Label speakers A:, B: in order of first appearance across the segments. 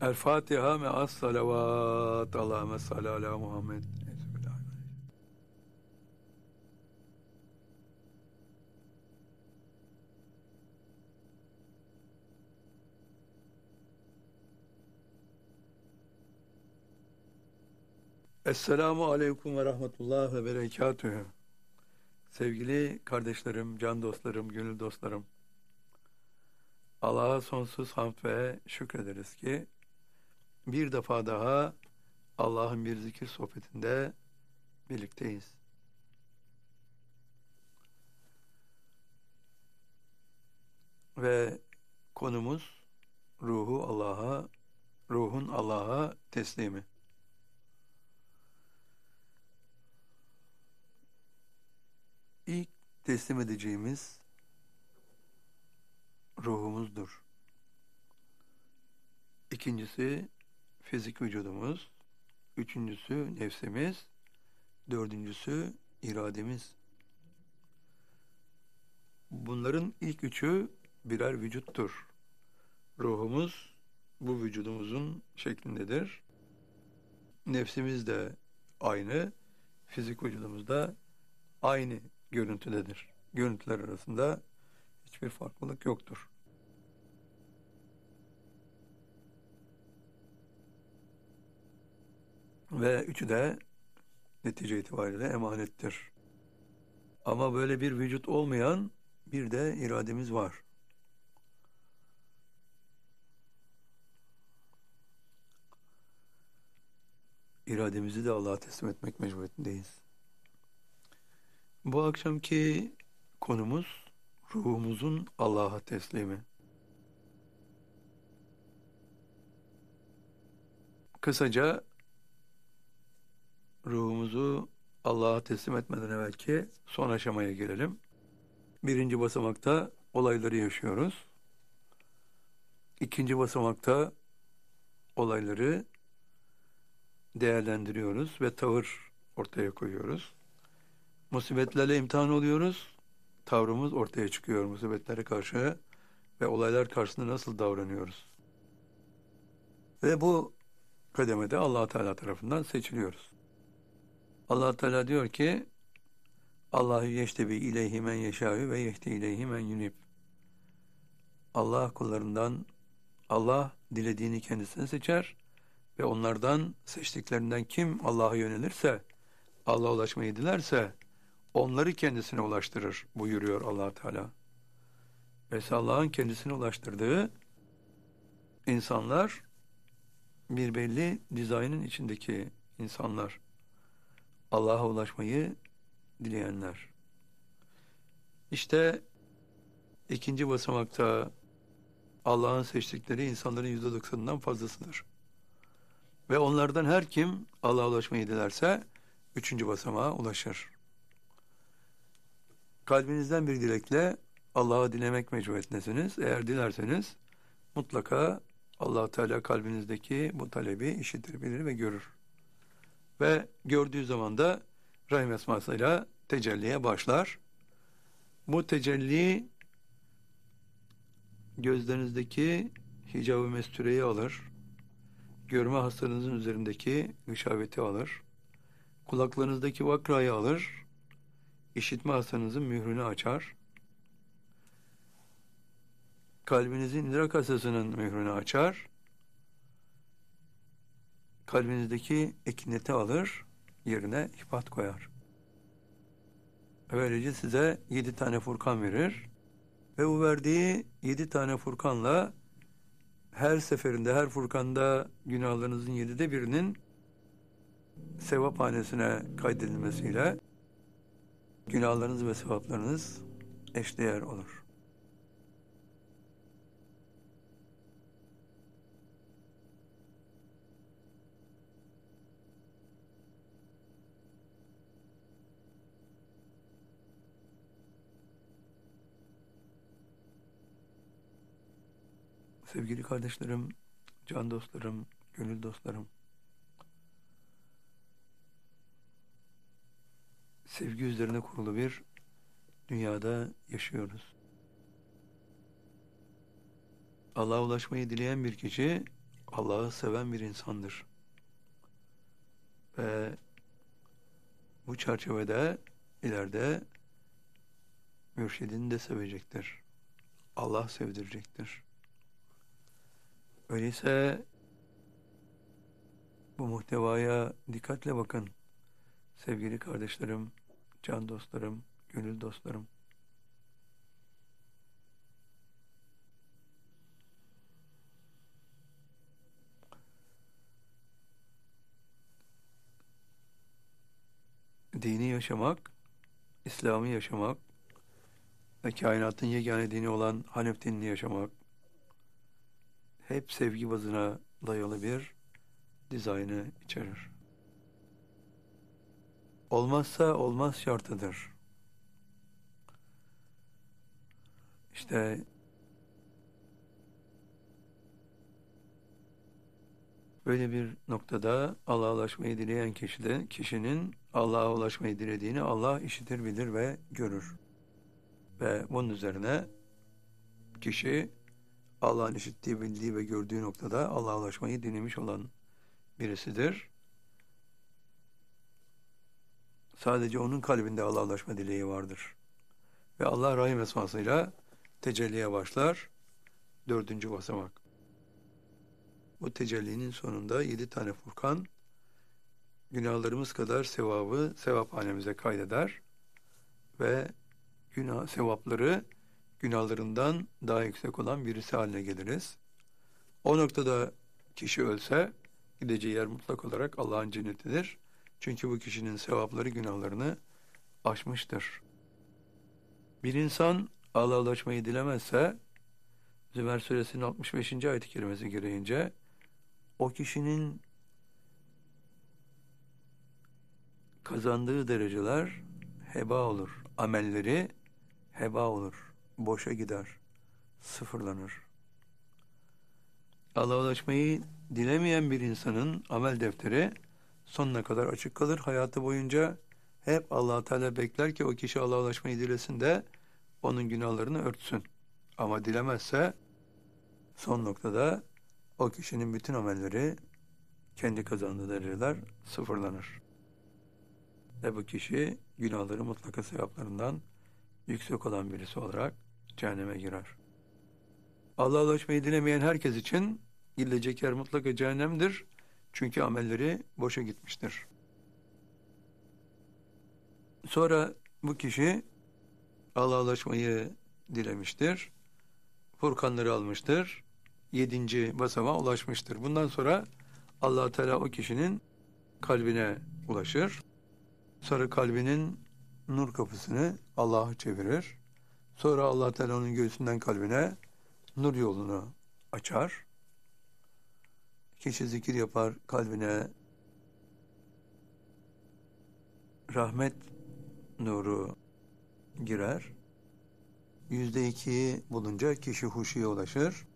A: El Fatiha me'as salavat. Allahümme salli ala Muhammed. Esselamu Aleyküm ve Rahmetullah ve Berekatühü. Sevgili kardeşlerim, can dostlarım, gönül dostlarım. Allah'a sonsuz hamd ve şükrederiz ki bir defa daha Allah'ın bir zikir sohbetinde birlikteyiz. Ve konumuz ruhu Allah'a, ruhun Allah'a teslimi. İlk teslim edeceğimiz ruhumuzdur. İkincisi fizik vücudumuz, üçüncüsü nefsimiz, dördüncüsü irademiz. Bunların ilk üçü birer vücuttur. Ruhumuz bu vücudumuzun şeklindedir. Nefsimiz de aynı, fizik vücudumuz da aynı görüntüdedir. Görüntüler arasında hiçbir farklılık yoktur. Ve üçü de netice itibariyle emanettir. Ama böyle bir vücut olmayan bir de irademiz var. İrademizi de Allah'a teslim etmek mecburiyetindeyiz. Bu akşamki konumuz ruhumuzun Allah'a teslimi. Kısaca ruhumuzu Allah'a teslim etmeden evvelki son aşamaya gelelim. Birinci basamakta olayları yaşıyoruz. İkinci basamakta olayları değerlendiriyoruz ve tavır ortaya koyuyoruz. Musibetlerle imtihan oluyoruz. Tavrımız ortaya çıkıyor musibetlere karşı ve olaylar karşısında nasıl davranıyoruz. Ve bu kademede allah Teala tarafından seçiliyoruz. Allah Teala diyor ki Allahu yeştebi ileyhi men yeşâhü ve yehdi ileyhi men yunib. Allah kullarından Allah dilediğini kendisine seçer ve onlardan seçtiklerinden kim Allah'a yönelirse, Allah'a ulaşmayı dilerse onları kendisine ulaştırır buyuruyor allah Teala. Ve Allah'ın kendisine ulaştırdığı insanlar bir belli dizaynın içindeki insanlar. Allah'a ulaşmayı dileyenler. İşte ikinci basamakta Allah'ın seçtikleri insanların yüzde doksanından fazlasıdır. Ve onlardan her kim Allah'a ulaşmayı dilerse üçüncü basamağa ulaşır. Kalbinizden bir dilekle Allah'a dilemek mecburiyetindesiniz. Eğer dilerseniz mutlaka allah Teala kalbinizdeki bu talebi işitir, bilir ve görür. Ve gördüğü zaman da Rahim esmasıyla tecelliye başlar. Bu tecelli gözlerinizdeki hicab-ı mestüreyi alır. Görme hastalığınızın üzerindeki gışaveti alır. Kulaklarınızdaki vakrayı alır. İşitme hastanızın mührünü açar. Kalbinizin idrak hastasının mührünü açar. Kalbinizdeki ekineti alır yerine ihbat koyar. Böylece size yedi tane Furkan verir ve bu verdiği yedi tane Furkanla her seferinde, her Furkan'da günahlarınızın yedide birinin sevap hanesine kaydedilmesiyle günahlarınız ve sevaplarınız eşdeğer olur. Sevgili kardeşlerim, can dostlarım, gönül dostlarım. Sevgi üzerine kurulu bir dünyada yaşıyoruz. Allah'a ulaşmayı dileyen bir kişi Allah'ı seven bir insandır. Ve bu çerçevede ileride mürşidini de sevecektir. Allah sevdirecektir. Öyleyse bu muhtevaya dikkatle bakın. Sevgili kardeşlerim, can dostlarım, gönül dostlarım. Dini yaşamak, İslam'ı yaşamak ve kainatın yegane dini olan Hanef dinini yaşamak hep sevgi bazına dayalı bir dizaynı içerir. Olmazsa olmaz şartıdır. İşte böyle bir noktada Allah'a ulaşmayı dileyen kişi de, kişinin Allah'a ulaşmayı dilediğini Allah işitir, bilir ve görür. Ve bunun üzerine kişi Allah'ın işittiği, bildiği ve gördüğü noktada Allah'a ulaşmayı dilemiş olan birisidir. Sadece onun kalbinde Allah'a ulaşma dileği vardır. Ve Allah Rahim esmasıyla tecelliye başlar. Dördüncü basamak. Bu tecellinin sonunda yedi tane Furkan günahlarımız kadar sevabı sevap hanemize kaydeder ve günah sevapları günahlarından daha yüksek olan birisi haline geliriz. O noktada kişi ölse gideceği yer mutlak olarak Allah'ın cennetidir. Çünkü bu kişinin sevapları günahlarını aşmıştır. Bir insan Allah'a ulaşmayı dilemezse Zümer suresinin 65. ayet-i kerimesi gereğince o kişinin kazandığı dereceler heba olur. Amelleri heba olur. Boşa gider. Sıfırlanır. Allah'a ulaşmayı dilemeyen bir insanın amel defteri sonuna kadar açık kalır. Hayatı boyunca hep allah Teala bekler ki o kişi Allah'a ulaşmayı dilesin de onun günahlarını örtsün. Ama dilemezse son noktada o kişinin bütün amelleri kendi kazandığı dereceler sıfırlanır. Ve bu kişi günahları mutlaka sevaplarından yüksek olan birisi olarak cehenneme girer. Allah'a ulaşmayı dilemeyen herkes için gidecek yer mutlaka cehennemdir. Çünkü amelleri boşa gitmiştir. Sonra bu kişi Allah'a ulaşmayı dilemiştir. Furkanları almıştır. Yedinci basamağa ulaşmıştır. Bundan sonra allah Teala o kişinin kalbine ulaşır. Sonra kalbinin nur kapısını Allah'a çevirir. Sonra allah Teala onun göğsünden kalbine nur yolunu açar. Kişi zikir yapar, kalbine rahmet nuru girer. Yüzde ikiyi bulunca kişi huşuya ulaşır.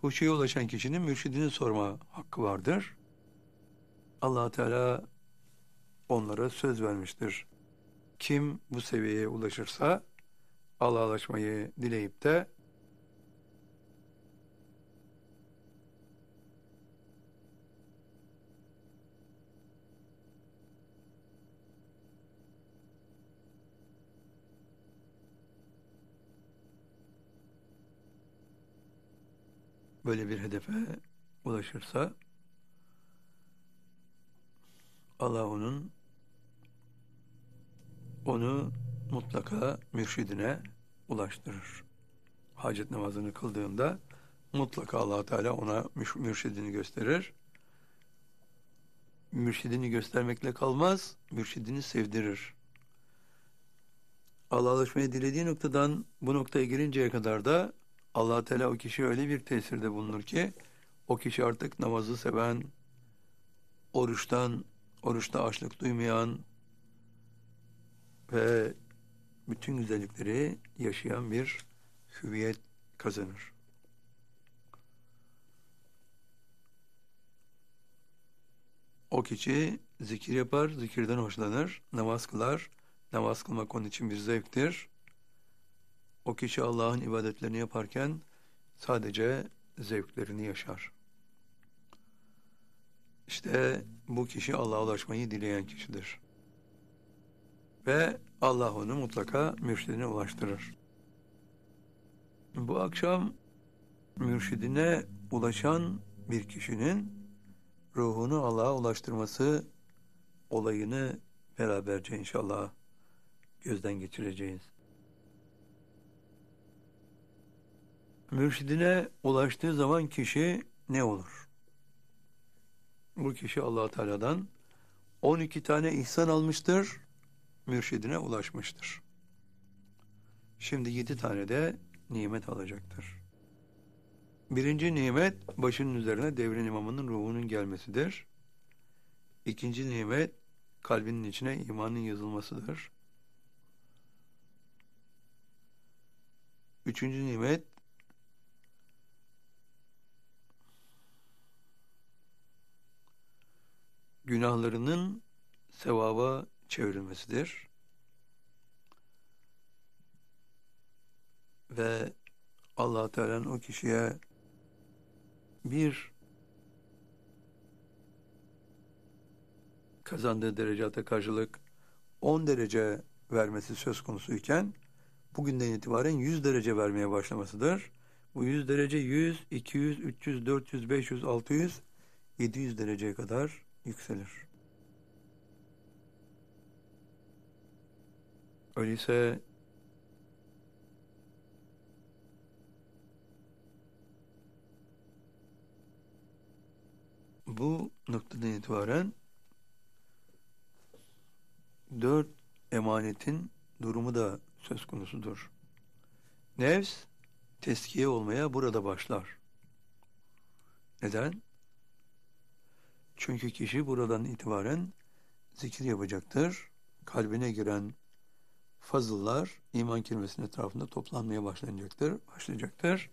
A: Huşuya ulaşan kişinin mürşidini sorma hakkı vardır. allah Teala onlara söz vermiştir. Kim bu seviyeye ulaşırsa Allah'a ulaşmayı dileyip de böyle bir hedefe ulaşırsa Allah onun onu mutlaka mürşidine ulaştırır. Hacet namazını kıldığında mutlaka allah Teala ona mürşidini gösterir. Mürşidini göstermekle kalmaz, mürşidini sevdirir. Allah'a ulaşmayı dilediği noktadan bu noktaya gelinceye kadar da allah Teala o kişiye öyle bir tesirde bulunur ki o kişi artık namazı seven, oruçtan, oruçta açlık duymayan ve bütün güzellikleri yaşayan bir hüviyet kazanır. O kişi zikir yapar, zikirden hoşlanır, namaz kılar. Namaz kılmak onun için bir zevktir. O kişi Allah'ın ibadetlerini yaparken sadece zevklerini yaşar. işte bu kişi Allah'a ulaşmayı dileyen kişidir. Ve Allah onu mutlaka mürşidine ulaştırır. Bu akşam mürşidine ulaşan bir kişinin ruhunu Allah'a ulaştırması olayını beraberce inşallah gözden geçireceğiz. Mürşidine ulaştığı zaman kişi ne olur? Bu kişi allah Teala'dan 12 tane ihsan almıştır, mürşidine ulaşmıştır. Şimdi 7 tane de nimet alacaktır. Birinci nimet başının üzerine devrin imamının ruhunun gelmesidir. İkinci nimet kalbinin içine imanın yazılmasıdır. Üçüncü nimet günahlarının sevaba çevrilmesidir. Ve allah Teala'nın o kişiye bir kazandığı derecata karşılık 10 derece vermesi söz konusuyken bugünden itibaren 100 derece vermeye başlamasıdır. Bu 100 derece 100, 200, 300, 400, 500, 600, 700 dereceye kadar yükselir. Öyleyse bu noktadan itibaren dört emanetin durumu da söz konusudur. Nefs teskiye olmaya burada başlar. Neden? Çünkü kişi buradan itibaren zikir yapacaktır. Kalbine giren fazıllar iman kelimesinin etrafında toplanmaya başlanacaktır, başlayacaktır.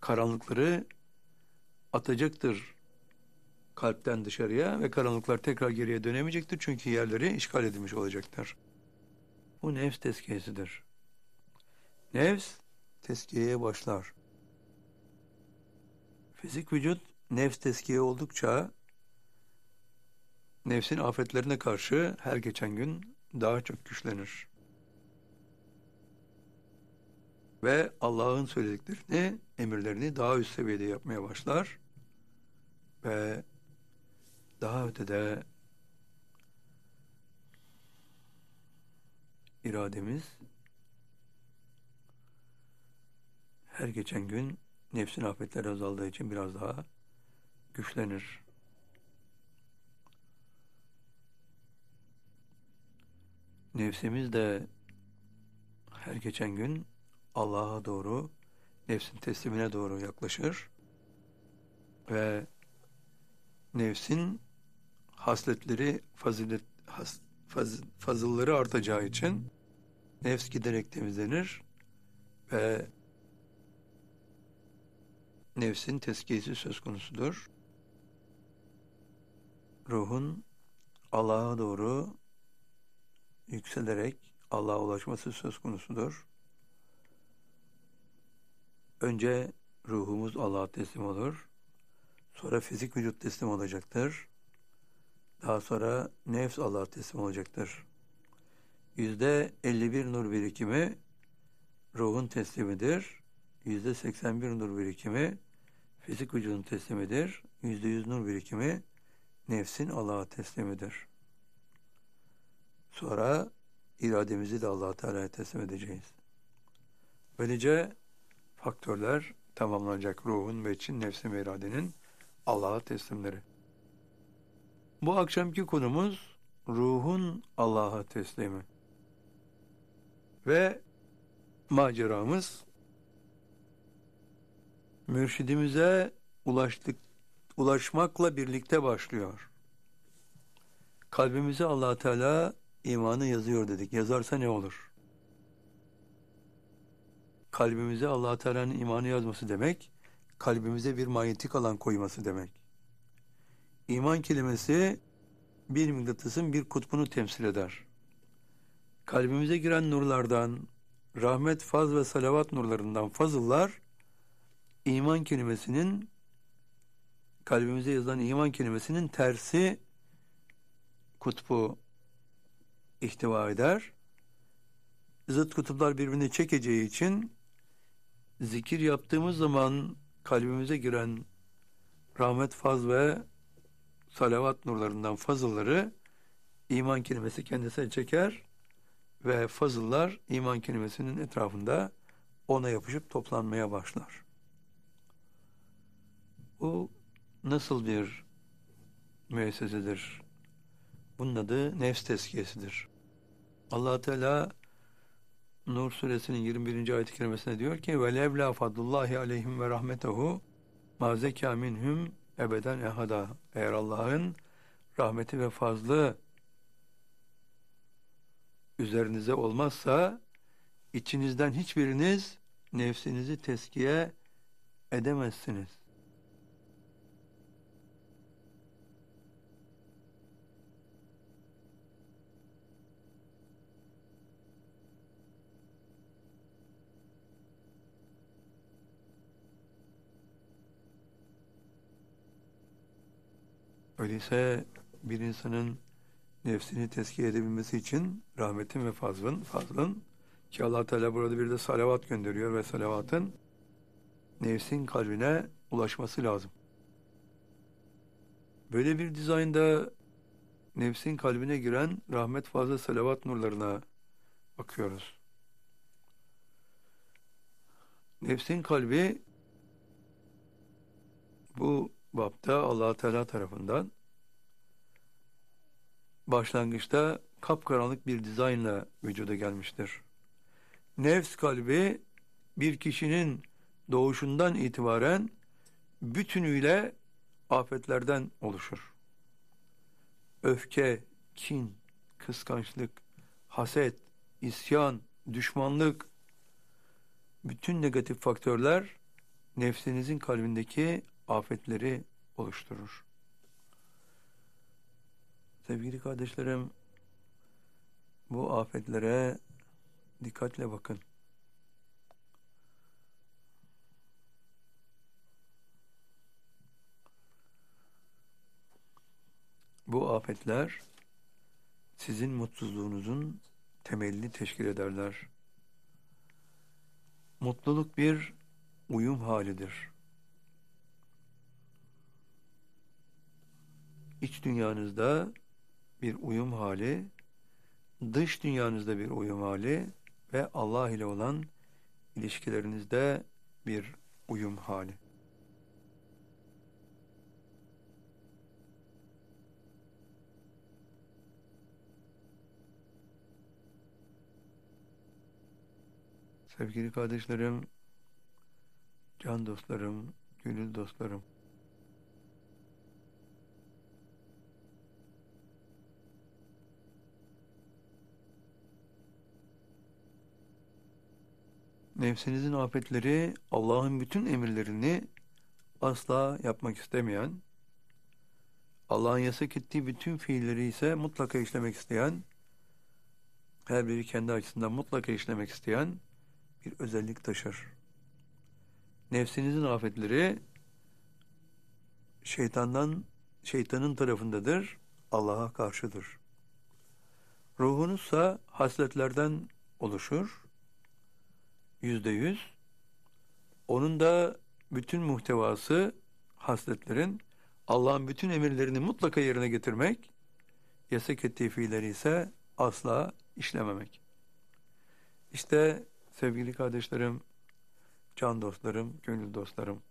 A: Karanlıkları atacaktır kalpten dışarıya ve karanlıklar tekrar geriye dönemeyecektir çünkü yerleri işgal edilmiş olacaktır. Bu nefs tezkiyesidir. Nefs tezkiyeye başlar. Fizik vücut nefs tezkiye oldukça nefsin afetlerine karşı her geçen gün daha çok güçlenir. Ve Allah'ın söylediklerini, emirlerini daha üst seviyede yapmaya başlar. Ve daha ötede irademiz her geçen gün nefsin afetleri azaldığı için biraz daha güçlenir. Nefsimiz de her geçen gün Allah'a doğru, nefsin teslimine doğru yaklaşır ve nefsin hasletleri, fazilet, has, faz, fazılları artacağı için nefs giderek temizlenir ve nefsin tezkiyesi söz konusudur. Ruhun Allah'a doğru yükselerek Allah'a ulaşması söz konusudur. Önce ruhumuz Allah'a teslim olur. Sonra fizik vücut teslim olacaktır. Daha sonra nefs Allah'a teslim olacaktır. Yüzde 51 nur birikimi ruhun teslimidir. Yüzde 81 nur birikimi fizik vücudun teslimidir. Yüzde 100 nur birikimi nefsin Allah'a teslimidir. Sonra irademizi de allah Teala'ya teslim edeceğiz. Böylece faktörler tamamlanacak ruhun ve için nefsin ve iradenin Allah'a teslimleri. Bu akşamki konumuz ruhun Allah'a teslimi. Ve maceramız mürşidimize ulaştık, ulaşmakla birlikte başlıyor. Kalbimize allah Teala imanı yazıyor dedik. Yazarsa ne olur? Kalbimize allah Teala'nın imanı yazması demek, kalbimize bir manyetik alan koyması demek. İman kelimesi bir mıknatısın bir kutbunu temsil eder. Kalbimize giren nurlardan, rahmet, faz ve salavat nurlarından fazıllar, iman kelimesinin kalbimize yazılan iman kelimesinin tersi kutbu ihtiva eder. Zıt kutuplar birbirini çekeceği için zikir yaptığımız zaman kalbimize giren rahmet faz ve salavat nurlarından fazılları iman kelimesi kendisine çeker ve fazıllar iman kelimesinin etrafında ona yapışıp toplanmaya başlar. Bu nasıl bir müessesedir? Bunun adı nefs tezkiyesidir. allah Teala Nur suresinin 21. ayet-i kerimesinde diyor ki ve levla fadlullahi aleyhim ve rahmetehu ma zeka minhum ebeden ehada. Eğer Allah'ın rahmeti ve fazlı üzerinize olmazsa içinizden hiçbiriniz nefsinizi teskiye edemezsiniz. Öyleyse bir insanın nefsini tezkiye edebilmesi için rahmetin ve fazlın, fazlın ki allah Teala burada bir de salavat gönderiyor ve salavatın nefsin kalbine ulaşması lazım. Böyle bir dizaynda nefsin kalbine giren rahmet fazla salavat nurlarına bakıyoruz. Nefsin kalbi bu bapta allah Teala tarafından başlangıçta kapkaranlık bir dizaynla vücuda gelmiştir. Nefs kalbi bir kişinin doğuşundan itibaren bütünüyle afetlerden oluşur. Öfke, kin, kıskançlık, haset, isyan, düşmanlık, bütün negatif faktörler nefsinizin kalbindeki afetleri oluşturur. Sevgili kardeşlerim, bu afetlere dikkatle bakın. Bu afetler sizin mutsuzluğunuzun temelini teşkil ederler. Mutluluk bir uyum halidir. İç dünyanızda bir uyum hali, dış dünyanızda bir uyum hali ve Allah ile olan ilişkilerinizde bir uyum hali. Sevgili kardeşlerim, can dostlarım, gönül dostlarım, Nefsinizin afetleri Allah'ın bütün emirlerini asla yapmak istemeyen, Allah'ın yasak ettiği bütün fiilleri ise mutlaka işlemek isteyen, her biri kendi açısından mutlaka işlemek isteyen bir özellik taşır. Nefsinizin afetleri şeytandan, şeytanın tarafındadır, Allah'a karşıdır. Ruhunuzsa hasletlerden oluşur, yüzde yüz. Onun da bütün muhtevası hasletlerin Allah'ın bütün emirlerini mutlaka yerine getirmek, yasak ettiği fiilleri ise asla işlememek. İşte sevgili kardeşlerim, can dostlarım, gönül dostlarım,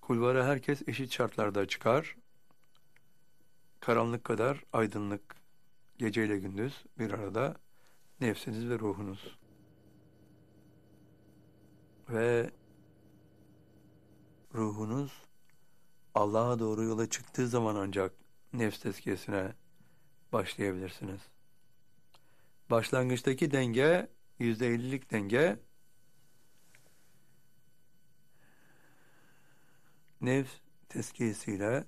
A: kulvara herkes eşit şartlarda çıkar. Karanlık kadar aydınlık, geceyle gündüz bir arada nefsiniz ve ruhunuz ve ruhunuz Allah'a doğru yola çıktığı zaman ancak nefs tezkiyesine başlayabilirsiniz. Başlangıçtaki denge, yüzde ellilik denge, nefs tezkiyesiyle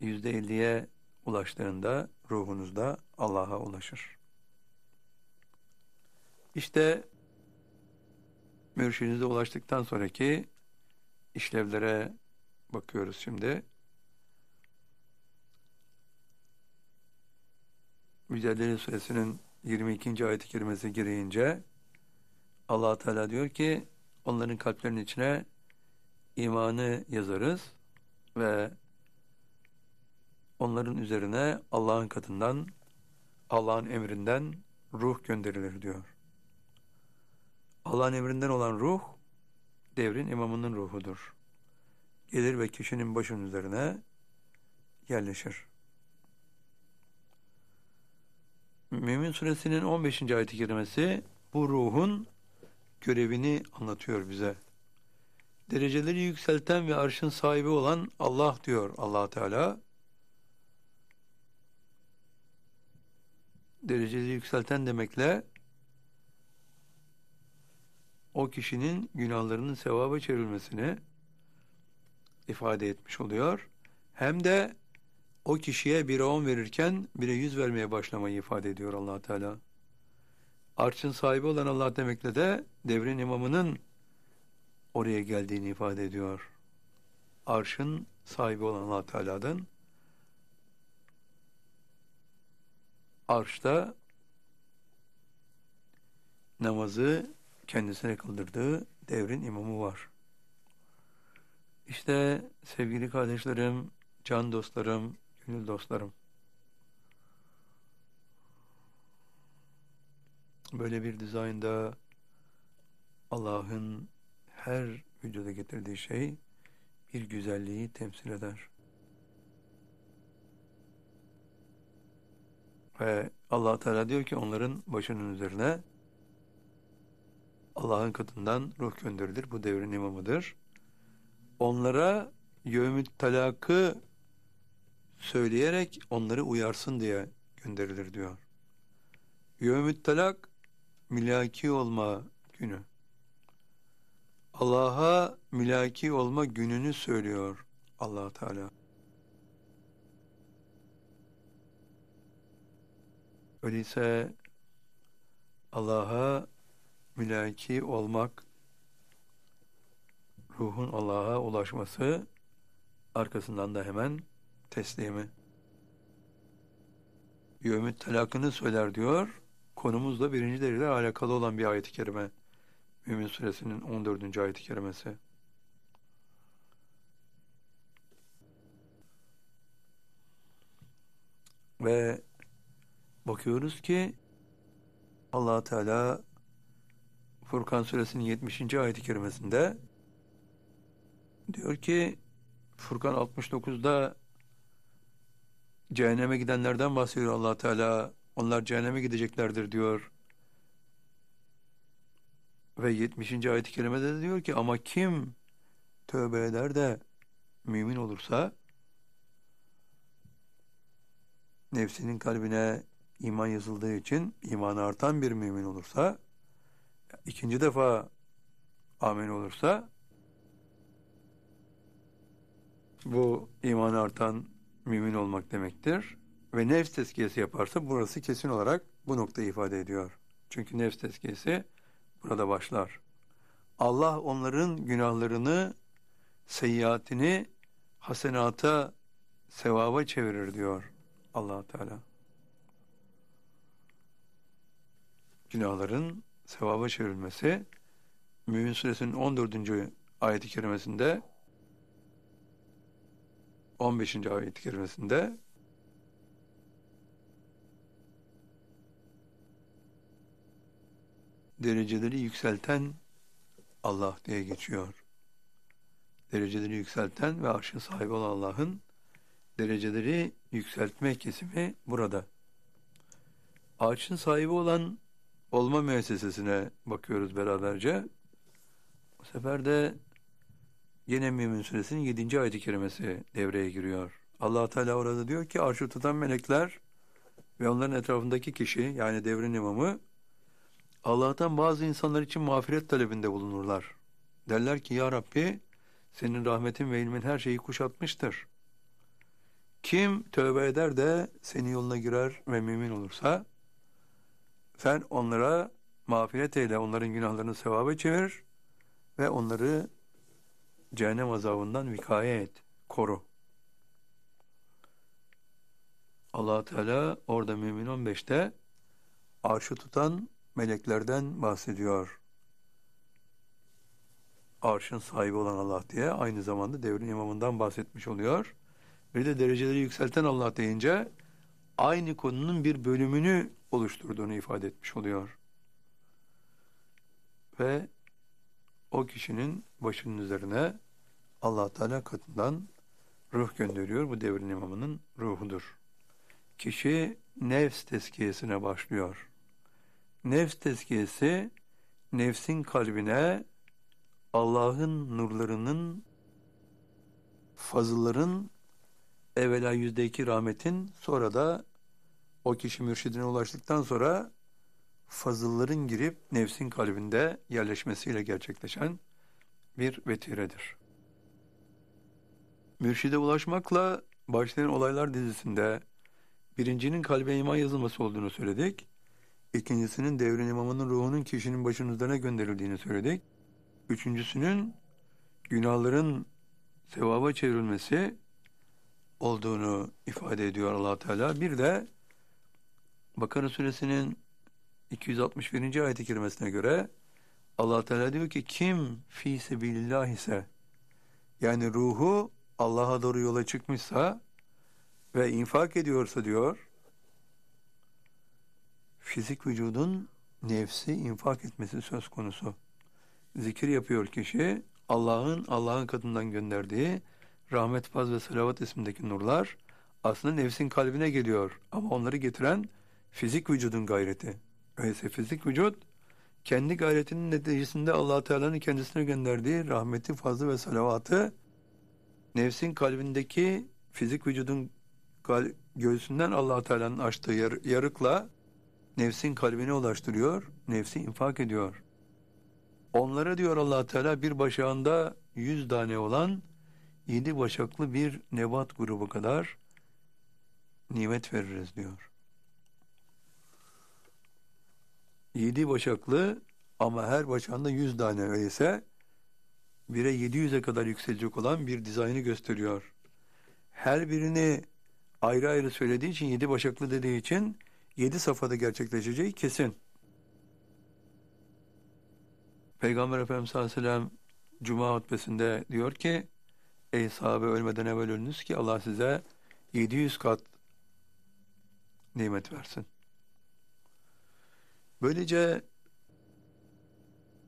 A: yüzde elliye ulaştığında ruhunuzda Allah'a ulaşır. İşte mürşidinize ulaştıktan sonraki işlevlere bakıyoruz şimdi. Mücadele Suresinin 22. ayet-i kerimesi gireyince allah Teala diyor ki onların kalplerinin içine imanı yazarız ve onların üzerine Allah'ın katından Allah'ın emrinden ruh gönderilir diyor. Allah'ın emrinden olan ruh devrin imamının ruhudur. Gelir ve kişinin başının üzerine yerleşir. Mümin suresinin 15. ayet-i kerimesi bu ruhun görevini anlatıyor bize. Dereceleri yükselten ve arşın sahibi olan Allah diyor allah Teala. Dereceleri yükselten demekle o kişinin günahlarının sevaba çevrilmesini ifade etmiş oluyor. Hem de o kişiye bire on verirken bire yüz vermeye başlamayı ifade ediyor allah Teala. Arşın sahibi olan Allah demekle de devrin imamının oraya geldiğini ifade ediyor. Arşın sahibi olan allah Teala'dan arşta namazı kendisine kıldırdığı devrin imamı var. İşte sevgili kardeşlerim, can dostlarım, gönül dostlarım. Böyle bir dizaynda Allah'ın her vücuda getirdiği şey bir güzelliği temsil eder. Ve allah Teala diyor ki onların başının üzerine Allah'ın katından ruh gönderilir. Bu devrin imamıdır. Onlara yevmüt talakı söyleyerek onları uyarsın diye gönderilir diyor. Yevmüt talak milaki olma günü. Allah'a milaki olma gününü söylüyor allah Teala. Öyleyse Allah'a mülaki olmak, ruhun Allah'a ulaşması, arkasından da hemen teslimi. Yevmüt telakını söyler diyor. Konumuzla birinci derecede alakalı olan bir ayet-i kerime. Mümin suresinin 14. ayet-i kerimesi. Ve bakıyoruz ki allah Teala Furkan suresinin 70. ayet-i kerimesinde diyor ki Furkan 69'da cehenneme gidenlerden bahsediyor allah Teala. Onlar cehenneme gideceklerdir diyor. Ve 70. ayet-i kerimede de diyor ki ama kim tövbe eder de mümin olursa nefsinin kalbine iman yazıldığı için imanı artan bir mümin olursa ikinci defa amin olursa bu imanı artan mümin olmak demektir. Ve nefs tezkiyesi yaparsa burası kesin olarak bu noktayı ifade ediyor. Çünkü nefs tezkiyesi burada başlar. Allah onların günahlarını, seyyiatini hasenata, sevaba çevirir diyor allah Teala. Günahların sevaba çevrilmesi Mümin Suresinin 14. ayet-i kerimesinde 15. ayet-i kerimesinde dereceleri yükselten Allah diye geçiyor. Dereceleri yükselten ve arşın sahibi olan Allah'ın dereceleri yükseltme kesimi burada. Arşın sahibi olan olma müessesesine bakıyoruz beraberce. Bu sefer de yine Mümin Suresinin 7. ayet-i kerimesi devreye giriyor. allah Teala orada diyor ki arşı tutan melekler ve onların etrafındaki kişi yani devrin imamı Allah'tan bazı insanlar için mağfiret talebinde bulunurlar. Derler ki ya Rabbi senin rahmetin ve ilmin her şeyi kuşatmıştır. Kim tövbe eder de senin yoluna girer ve mümin olursa sen onlara mağfiret eyle, onların günahlarını sevaba çevir ve onları cehennem azabından vikaye et, koru. allah Teala orada Mümin 15'te arşı tutan meleklerden bahsediyor. Arşın sahibi olan Allah diye aynı zamanda devrin imamından bahsetmiş oluyor. Bir de dereceleri yükselten Allah deyince aynı konunun bir bölümünü oluşturduğunu ifade etmiş oluyor. Ve o kişinin başının üzerine allah Teala katından ruh gönderiyor. Bu devrin imamının ruhudur. Kişi nefs tezkiyesine başlıyor. Nefs tezkiyesi nefsin kalbine Allah'ın nurlarının fazılların evvela yüzde iki rahmetin sonra da o kişi mürşidine ulaştıktan sonra fazılların girip nefsin kalbinde yerleşmesiyle gerçekleşen bir vetiredir. Mürşide ulaşmakla başlayan olaylar dizisinde birincinin kalbe iman yazılması olduğunu söyledik. İkincisinin devrin imamının ruhunun kişinin başının üzerine gönderildiğini söyledik. Üçüncüsünün günahların sevaba çevrilmesi olduğunu ifade ediyor allah Teala. Bir de Bakara suresinin 261. ayet-i kerimesine göre allah Teala diyor ki kim fi sebilillah ise yani ruhu Allah'a doğru yola çıkmışsa ve infak ediyorsa diyor fizik vücudun nefsi infak etmesi söz konusu. Zikir yapıyor kişi Allah'ın Allah'ın katından gönderdiği rahmet, faz ve salavat ismindeki nurlar aslında nefsin kalbine geliyor. Ama onları getiren fizik vücudun gayreti. Öyleyse fizik vücut kendi gayretinin neticesinde allah Teala'nın kendisine gönderdiği rahmeti, fazlı ve salavatı nefsin kalbindeki fizik vücudun göğsünden allah Teala'nın açtığı yar yarıkla nefsin kalbine ulaştırıyor, nefsi infak ediyor. Onlara diyor allah Teala bir başağında yüz tane olan yedi başaklı bir nebat grubu kadar nimet veririz diyor. Yedi başaklı ama her başağında yüz tane öyleyse bire yedi yüze kadar yükselecek olan bir dizaynı gösteriyor. Her birini ayrı ayrı söylediği için yedi başaklı dediği için yedi safhada gerçekleşeceği kesin. Peygamber Efendimiz sallallahu aleyhi ve sellem Cuma hutbesinde diyor ki Ey sahabe ölmeden evvel ölünüz ki Allah size 700 kat nimet versin. Böylece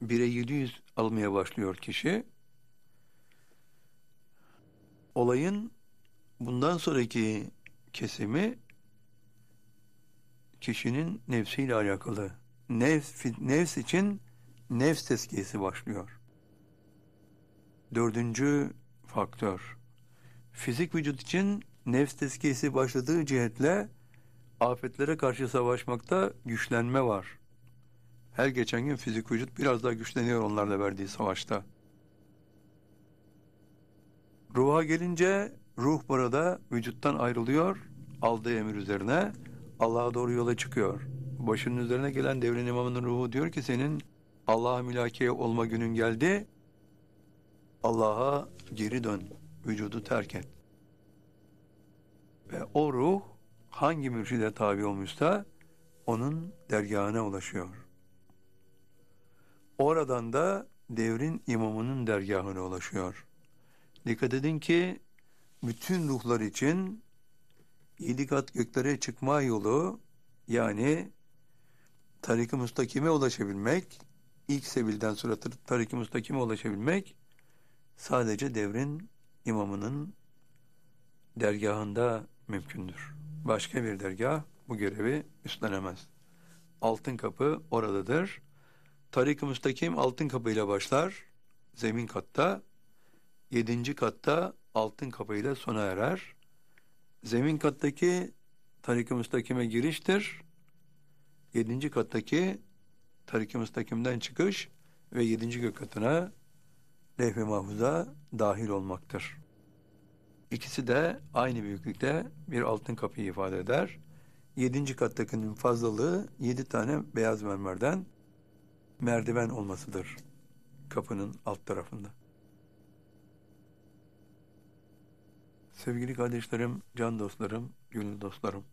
A: 1'e 700 almaya başlıyor kişi. Olayın bundan sonraki kesimi kişinin nefsiyle alakalı. Nefs, nefs için nefs tezkiyesi başlıyor. Dördüncü faktör. Fizik vücut için nefs tezkiyesi başladığı cihetle afetlere karşı savaşmakta güçlenme var. Her geçen gün fizik vücut biraz daha güçleniyor onlarla verdiği savaşta. Ruha gelince ruh burada vücuttan ayrılıyor, aldığı emir üzerine Allah'a doğru yola çıkıyor. Başının üzerine gelen devrin imamının ruhu diyor ki senin Allah'a mülakiye olma günün geldi. Allah'a geri dön, vücudu terk et. Ve o ruh hangi mürşide tabi olmuşsa onun dergahına ulaşıyor. Oradan da devrin imamının dergahına ulaşıyor. Dikkat edin ki bütün ruhlar için yedi kat göklere çıkma yolu yani tarik-i müstakime ulaşabilmek, ilk sebilden sonra tarik-i müstakime ulaşabilmek sadece devrin imamının dergahında mümkündür. Başka bir dergah bu görevi üstlenemez. Altın kapı oradadır. Tarik-ı müstakim altın kapıyla başlar. Zemin katta. Yedinci katta altın kapıyla sona erer. Zemin kattaki tarik-ı müstakime giriştir. Yedinci kattaki tarik-ı müstakimden çıkış ve yedinci gök katına levh-i mahfuza dahil olmaktır. İkisi de aynı büyüklükte bir altın kapıyı ifade eder. Yedinci kattakinin fazlalığı yedi tane beyaz mermerden merdiven olmasıdır kapının alt tarafında. Sevgili kardeşlerim, can dostlarım, gönül dostlarım.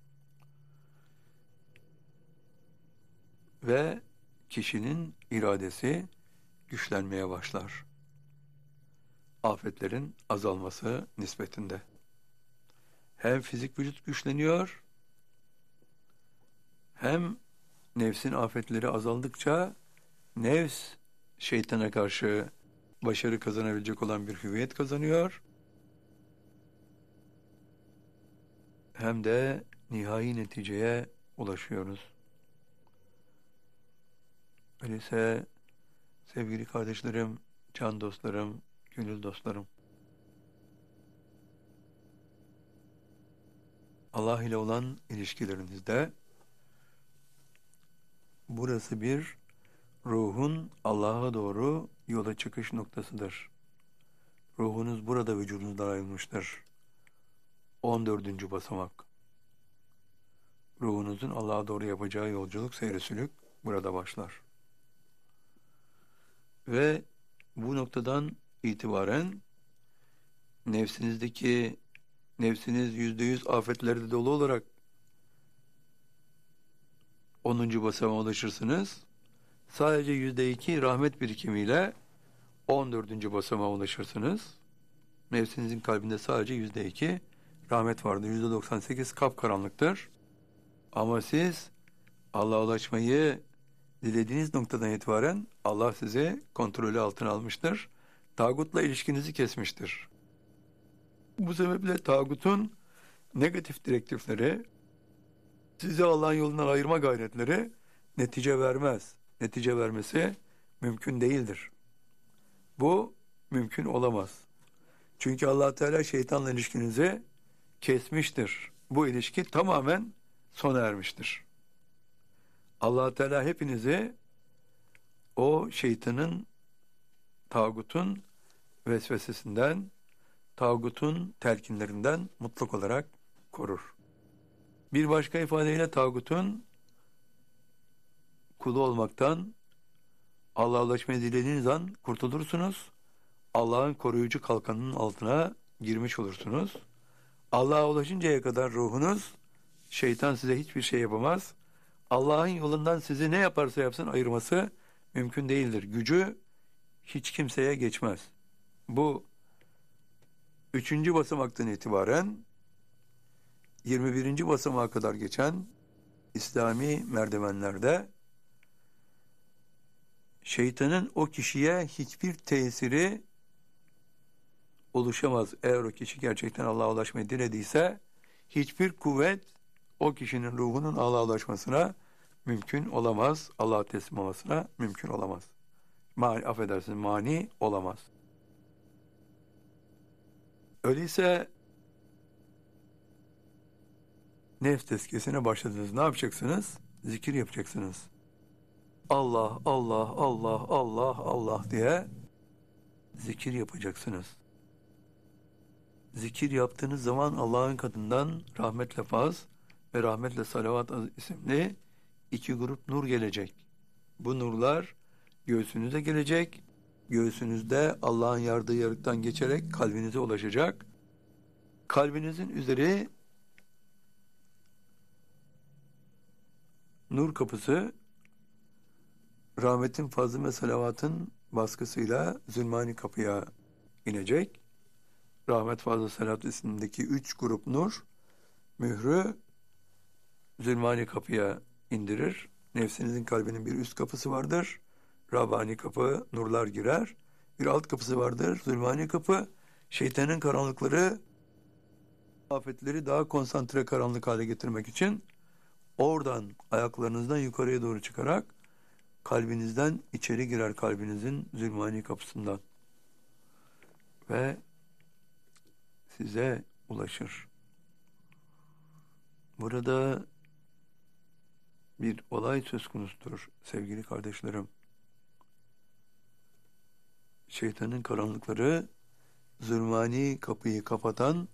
A: Ve kişinin iradesi güçlenmeye başlar. Afetlerin azalması nispetinde. Hem fizik vücut güçleniyor, hem nefsin afetleri azaldıkça nefs şeytana karşı başarı kazanabilecek olan bir hüviyet kazanıyor. Hem de nihai neticeye ulaşıyoruz. Öyleyse sevgili kardeşlerim, can dostlarım, gönül dostlarım. Allah ile olan ilişkilerinizde burası bir ruhun Allah'a doğru yola çıkış noktasıdır. Ruhunuz burada vücudunuzdan ayrılmıştır. 14. basamak. Ruhunuzun Allah'a doğru yapacağı yolculuk seyresülük burada başlar. Ve bu noktadan itibaren nefsinizdeki nefsiniz yüzde yüz afetlerde dolu olarak 10. basamağa ulaşırsınız. Sadece yüzde iki rahmet birikimiyle 14. basamağa ulaşırsınız. Nefsinizin kalbinde sadece yüzde iki rahmet vardır. Yüzde 98 kapkaranlıktır. Ama siz Allah'a ulaşmayı dilediğiniz noktadan itibaren Allah size kontrolü altına almıştır. Tağutla ilişkinizi kesmiştir. Bu sebeple tağutun negatif direktifleri, sizi Allah'ın yolundan ayırma gayretleri netice vermez. Netice vermesi mümkün değildir. Bu mümkün olamaz. Çünkü allah Teala şeytanla ilişkinizi kesmiştir. Bu ilişki tamamen sona ermiştir. allah Teala hepinizi o şeytanın, tağutun vesvesesinden, tağutun telkinlerinden mutlak olarak korur. Bir başka ifadeyle tağutun kulu olmaktan Allah'a ulaşmayı dilediğiniz an kurtulursunuz. Allah'ın koruyucu kalkanının altına girmiş olursunuz. Allah'a ulaşıncaya kadar ruhunuz, şeytan size hiçbir şey yapamaz. Allah'ın yolundan sizi ne yaparsa yapsın ayırması mümkün değildir. Gücü hiç kimseye geçmez. Bu üçüncü basamaktan itibaren 21. basamağa kadar geçen İslami merdivenlerde şeytanın o kişiye hiçbir tesiri oluşamaz. Eğer o kişi gerçekten Allah'a ulaşmayı dilediyse hiçbir kuvvet o kişinin ruhunun Allah'a ulaşmasına mümkün olamaz. Allah'a teslim olmasına mümkün olamaz. Mani, affedersiniz mani olamaz. Öyleyse nefs tezkiyesine başladınız. Ne yapacaksınız? Zikir yapacaksınız. Allah, Allah, Allah, Allah, Allah diye zikir yapacaksınız. Zikir yaptığınız zaman Allah'ın katından rahmetle faz ve rahmetle salavat isimli iki grup nur gelecek. Bu nurlar göğsünüze gelecek. Göğsünüzde Allah'ın yardığı yarıktan geçerek kalbinize ulaşacak. Kalbinizin üzeri nur kapısı rahmetin fazlı ve salavatın baskısıyla zulmani kapıya inecek. Rahmet fazla salat ismindeki üç grup nur mührü zulmani kapıya indirir. Nefsinizin kalbinin bir üst kapısı vardır. Rabani kapı, nurlar girer. Bir alt kapısı vardır, zulmani kapı. Şeytanın karanlıkları, afetleri daha konsantre karanlık hale getirmek için oradan ayaklarınızdan yukarıya doğru çıkarak kalbinizden içeri girer kalbinizin zulmani kapısından ve size ulaşır. Burada bir olay söz konusudur sevgili kardeşlerim. Şeytanın karanlıkları zulmani kapıyı kapatan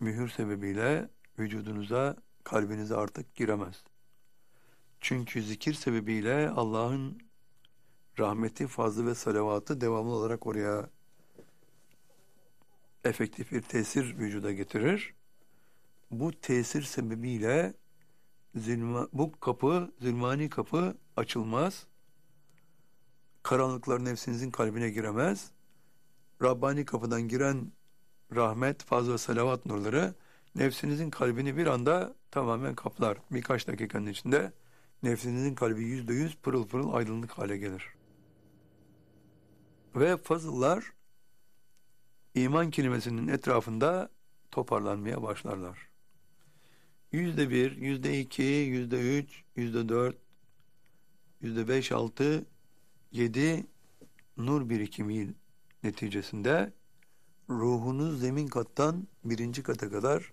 A: mühür sebebiyle vücudunuza, kalbinize artık giremez. Çünkü zikir sebebiyle Allah'ın rahmeti, fazlı ve salavatı devamlı olarak oraya efektif bir tesir vücuda getirir. Bu tesir sebebiyle zulma, bu kapı, zulmani kapı açılmaz. Karanlıklar nefsinizin kalbine giremez. Rabbani kapıdan giren rahmet, fazla salavat nurları nefsinizin kalbini bir anda tamamen kaplar. Birkaç dakikanın içinde nefsinizin kalbi yüzde yüz pırıl pırıl aydınlık hale gelir. Ve fazıllar iman kelimesinin etrafında toparlanmaya başlarlar. Yüzde bir, yüzde iki, yüzde üç, yüzde dört, yüzde beş, altı, yedi nur birikimi neticesinde ruhunuz zemin kattan birinci kata kadar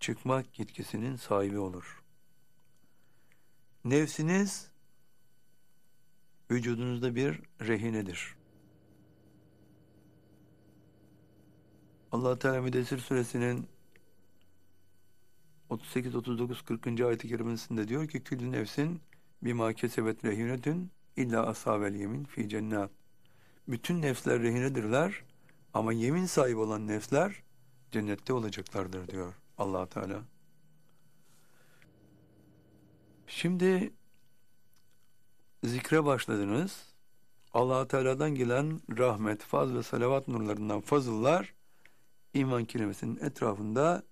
A: çıkmak yetkisinin sahibi olur. Nefsiniz vücudunuzda bir rehinedir. Allah Teala Müdessir suresinin 38 39 40. ayet-i kerimesinde diyor ki küllü nefsin bima kesebet rehinetün illa ashabel yemin fi cennet. Bütün nefsler rehinedirler ama yemin sahibi olan nefsler cennette olacaklardır diyor allah Teala. Şimdi zikre başladınız. allah Teala'dan gelen rahmet, faz ve salavat nurlarından fazıllar iman kelimesinin etrafında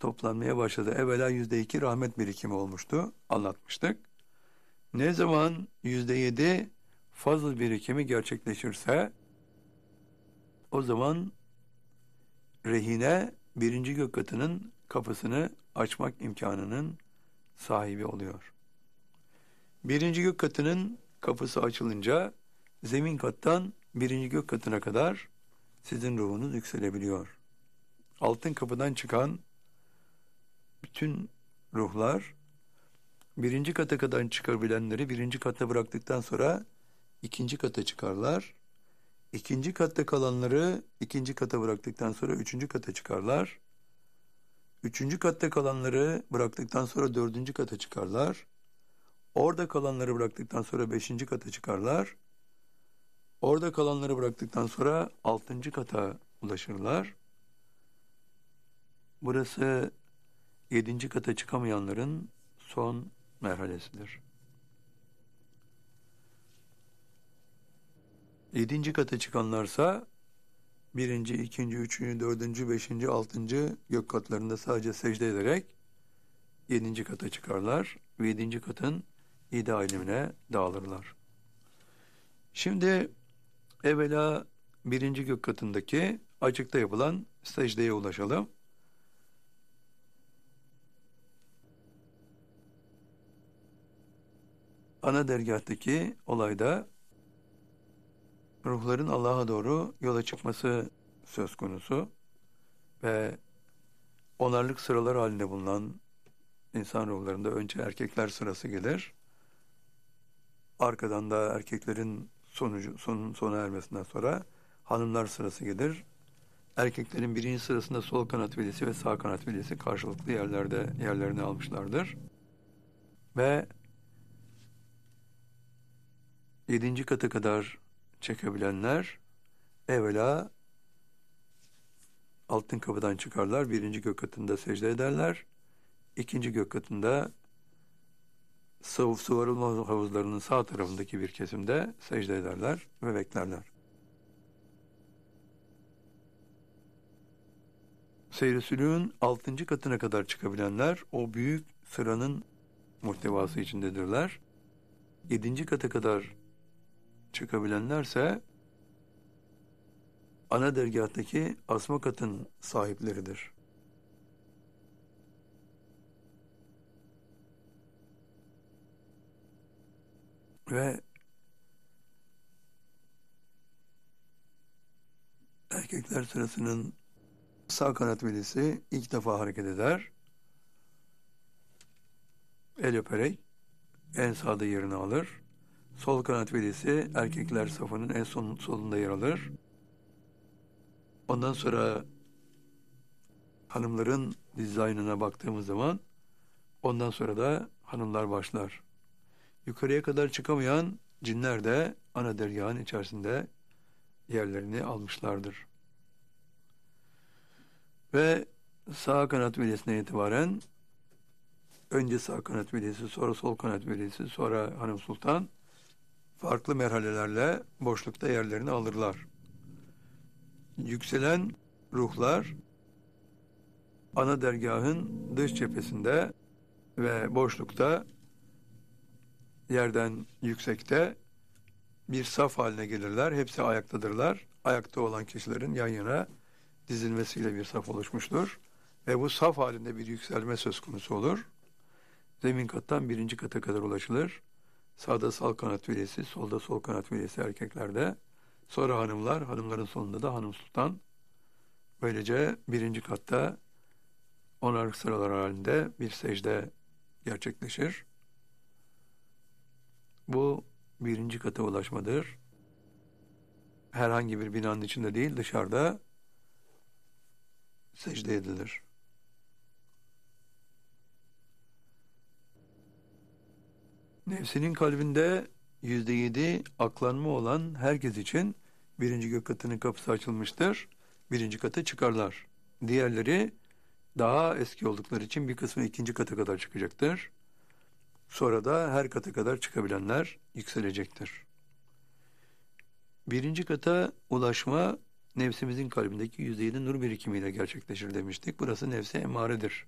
A: toplanmaya başladı. Evvela yüzde iki rahmet birikimi olmuştu. Anlatmıştık. Ne zaman yüzde yedi fazıl birikimi gerçekleşirse o zaman rehine birinci gök katının kapısını açmak imkanının sahibi oluyor. Birinci gök katının kapısı açılınca zemin kattan birinci gök katına kadar sizin ruhunuz yükselebiliyor. Altın kapıdan çıkan bütün ruhlar birinci kata kadar çıkabilenleri birinci kata bıraktıktan sonra ikinci kata çıkarlar. İkinci katta kalanları ikinci kata bıraktıktan sonra üçüncü kata çıkarlar. Üçüncü katta kalanları bıraktıktan sonra dördüncü kata çıkarlar. Orada kalanları bıraktıktan sonra beşinci kata çıkarlar. Orada kalanları bıraktıktan sonra altıncı kata ulaşırlar. Burası yedinci kata çıkamayanların son merhalesidir. Yedinci kata çıkanlarsa birinci, ikinci, üçüncü, dördüncü, beşinci, altıncı gök katlarında sadece secde ederek yedinci kata çıkarlar ve yedinci katın yedi alemine dağılırlar. Şimdi evvela birinci gök katındaki açıkta yapılan secdeye ulaşalım. Ana dergahtaki olayda ruhların Allah'a doğru yola çıkması söz konusu ve onarlık sıralar halinde bulunan insan ruhlarında önce erkekler sırası gelir. Arkadan da erkeklerin sonucu son, sona ermesinden sonra hanımlar sırası gelir. Erkeklerin birinci sırasında sol kanat velisi ve sağ kanat velisi karşılıklı yerlerde yerlerini almışlardır. Ve yedinci kata kadar çekebilenler evvela altın kapıdan çıkarlar. Birinci gök katında secde ederler. İkinci gök katında sıvı sıvarılma havuzlarının sağ tarafındaki bir kesimde secde ederler ve beklerler. Seyri altıncı katına kadar çıkabilenler o büyük sıranın muhtevası içindedirler. Yedinci kata kadar çıkabilenlerse ana dergahtaki asma katın sahipleridir. Ve erkekler sırasının sağ kanat velisi ilk defa hareket eder. El öperek en sağda yerini alır. Sol kanat velisi erkekler safının en son solunda yer alır. Ondan sonra hanımların dizaynına baktığımız zaman ondan sonra da hanımlar başlar. Yukarıya kadar çıkamayan cinler de ana dergahın içerisinde yerlerini almışlardır. Ve sağ kanat velisinden itibaren önce sağ kanat velisi, sonra sol kanat velisi, sonra hanım sultan farklı merhalelerle boşlukta yerlerini alırlar. Yükselen ruhlar ana dergahın dış cephesinde ve boşlukta yerden yüksekte bir saf haline gelirler. Hepsi ayaktadırlar. Ayakta olan kişilerin yan yana dizilmesiyle bir saf oluşmuştur. Ve bu saf halinde bir yükselme söz konusu olur. Zemin kattan birinci kata kadar ulaşılır. Sağda sağ kanat velisi, solda sol kanat velisi erkeklerde. Sonra hanımlar, hanımların sonunda da hanım sultan. Böylece birinci katta onar sıralar halinde bir secde gerçekleşir. Bu birinci kata ulaşmadır. Herhangi bir binanın içinde değil, dışarıda secde edilir. Nefsinin kalbinde yüzde yedi aklanma olan herkes için birinci gök katının kapısı açılmıştır. Birinci kata çıkarlar. Diğerleri daha eski oldukları için bir kısmı ikinci kata kadar çıkacaktır. Sonra da her kata kadar çıkabilenler yükselecektir. Birinci kata ulaşma nefsimizin kalbindeki yüzde yedi nur birikimiyle gerçekleşir demiştik. Burası nefse emaredir.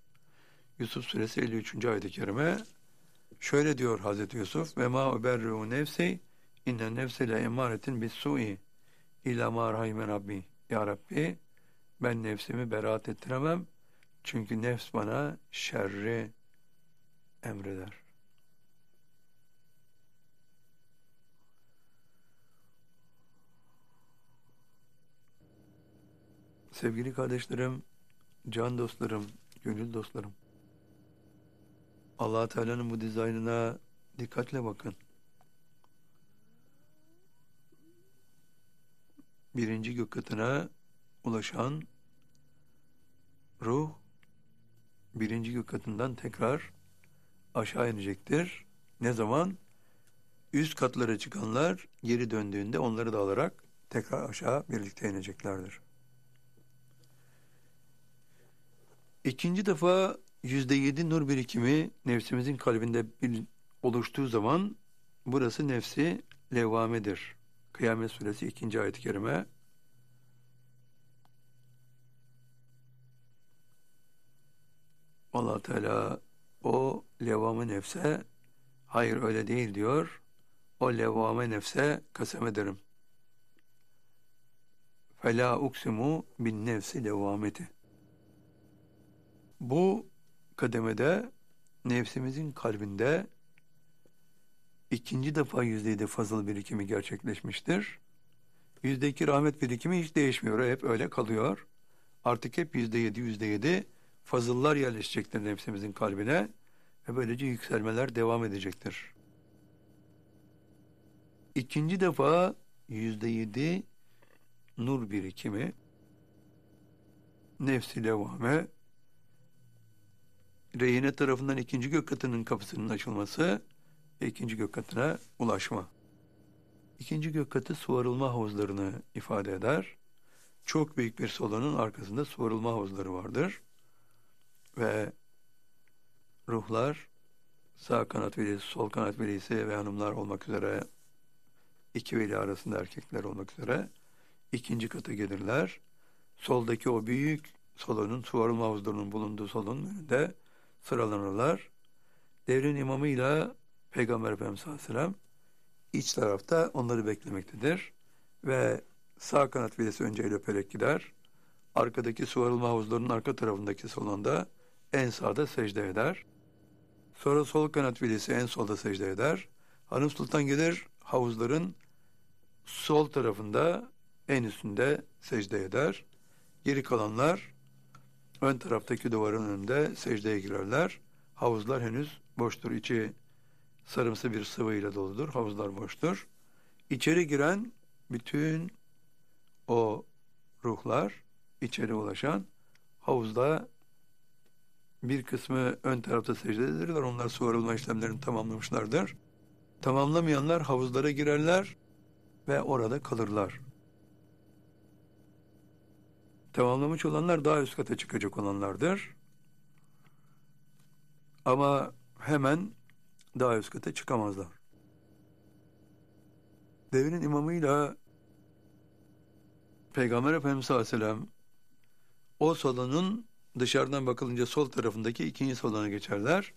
A: Yusuf suresi 53. ayet-i kerime şöyle diyor Hazreti Yusuf ve ma uberru nefsi inne nefse emaretin bis su'i ila ma rahime rabbi ya Rabbi ben nefsimi beraat ettiremem çünkü nefs bana şerri emreder. Sevgili kardeşlerim, can dostlarım, gönül dostlarım. Allah Teala'nın bu dizaynına dikkatle bakın. Birinci gök katına ulaşan ruh birinci gök katından tekrar aşağı inecektir. Ne zaman? Üst katlara çıkanlar geri döndüğünde onları da alarak tekrar aşağı birlikte ineceklerdir. İkinci defa yüzde yedi nur birikimi nefsimizin kalbinde bir oluştuğu zaman burası nefsi levamedir. Kıyamet suresi ikinci ayet-i kerime allah Teala o levamı nefse hayır öyle değil diyor. O levame nefse kasem ederim. Fela uksimu bin nefsi levameti. Bu kademede nefsimizin kalbinde ikinci defa yüzde yedi fazıl birikimi gerçekleşmiştir. Yüzde iki rahmet birikimi hiç değişmiyor. Hep öyle kalıyor. Artık hep yüzde yedi, yüzde yedi fazıllar yerleşecektir nefsimizin kalbine ve böylece yükselmeler devam edecektir. İkinci defa yüzde yedi nur birikimi nefsi levame rehine tarafından ikinci gök katının kapısının açılması ve ikinci gök katına ulaşma. İkinci gök katı suvarılma havuzlarını ifade eder. Çok büyük bir salonun arkasında suvarılma havuzları vardır ve ruhlar sağ kanat velisi, sol kanat velisi ve hanımlar olmak üzere iki veli arasında erkekler olmak üzere ikinci kata gelirler. Soldaki o büyük salonun, suvarılma havuzlarının bulunduğu salonun önünde sıralanırlar. Devrin imamıyla Peygamber Efendimiz sallallahu aleyhi ve sellem iç tarafta onları beklemektedir. Ve sağ kanat velisi önce el öperek gider. Arkadaki suvarılma havuzlarının arka tarafındaki salonda en sağda secde eder. Sonra sol kanat velisi en solda secde eder. Hanım Sultan gelir havuzların sol tarafında en üstünde secde eder. Geri kalanlar ön taraftaki duvarın önünde secdeye girerler. Havuzlar henüz boştur. İçi sarımsı bir sıvıyla doludur. Havuzlar boştur. İçeri giren bütün o ruhlar içeri ulaşan havuzda bir kısmı ön tarafta secdedirler. Onlar su arılma işlemlerini tamamlamışlardır. Tamamlamayanlar havuzlara girerler ve orada kalırlar. Tamamlamış olanlar daha üst kata çıkacak olanlardır. Ama hemen daha üst kata çıkamazlar. Devrin imamıyla Peygamber Efendimiz sallallahu aleyhi ve sellem o salonun dışarıdan bakılınca sol tarafındaki ikinci salona geçerler.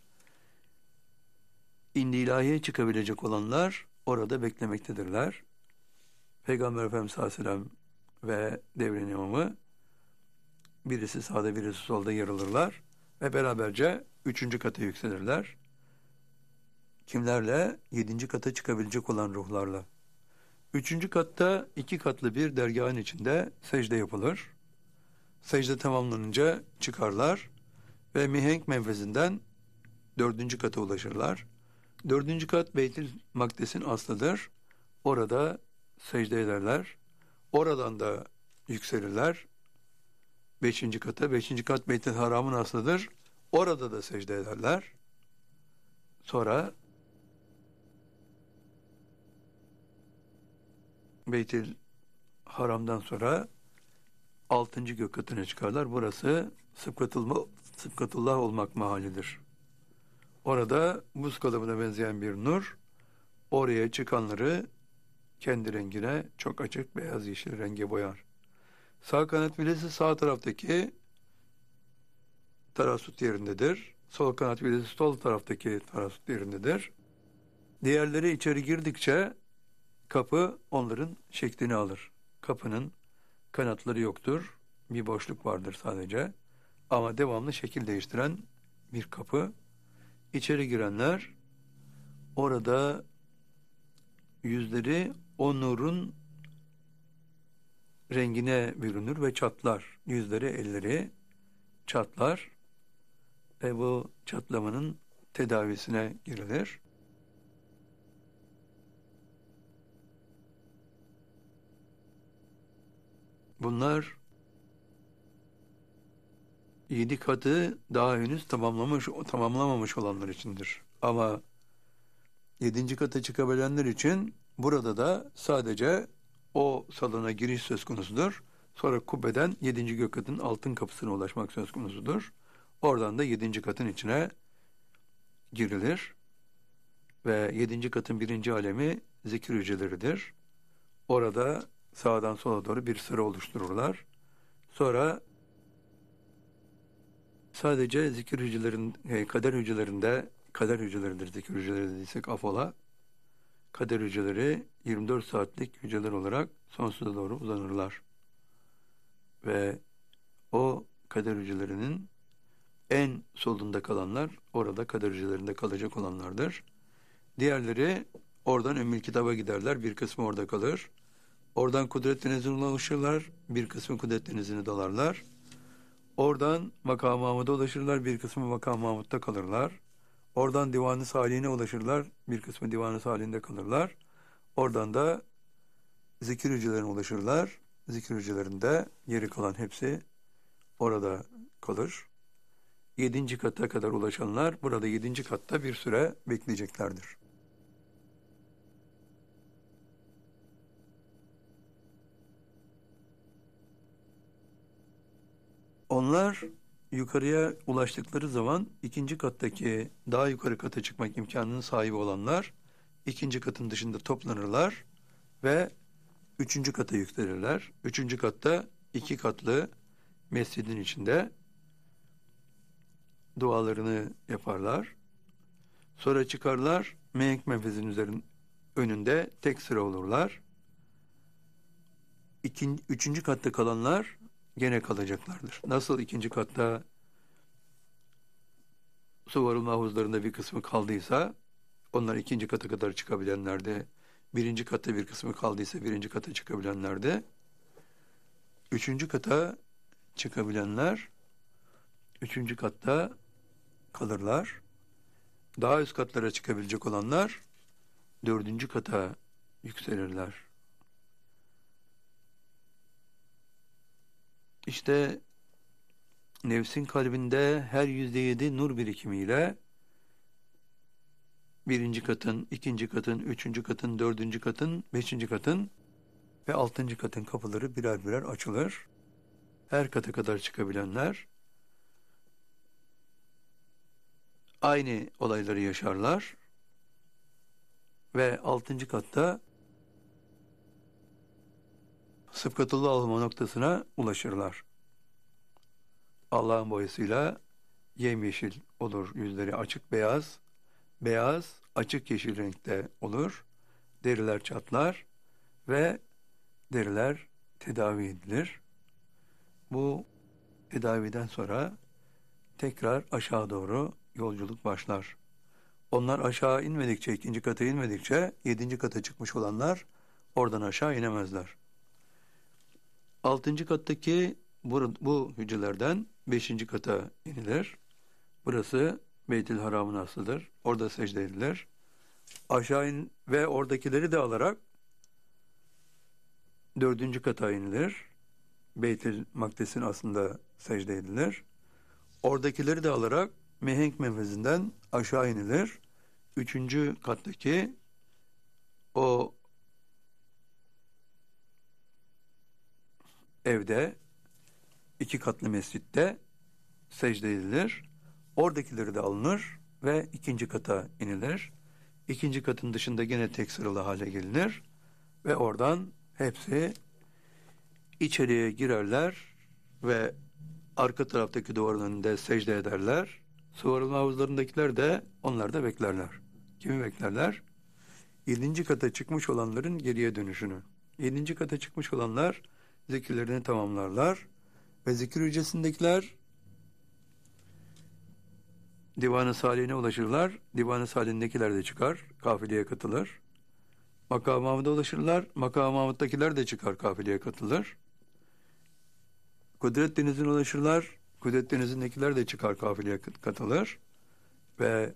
A: İndi ilahiye çıkabilecek olanlar orada beklemektedirler. Peygamber Efendimiz sallallahu aleyhi ve sellem ve devrin imamı birisi sağda birisi solda yer alırlar ve beraberce üçüncü kata yükselirler. Kimlerle? Yedinci kata çıkabilecek olan ruhlarla. Üçüncü katta iki katlı bir dergahın içinde secde yapılır. Secde tamamlanınca çıkarlar ve mihenk menfezinden dördüncü kata ulaşırlar. Dördüncü kat Beytül Makdes'in aslıdır. Orada secde ederler. Oradan da yükselirler. Beşinci kata, beşinci kat Beytül Haram'ın aslıdır. Orada da secde ederler. Sonra Beytül Haram'dan sonra altıncı gök katına çıkarlar. Burası Sıfkatullah, Sıfkatullah olmak mahallidir. Orada buz kalıbına benzeyen bir nur oraya çıkanları kendi rengine çok açık beyaz yeşil renge boyar. Sağ kanat bilesi sağ taraftaki tarasut yerindedir. Sol kanat bilesi sol taraftaki tarasut yerindedir. Diğerleri içeri girdikçe kapı onların şeklini alır. Kapının kanatları yoktur. Bir boşluk vardır sadece. Ama devamlı şekil değiştiren bir kapı. İçeri girenler orada yüzleri o nurun rengine bürünür ve çatlar. Yüzleri, elleri çatlar ve bu çatlamanın tedavisine girilir. Bunlar yedi katı daha henüz tamamlamış, tamamlamamış olanlar içindir. Ama yedinci kata çıkabilenler için burada da sadece o salona giriş söz konusudur. Sonra kubbeden yedinci gök altın kapısına ulaşmak söz konusudur. Oradan da yedinci katın içine girilir. Ve yedinci katın birinci alemi zikir hücreleridir. Orada sağdan sola doğru bir sıra oluştururlar. Sonra sadece zikir hücrelerin, e, kader hücrelerinde, kader hücreleridir zikir hücreleri dediysek afola, kader hücreleri 24 saatlik hücreler olarak sonsuza doğru uzanırlar. Ve o kader hücrelerinin en solunda kalanlar orada kader hücrelerinde kalacak olanlardır. Diğerleri oradan Ümmül Kitab'a giderler. Bir kısmı orada kalır. Oradan Kudret Denizi'ne ulaşırlar. Bir kısmı Kudret Denizi'ne dalarlar. Oradan Makam Mahmud'a ulaşırlar. Bir kısmı Makam Mahmud'da kalırlar. Oradan Divan-ı Salih'ine ulaşırlar. Bir kısmı Divan-ı Salih'inde kalırlar. Oradan da zikir hücrelerine ulaşırlar. Zikir hücrelerinde geri kalan hepsi orada kalır. Yedinci kata kadar ulaşanlar burada yedinci katta bir süre bekleyeceklerdir. Onlar yukarıya ulaştıkları zaman ikinci kattaki daha yukarı kata çıkmak imkanının sahibi olanlar ikinci katın dışında toplanırlar ve üçüncü kata yükselirler. Üçüncü katta iki katlı mescidin içinde dualarını yaparlar. Sonra çıkarlar, Meyenk menfezin üzerinin önünde tek sıra olurlar. İkinci, üçüncü katta kalanlar gene kalacaklardır. Nasıl ikinci katta su varılma bir kısmı kaldıysa onlar ikinci kata kadar çıkabilenlerde birinci katta bir kısmı kaldıysa birinci kata çıkabilenlerde üçüncü kata çıkabilenler üçüncü katta kalırlar. Daha üst katlara çıkabilecek olanlar dördüncü kata yükselirler. İşte nefsin kalbinde her yüzde yedi nur birikimiyle birinci katın, ikinci katın, üçüncü katın, dördüncü katın, beşinci katın ve altıncı katın kapıları birer birer açılır. her kata kadar çıkabilenler aynı olayları yaşarlar ve altıncı katta sıfkatullah olma noktasına ulaşırlar. Allah'ın boyasıyla yemyeşil olur yüzleri açık beyaz, beyaz açık yeşil renkte olur. Deriler çatlar ve deriler tedavi edilir. Bu tedaviden sonra tekrar aşağı doğru yolculuk başlar. Onlar aşağı inmedikçe, ikinci kata inmedikçe, yedinci kata çıkmış olanlar oradan aşağı inemezler. Altıncı kattaki bu, bu hücrelerden beşinci kata inilir. Burası Beytül Haram'ın aslıdır. Orada secde edilir. Aşağı in ve oradakileri de alarak dördüncü kata inilir. Beytül Makdes'in aslında secde edilir. Oradakileri de alarak Mehenk menfezinden aşağı inilir. Üçüncü kattaki o evde iki katlı mescitte secde edilir. Oradakileri de alınır ve ikinci kata inilir. İkinci katın dışında gene tek sıralı hale gelinir ve oradan hepsi içeriye girerler ve arka taraftaki duvarın önünde secde ederler. Suvarılma havuzlarındakiler de onlar da beklerler. Kimi beklerler? Yedinci kata çıkmış olanların geriye dönüşünü. Yedinci kata çıkmış olanlar zikirlerini tamamlarlar ve zikir hücresindekiler Divan-ı Salih'ine ulaşırlar. Divan-ı Salih'indekiler de çıkar, kafileye katılır. Makam-ı Mahmud'a ulaşırlar. Makam-ı Mahmud'dakiler de çıkar, kafileye katılır. Kudret Denizi'ne ulaşırlar. Kudret Denizi'ndekiler de çıkar, kafileye katılır. Ve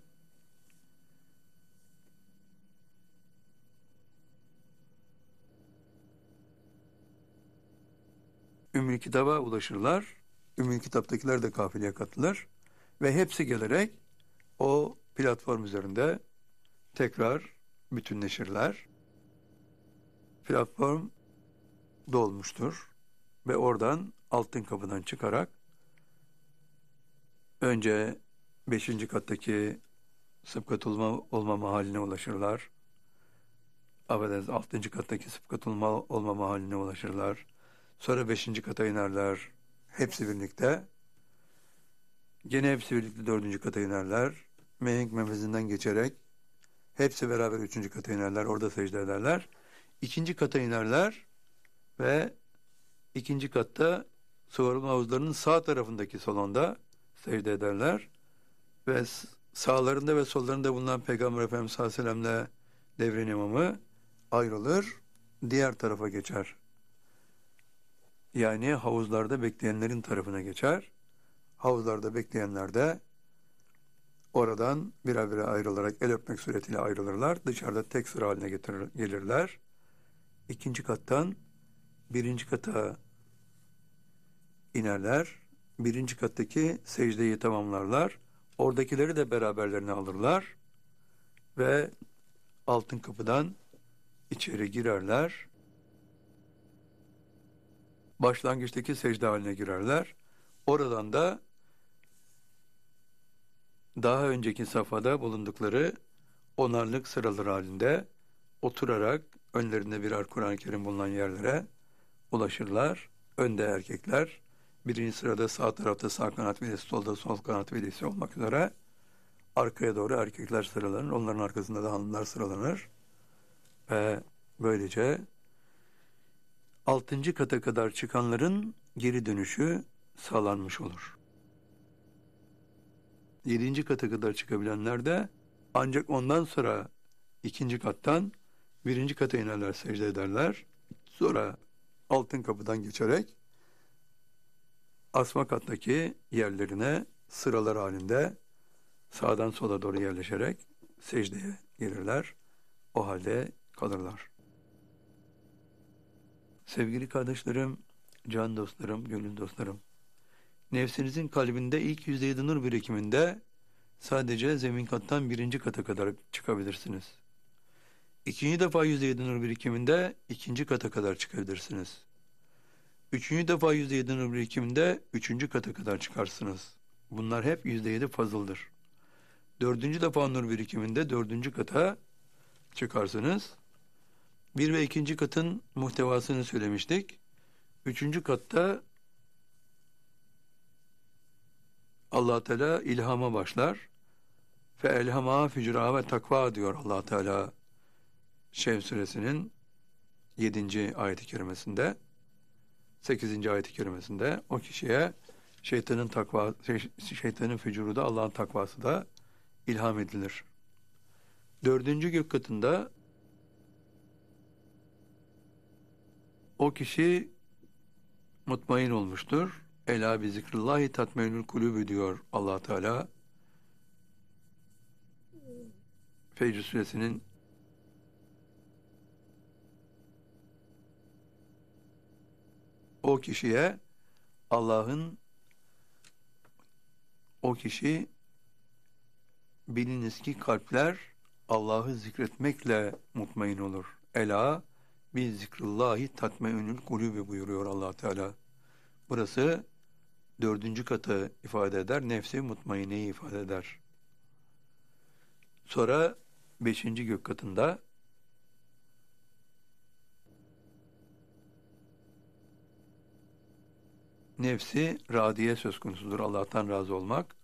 A: Ümmül Kitap'a ulaşırlar. Ümmül Kitap'takiler de kafileye katılır. Ve hepsi gelerek o platform üzerinde tekrar bütünleşirler. Platform dolmuştur ve oradan altın kapıdan çıkarak önce beşinci kattaki sıfkat olma, mahaline ulaşırlar. Affedersiniz altıncı kattaki sıfkat olma, mahaline ulaşırlar. Sonra beşinci kata inerler. Hepsi birlikte. Gene hepsi birlikte dördüncü kata inerler. Mehenk memesinden geçerek hepsi beraber üçüncü kata inerler. Orada secde ederler. İkinci kata inerler ve ikinci katta sıvarılma havuzlarının sağ tarafındaki salonda secde ederler. Ve sağlarında ve sollarında bulunan Peygamber Efendimiz sallallahu aleyhi ve sellem'le devrin imamı ayrılır. Diğer tarafa geçer. Yani havuzlarda bekleyenlerin tarafına geçer havuzlarda bekleyenler de oradan birer birer ayrılarak el öpmek suretiyle ayrılırlar. Dışarıda tek sıra haline getirir, gelirler. İkinci kattan birinci kata inerler. Birinci kattaki secdeyi tamamlarlar. Oradakileri de beraberlerine alırlar. Ve altın kapıdan içeri girerler. Başlangıçtaki secde haline girerler. Oradan da daha önceki safhada bulundukları onarlık sıralar halinde oturarak önlerinde birer Kur'an-ı Kerim bulunan yerlere ulaşırlar. Önde erkekler, birinci sırada sağ tarafta sağ kanat velisi, solda sol kanat velisi olmak üzere arkaya doğru erkekler sıralanır. Onların arkasında da hanımlar sıralanır. Ve böylece altıncı kata kadar çıkanların geri dönüşü sağlanmış olur yedinci kata kadar çıkabilenler de ancak ondan sonra ikinci kattan birinci kata inerler, secde ederler. Sonra altın kapıdan geçerek asma kattaki yerlerine sıralar halinde sağdan sola doğru yerleşerek secdeye gelirler. O halde kalırlar. Sevgili kardeşlerim, can dostlarım, gönül dostlarım, nefsinizin kalbinde ilk yüzde yedi nur birikiminde sadece zemin kattan birinci kata kadar çıkabilirsiniz. İkinci defa yüzde yedi nur birikiminde ikinci kata kadar çıkabilirsiniz. Üçüncü defa yüzde yedi nur birikiminde üçüncü kata kadar çıkarsınız. Bunlar hep yüzde yedi fazıldır. Dördüncü defa nur birikiminde dördüncü kata çıkarsınız. Bir ve ikinci katın muhtevasını söylemiştik. Üçüncü katta allah Teala ilhama başlar. Fe elhama fücra ve takva diyor allah Teala Şev suresinin 7. ayet-i kerimesinde. 8. ayet-i kerimesinde o kişiye şeytanın takva şey, şeytanın fücuru da Allah'ın takvası da ilham edilir. Dördüncü gök katında o kişi mutmain olmuştur. Ela bi zikrillahi tatmenül kulübü diyor allah Teala. Fecr suresinin o kişiye Allah'ın o kişi biliniz ki kalpler Allah'ı zikretmekle mutmain olur. Ela bi zikrullahi tatmeünül kulübü buyuruyor allah Teala. Burası dördüncü katı ifade eder. Nefsi mutmaineyi ifade eder. Sonra beşinci gök katında nefsi radiye söz konusudur. Allah'tan razı olmak.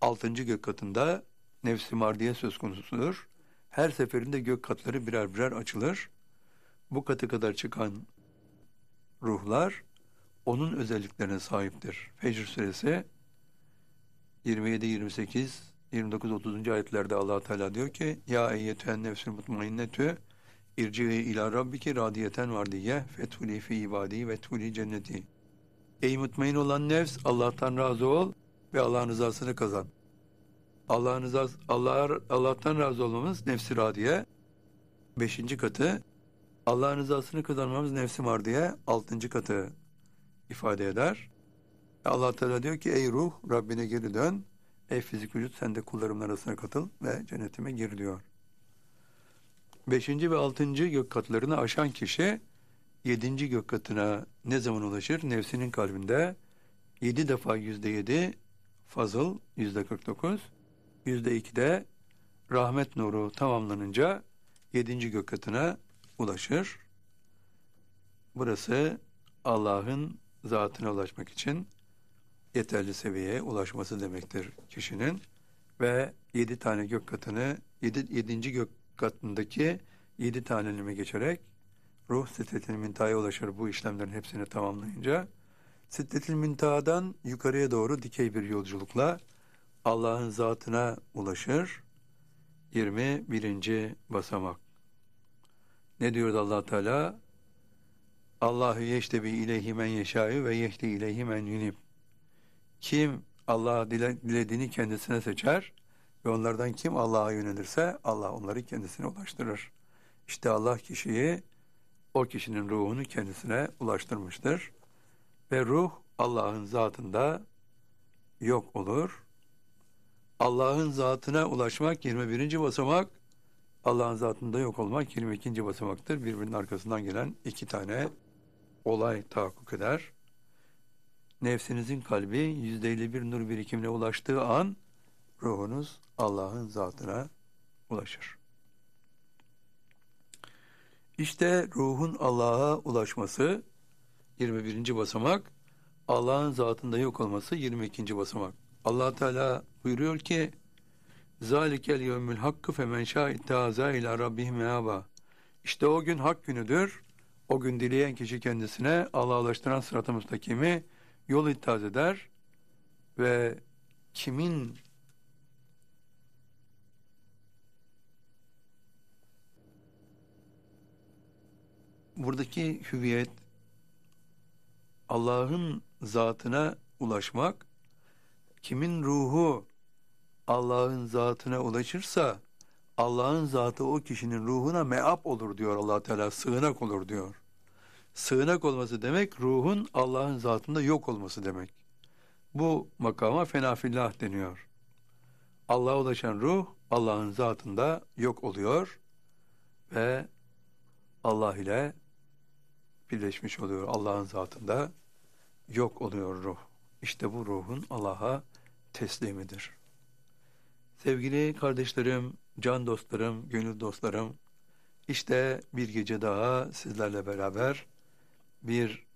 A: Altıncı gök katında nefsi mardiye söz konusudur. Her seferinde gök katları birer birer açılır. Bu katı kadar çıkan ruhlar onun özelliklerine sahiptir. Fecr suresi 27 28 29 30. ayetlerde Allah Teala diyor ki ya eyyetühen nefsül mutmainnetü irci'i ila rabbiki radiyeten vardiye fethuli fi ibadi ve tuli cenneti. Ey mutmain olan nefs Allah'tan razı ol ve Allah'ın rızasını kazan. Allah'ın rızası Allah Allah'tan razı olmamız nefsi radiye. Beşinci katı Allah'ın rızasını kazanmamız nefsi mardiye. Altıncı katı ifade eder. Allah Teala diyor ki ey ruh Rabbine geri dön. Ey fizik vücut sen de kullarımın arasına katıl ve cennetime gir diyor. Beşinci ve altıncı gök katlarını aşan kişi yedinci gök katına ne zaman ulaşır? Nefsinin kalbinde yedi defa yüzde yedi fazıl yüzde kırk dokuz yüzde ikide rahmet nuru tamamlanınca yedinci gök katına ulaşır. Burası Allah'ın zatına ulaşmak için yeterli seviyeye ulaşması demektir kişinin ve yedi tane gök katını yedi, yedinci gök katındaki yedi tanelime geçerek ruh sitretil mintaya ulaşır bu işlemlerin hepsini tamamlayınca sitretil mintadan yukarıya doğru dikey bir yolculukla Allah'ın zatına ulaşır 21. basamak ne diyordu allah Teala? Allahu yeştebi ileyhi men yeşâ'ü ve yehdi ileyhi men yunib. Kim Allah dile, dilediğini kendisine seçer ve onlardan kim Allah'a yönelirse Allah onları kendisine ulaştırır. İşte Allah kişiyi o kişinin ruhunu kendisine ulaştırmıştır. Ve ruh Allah'ın zatında yok olur. Allah'ın zatına ulaşmak 21. basamak, Allah'ın zatında yok olmak 22. basamaktır. Birbirinin arkasından gelen iki tane olay tahakkuk eder. Nefsinizin kalbi yüzde bir nur birikimine ulaştığı an ruhunuz Allah'ın zatına ulaşır. İşte ruhun Allah'a ulaşması 21. basamak, Allah'ın zatında yok olması 22. basamak. Allah Teala buyuruyor ki Zalikel yevmül hakkı femen şâ'ittâzâ ilâ rabbih meâbâ. İşte o gün hak günüdür. O gün dileyen kişi kendisine Allah'a ulaştıran sırat-ı müstakimi yol ittaz eder ve kimin buradaki hüviyet Allah'ın zatına ulaşmak kimin ruhu Allah'ın zatına ulaşırsa Allah'ın zatı o kişinin ruhuna meap olur diyor allah Teala, sığınak olur diyor. Sığınak olması demek ruhun Allah'ın zatında yok olması demek. Bu makama fenafillah deniyor. Allah'a ulaşan ruh Allah'ın zatında yok oluyor ve Allah ile birleşmiş oluyor. Allah'ın zatında yok oluyor ruh. İşte bu ruhun Allah'a teslimidir. Sevgili kardeşlerim, can dostlarım, gönül dostlarım, işte bir gece daha sizlerle beraber bir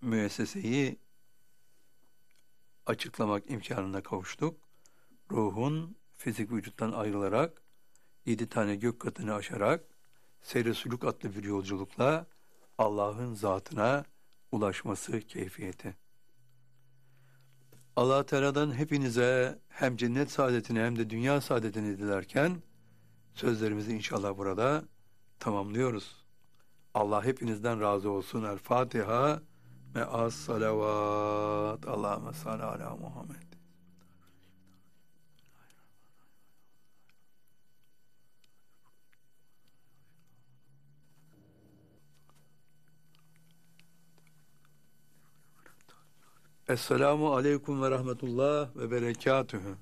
A: müesseseyi açıklamak imkanına kavuştuk. Ruhun fizik vücuttan ayrılarak yedi tane gök katını aşarak seyre suluk adlı bir yolculukla Allah'ın zatına ulaşması keyfiyeti. Allah Teala'dan hepinize hem cennet saadetini hem de dünya saadetini dilerken sözlerimizi inşallah burada tamamlıyoruz. Allah hepinizden razı olsun. El Fatiha ve as salavat. Allahümme salli ala Muhammed. Esselamu aleyküm ve rahmetullah ve berekatühü.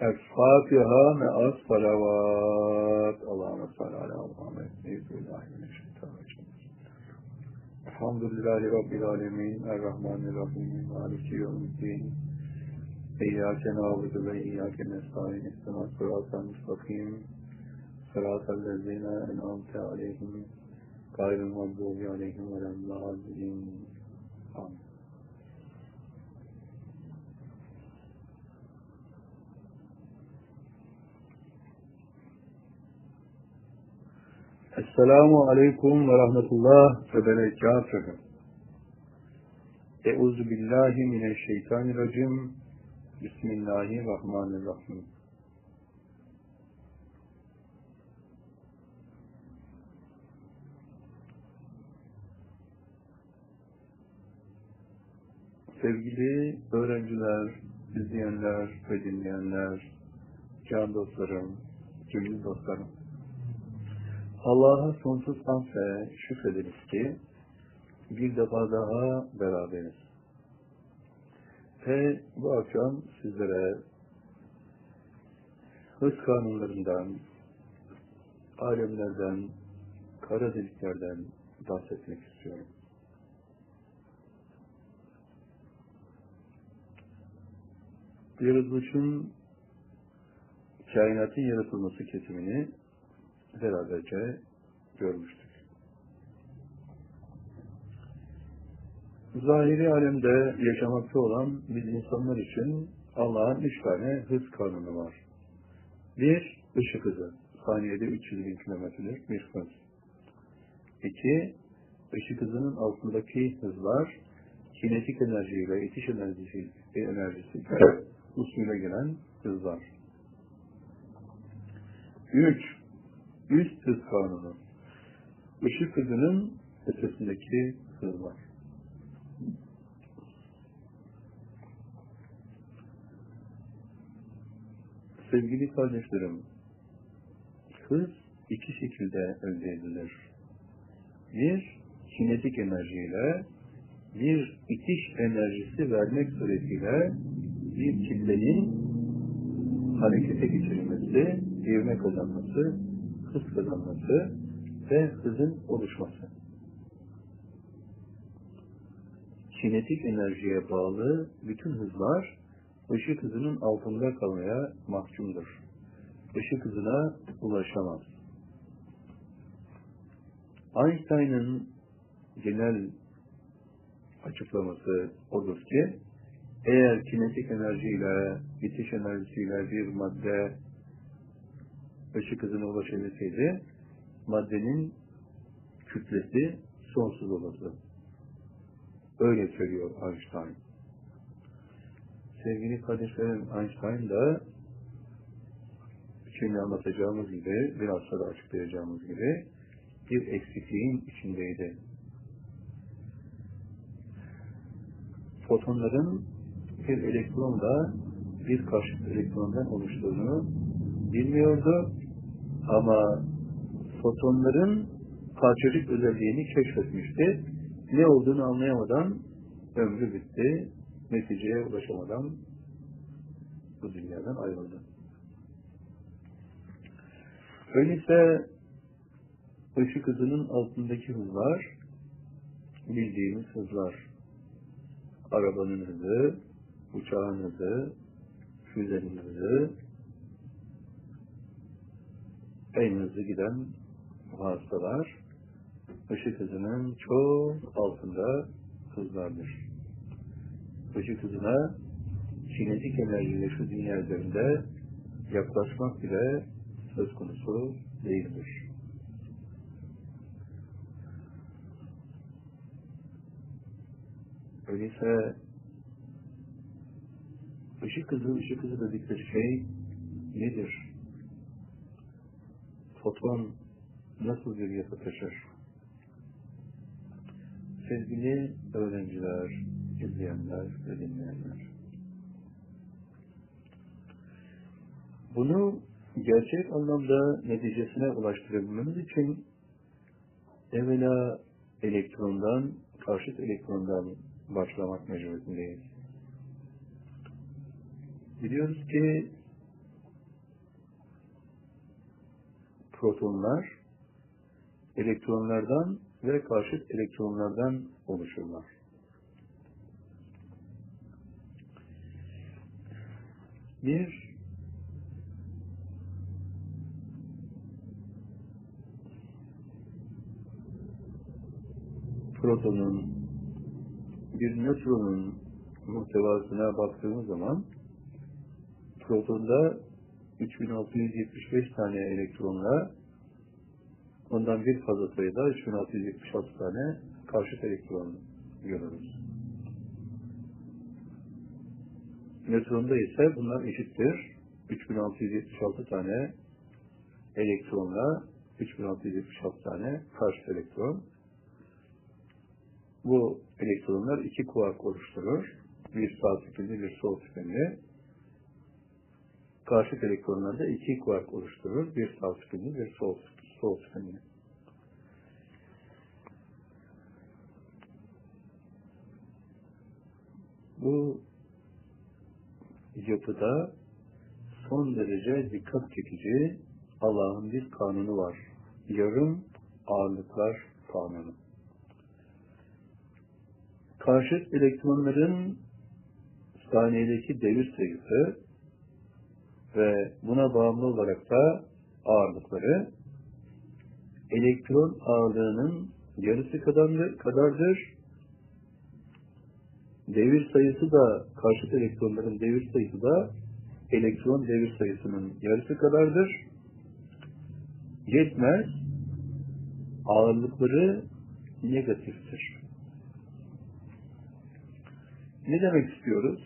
B: El-Fatiha me az salavat. Allahümme salli ala Muhammed. Nebiyyillahimineşşeytanirracim. Elhamdülillahi Rabbil alemin. Errahmanirrahim. Maliki yevmiddin. İyyâke nâbudu ve iyyâke nestaîn. İhdinas sırâtal mustakîm. صراط الذين أنعمت عليهم غير المغضوب عليهم ولا الضالين آمين Esselamu Aleyküm ve Rahmetullah ve Berekatühü. Euzu billahi mineşşeytanirracim. Bismillahirrahmanirrahim. Sevgili öğrenciler, izleyenler ve dinleyenler, can dostlarım, gönül dostlarım. Allah'a sonsuz hamd ve şükrederiz ki bir defa daha beraberiz. Ve bu akşam sizlere hız kanunlarından, alemlerden, kara deliklerden bahsetmek istiyorum. Yaratılışın kainatın yaratılması kesimini beraberce görmüştük. Zahiri alemde yaşamakta olan biz insanlar için Allah'ın üç tane hız kanunu var. Bir, ışık hızı. Saniyede 300 bin kilometrelik bir hız. İki, ışık hızının altındaki hızlar kinetik enerji ve itiş enerjisi, enerjisi usulüne gelen hızlar. Üç, üst hız kanunu. Işık hızının ötesindeki hızlar. Sevgili kardeşlerim, hız iki şekilde elde edilir. Bir, kinetik enerjiyle, bir itiş enerjisi vermek suretiyle bir kitlenin harekete geçirilmesi, ivme kazanması, hız kazanması ve hızın oluşması. Kinetik enerjiye bağlı bütün hızlar ışık hızının altında kalmaya mahkumdur. Işık hızına ulaşamaz. Einstein'ın genel açıklaması odur ki eğer kinetik enerjiyle, bitiş enerjisiyle bir madde ışık hızına ulaşabilseydi maddenin kütlesi sonsuz olurdu. Öyle söylüyor Einstein. Sevgili kardeşlerim Einstein da şimdi anlatacağımız gibi, biraz sonra açıklayacağımız gibi bir eksikliğin içindeydi. Fotonların bir elektronla bir karşıt elektrondan oluştuğunu bilmiyordu ama fotonların parçacık özelliğini keşfetmişti. Ne olduğunu anlayamadan ömrü bitti. Neticeye ulaşamadan bu dünyadan ayrıldı. Öyleyse ışık hızının altındaki hızlar bildiğimiz hızlar. Arabanın hızı, uçağın hızı, füzenin hızı, en hızlı giden vasıtalar ışık hızının çok altında hızlardır. Işık hızına kinetik enerjiyle şu dünya üzerinde yaklaşmak bile söz konusu değildir. Öyleyse ışık hızı, ışık hızı dedikleri şey nedir? Foton nasıl bir yapı taşır? Sevgili öğrenciler, izleyenler ve dinleyenler. Bunu gerçek anlamda neticesine ulaştırabilmemiz için evvela elektrondan, karşıt elektrondan başlamak mecburiyetindeyiz. Biliyoruz ki protonlar elektronlardan ve karşıt elektronlardan oluşurlar. Bir protonun bir nötronun muhtevasına baktığımız zaman protonda 3675 tane elektronla ondan bir fazla sayıda 3676 tane karşıt elektron görürüz. Nötronda ise bunlar eşittir. 3676 tane elektronla 3676 tane karşıt elektron. Bu elektronlar iki kuark oluşturur. Bir sağ spinli, bir sol spinli. Karşıt elektronlar da iki kuark oluşturur. Bir sağ spinli, bir sol, sol spinli. Bu yapıda son derece dikkat çekici Allah'ın bir kanunu var. Yarım ağırlıklar kanunu karşıt elektronların saniyedeki devir sayısı ve buna bağımlı olarak da ağırlıkları elektron ağırlığının yarısı kadardır. Devir sayısı da karşıt elektronların devir sayısı da elektron devir sayısının yarısı kadardır. Yetmez. Ağırlıkları negatiftir. Ne demek istiyoruz?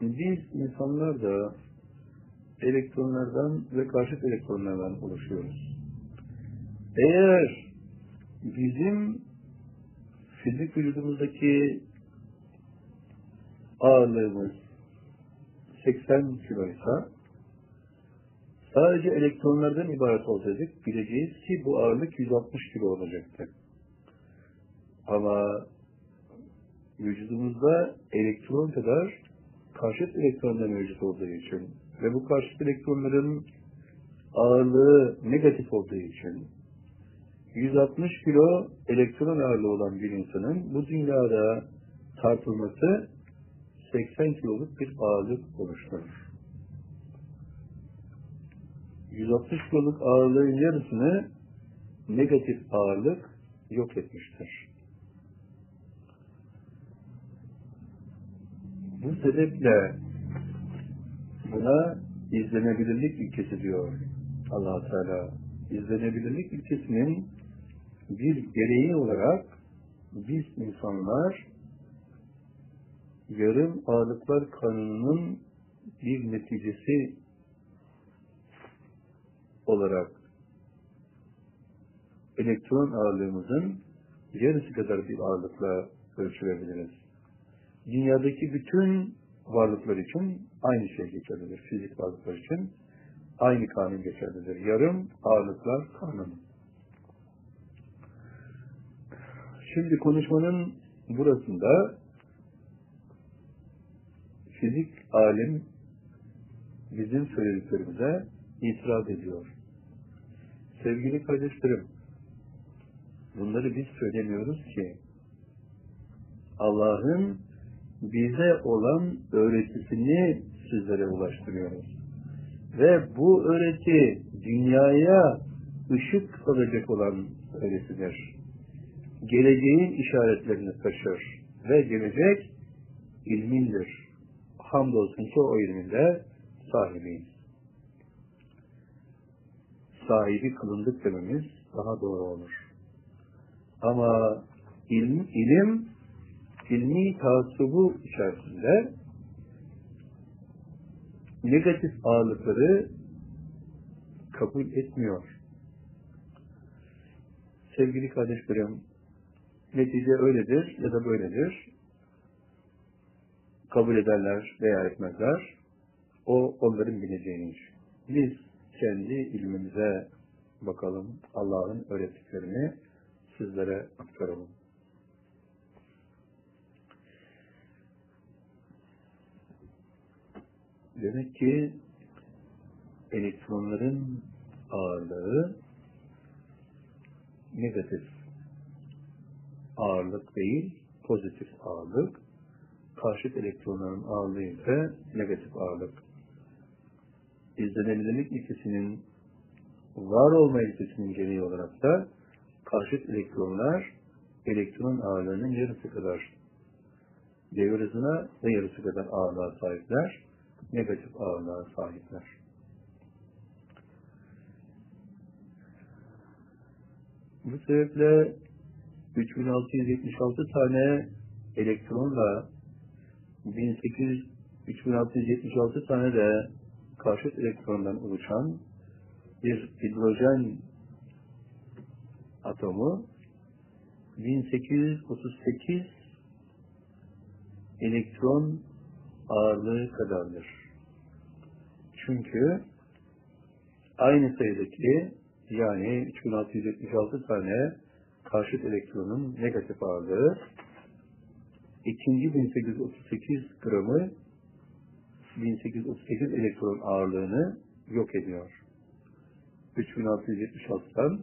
B: Biz insanlar da elektronlardan ve karşıt elektronlardan oluşuyoruz. Eğer bizim fizik vücudumuzdaki ağırlığımız 80 kiloysa sadece elektronlardan ibaret olsaydık bileceğiz ki bu ağırlık 160 kilo olacaktı. Ama vücudumuzda elektron kadar karşıt elektronlar mevcut olduğu için ve bu karşıt elektronların ağırlığı negatif olduğu için 160 kilo elektron ağırlığı olan bir insanın bu dünyada tartılması 80 kiloluk bir ağırlık oluşturur. 160 kiloluk ağırlığın yarısını negatif ağırlık yok etmiştir. Bu sebeple buna izlenebilirlik ilkesi diyor allah Teala. İzlenebilirlik ilkesinin bir gereği olarak biz insanlar yarım ağırlıklar kanununun bir neticesi olarak elektron ağırlığımızın yarısı kadar bir ağırlıkla ölçülebiliriz dünyadaki bütün varlıklar için aynı şey geçerlidir. Fizik varlıklar için aynı kanun geçerlidir. Yarım ağırlıklar kanunu. Şimdi konuşmanın burasında fizik alim bizim söylediklerimize itiraz ediyor. Sevgili kardeşlerim, bunları biz söylemiyoruz ki Allah'ın bize olan öğretisini sizlere ulaştırıyoruz. Ve bu öğreti dünyaya ışık olacak olan öğretidir. Geleceğin işaretlerini taşır ve gelecek ilmindir. Hamdolsun ki o ilminde sahibiyiz. Sahibi kılındık dememiz daha doğru olur. Ama ilim, ilim ilmi taassubu içerisinde negatif ağırlıkları kabul etmiyor. Sevgili kardeşlerim, netice öyledir ya da böyledir. Kabul ederler veya etmezler. O onların bileceğini. Biz kendi ilmimize bakalım, Allah'ın öğrettiklerini sizlere aktaralım. Demek ki elektronların ağırlığı negatif ağırlık değil, pozitif ağırlık. Karşıt elektronların ağırlığı ise negatif ağırlık. İzlenimlilik ikisinin var olma ilkesinin gereği olarak da karşıt elektronlar elektron ağırlığının yarısı kadar devir hızına ve yarısı kadar ağırlığa sahipler negatif ağırlığa sahipler. Bu sebeple 3676 tane elektronla 1800 3676 tane de karşıt elektrondan oluşan bir hidrojen atomu 1838 elektron ağırlığı kadardır. Çünkü aynı sayıdaki yani 3676 tane karşıt elektronun negatif ağırlığı ikinci 1838 gramı 1838 elektron ağırlığını yok ediyor. 3676'dan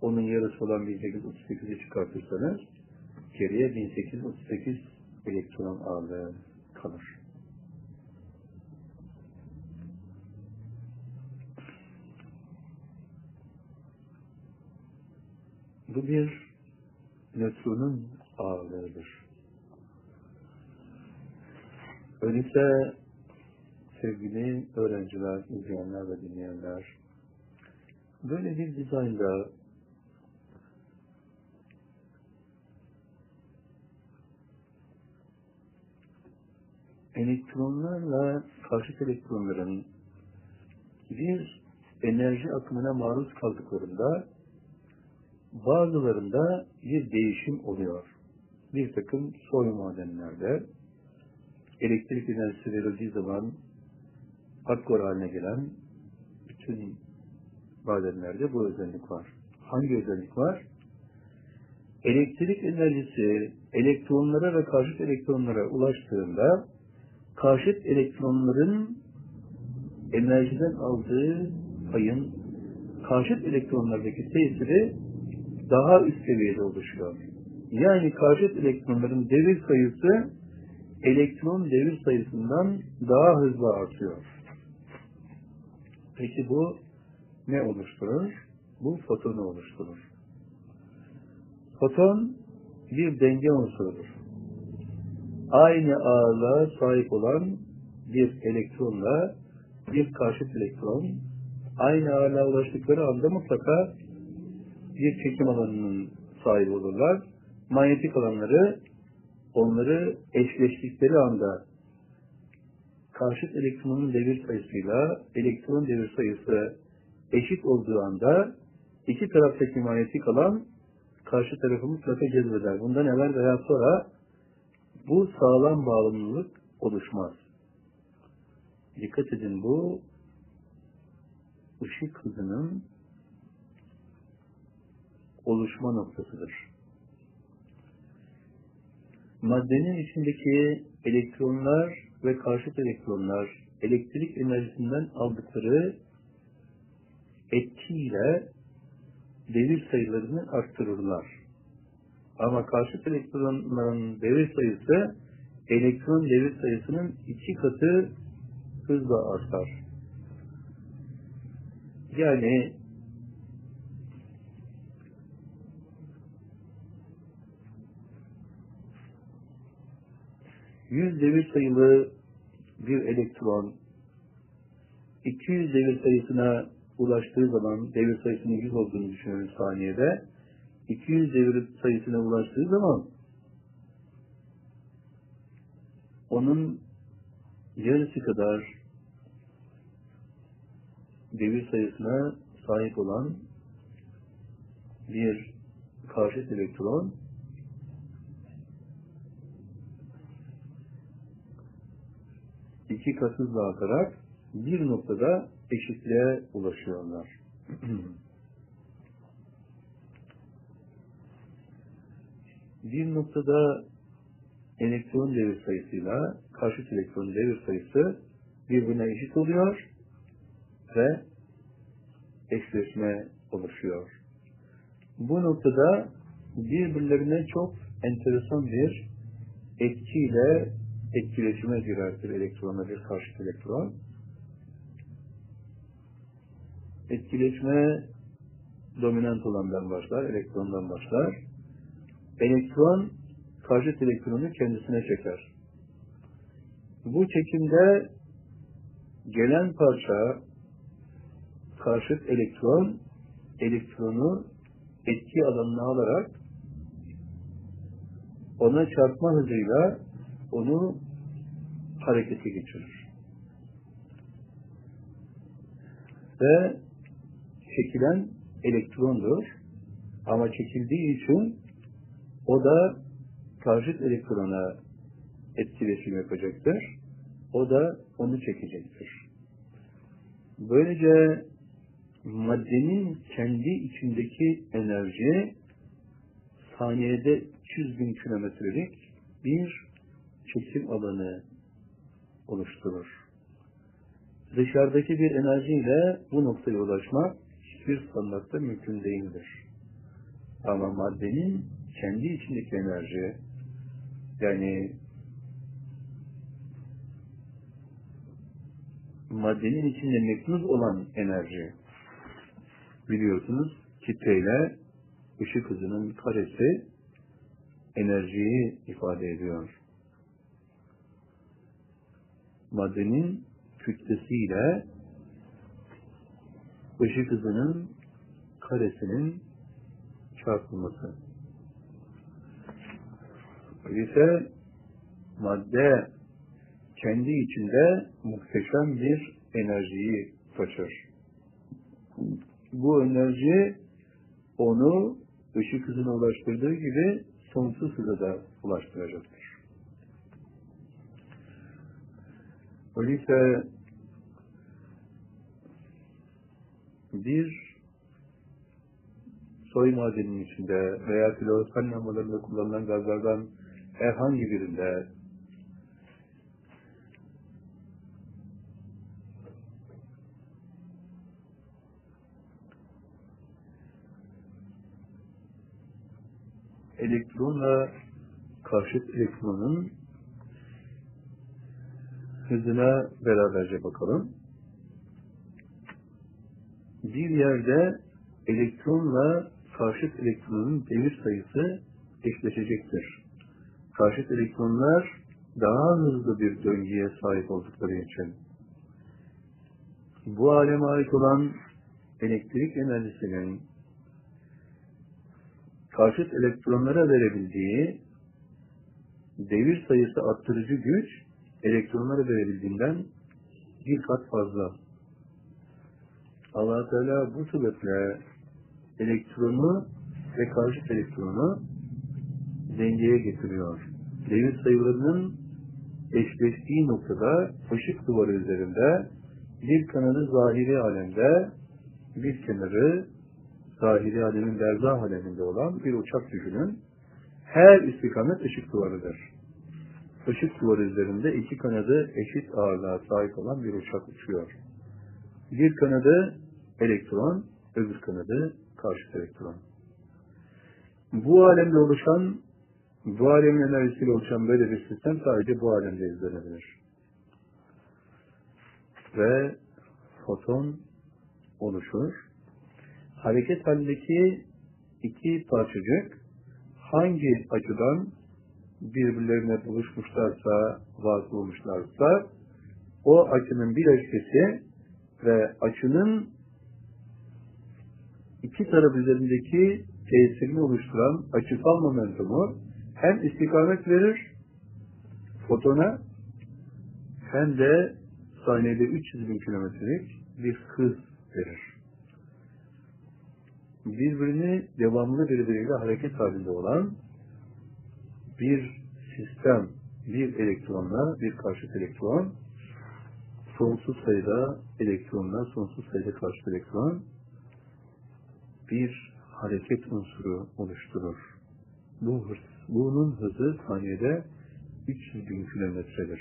B: onun yarısı olan 1838'i çıkartırsanız geriye 1838 elektron ağırlığı kalır. Bu bir nötronun ağırlığıdır. Öyleyse sevgili öğrenciler, izleyenler ve dinleyenler, böyle bir dizaynda elektronlarla karşıt elektronların bir enerji akımına maruz kaldıklarında bazılarında bir değişim oluyor. Bir takım soy madenlerde elektrik enerjisi verildiği zaman hardcore haline gelen bütün madenlerde bu özellik var. Hangi özellik var? Elektrik enerjisi elektronlara ve karşıt elektronlara ulaştığında karşıt elektronların enerjiden aldığı payın karşıt elektronlardaki tesiri daha üst seviyede oluşuyor. Yani karşıt elektronların devir sayısı elektron devir sayısından daha hızlı artıyor. Peki bu ne oluşturur? Bu fotonu oluşturur. Foton bir denge unsurudur. Aynı ağırlığa sahip olan bir elektronla bir karşıt elektron aynı ağırlığa ulaştıkları anda mutlaka bir çekim alanının sahibi olurlar. Manyetik alanları onları eşleştikleri anda karşıt elektronun devir sayısıyla elektron devir sayısı eşit olduğu anda iki taraftaki manyetik alan karşı tarafı mutlaka cezbeder. Bundan evvel veya sonra bu sağlam bağımlılık oluşmaz. Dikkat edin bu ışık hızının oluşma noktasıdır. Maddenin içindeki elektronlar ve karşıt elektronlar elektrik enerjisinden aldıkları etkiyle devir sayılarını arttırırlar. Ama karşıt elektronların devir sayısı elektron devir sayısının iki katı hızla artar. Yani yüz devir sayılı bir elektron 200 devir sayısına ulaştığı zaman devir sayısının 100 olduğunu düşünün saniyede 200 devir sayısına ulaştığı zaman onun yarısı kadar devir sayısına sahip olan bir karşıt elektron iki kat hızla artarak bir noktada eşitliğe ulaşıyorlar. bir noktada elektron devir sayısıyla karşıt elektron devir sayısı birbirine eşit oluyor ve eşleşme oluşuyor. Bu noktada birbirlerine çok enteresan bir etkiyle etkileşime girerdir elektronla bir karşıt elektron. Etkileşme dominant olandan başlar, elektrondan başlar. Elektron karşıt elektronu kendisine çeker. Bu çekimde gelen parça karşıt elektron elektronu etki alanına alarak ona çarpma hızıyla onu harekete geçirir. Ve çekilen elektrondur. Ama çekildiği için o da karşıt elektrona etkileşim yapacaktır. O da onu çekecektir. Böylece maddenin kendi içindeki enerji saniyede 300 bin kilometrelik bir çekim alanı oluşturur. Dışarıdaki bir enerjiyle bu noktaya ulaşmak hiçbir standartta mümkün değildir. Ama maddenin kendi içindeki enerji yani maddenin içinde meknuz olan enerji biliyorsunuz kitleyle ışık hızının karesi enerjiyi ifade ediyor. Maddenin kütlesiyle ışık hızının karesinin çarpılması. Öyleyse madde kendi içinde muhteşem bir enerjiyi taşır. Bu enerji onu ışık hızına ulaştırdığı gibi sonsuz hıza da ulaştıracaktır. Öyleyse bir soy madeninin içinde veya floresan lambalarında kullanılan gazlardan herhangi birinde elektronla karşıt elektronun hızına beraberce bakalım. Bir yerde elektronla karşıt elektronun devir sayısı eşleşecektir. Karşıt elektronlar daha hızlı bir döngüye sahip oldukları için bu aleme ait olan elektrik enerjisinin karşıt elektronlara verebildiği devir sayısı arttırıcı güç elektronlara verebildiğinden bir kat fazla. allah Teala bu sebeple elektronu ve karşıt elektronu dengeye getiriyor. Devir sayılarının eşleştiği noktada ışık duvarı üzerinde bir kanadı zahiri alemde bir kenarı zahiri alemin berzah aleminde olan bir uçak düşünün. Her istikamet ışık duvarıdır. Işık duvarı üzerinde iki kanadı eşit ağırlığa sahip olan bir uçak uçuyor. Bir kanadı elektron, öbür kanadı karşıt elektron. Bu alemde oluşan, bu alemin enerjisiyle oluşan böyle bir sistem sadece bu alemde izlenebilir. Ve foton oluşur. Hareket halindeki iki parçacık hangi açıdan birbirlerine buluşmuşlarsa, vasıl olmuşlarsa o açının bileşkesi ve açının iki taraf üzerindeki tesirini oluşturan açısal momentumu hem istikamet verir fotona hem de saniyede 300 bin kilometrelik bir hız verir. Birbirini devamlı birbiriyle hareket halinde olan bir sistem, bir elektronla bir karşıt elektron, sonsuz sayıda elektronla sonsuz sayıda karşıt elektron bir hareket unsuru oluşturur. Bu hız, bunun hızı saniyede 300 bin kilometredir.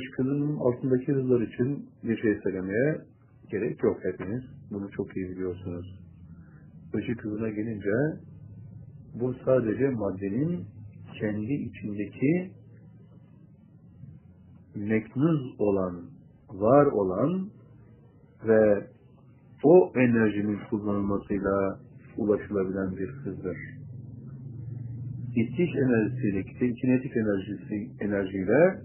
B: Işıkının altındaki hızlar için bir şey söylemeye gerek yok hepiniz. Bunu çok iyi biliyorsunuz. Işık hızına gelince bu sadece maddenin kendi içindeki meknuz olan, var olan ve o enerjinin kullanılmasıyla ulaşılabilen bir hızdır. İtiş enerjisiyle, kinetik enerjisi, enerjiyle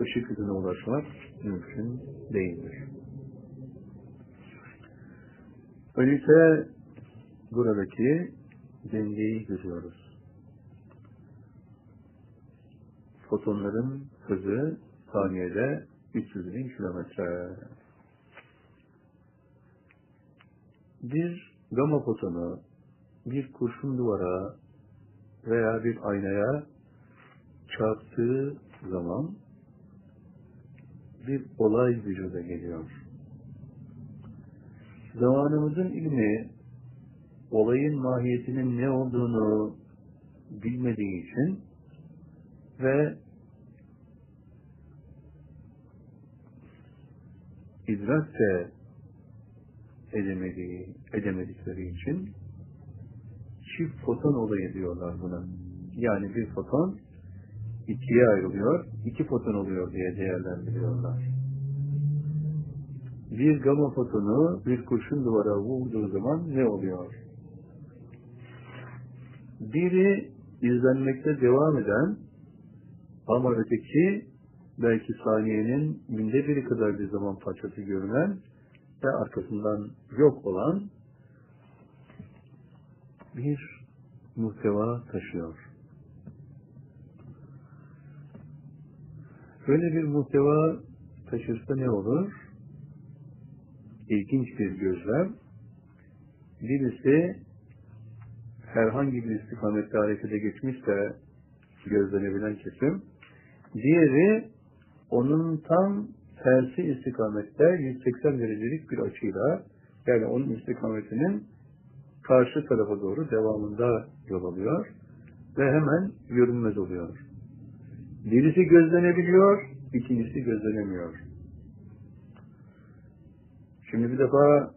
B: ışık hızına ulaşmak mümkün değildir. Öyleyse buradaki dengeyi görüyoruz. Fotonların hızı saniyede 300 bin kilometre. Bir gama fotonu bir kurşun duvara veya bir aynaya çarptığı zaman bir olay vücuda geliyor. Zamanımızın ilmi olayın mahiyetinin ne olduğunu bilmediği için ve idrak de edemediği, edemedikleri için çift foton olayı diyorlar buna. Yani bir foton ikiye ayrılıyor, iki foton oluyor diye değerlendiriyorlar. Bir gama fotonu bir kurşun duvara vurduğu zaman ne oluyor? Biri izlenmekte devam eden ama öteki belki saniyenin binde biri kadar bir zaman parçası görünen ve arkasından yok olan bir muhteva taşıyor. Böyle bir muhteva taşırsa ne olur? İlginç bir gözlem. Birisi herhangi bir istikamette harekete geçmişse gözlenebilen kesim, diğeri onun tam tersi istikamette 180 derecelik bir açıyla yani onun istikametinin karşı tarafa doğru devamında yol alıyor ve hemen görünmez oluyor. Birisi gözlenebiliyor, ikincisi gözlenemiyor. Şimdi bir defa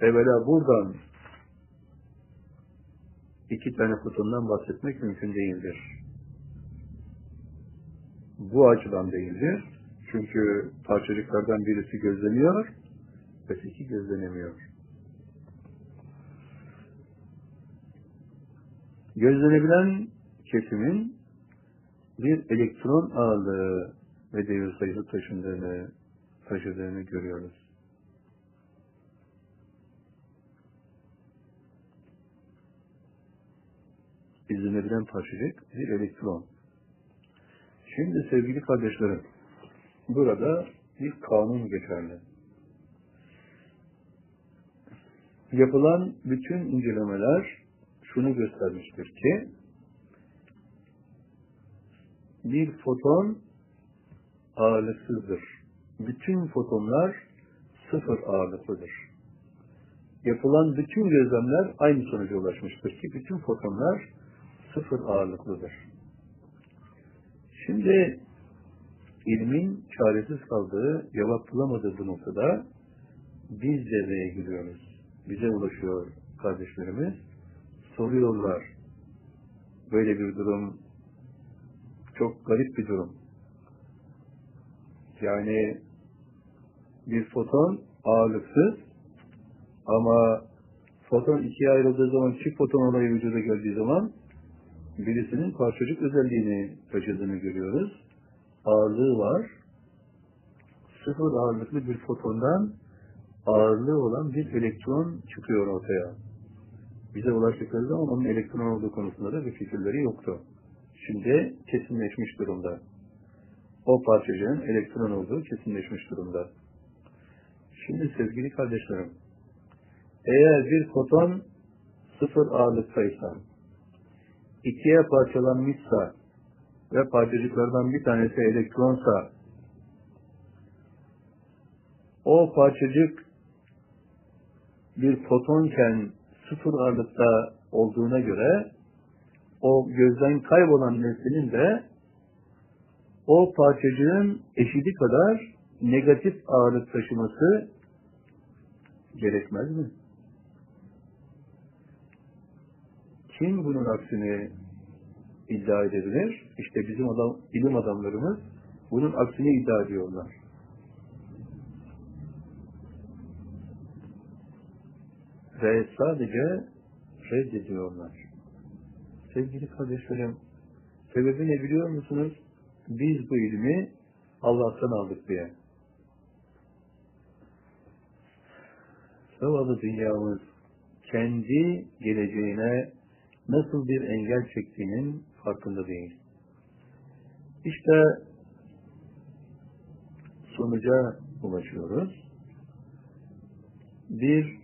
B: evvela buradan iki tane fotondan bahsetmek mümkün değildir. Bu açıdan değildir. Çünkü parçacıklardan birisi gözleniyor, öteki gözlenemiyor. Gözlenebilen kesimin bir elektron ağırlığı ve devir sayısı taşındığını, taşıdığını görüyoruz. İzlenebilen parçacık bir elektron. Şimdi sevgili kardeşlerim, burada bir kanun geçerli. Yapılan bütün incelemeler şunu göstermiştir ki bir foton ağırlıksızdır. Bütün fotonlar sıfır ağırlıklıdır. Yapılan bütün gözlemler aynı sonuca ulaşmıştır ki bütün fotonlar sıfır ağırlıklıdır. Şimdi ilmin çaresiz kaldığı, cevap bulamadığı bu noktada biz devreye giriyoruz. bize ulaşıyor kardeşlerimiz. Soruyorlar. Böyle bir durum çok garip bir durum. Yani bir foton ağırlıksız ama foton ikiye ayrıldığı zaman çift foton olayı vücuda geldiği zaman birisinin parçacık özelliğini taşıdığını görüyoruz. Ağırlığı var. Sıfır ağırlıklı bir fotondan ağırlığı olan bir elektron çıkıyor ortaya. Bize ulaştıkları zaman onun elektron olduğu konusunda da bir fikirleri yoktu. Şimdi kesinleşmiş durumda. O parçacığın elektron olduğu kesinleşmiş durumda. Şimdi sevgili kardeşlerim, eğer bir foton sıfır ağırlıktaysa, ikiye parçalanmışsa ve parçacıklardan bir tanesi elektronsa, o parçacık bir fotonken sıfır ağırlıkta olduğuna göre o gözden kaybolan nesnenin de o parçacığın eşidi kadar negatif ağırlık taşıması gerekmez mi? Kim bunun aksini iddia edebilir? İşte bizim adam, ilim adamlarımız bunun aksini iddia ediyorlar. Ve sadece reddediyorlar. Sevgili kardeşlerim, sebebi ne biliyor musunuz? Biz bu ilmi Allah'tan aldık diye. Zavallı dünyamız kendi geleceğine nasıl bir engel çektiğinin farkında değil. İşte sonuca ulaşıyoruz. Bir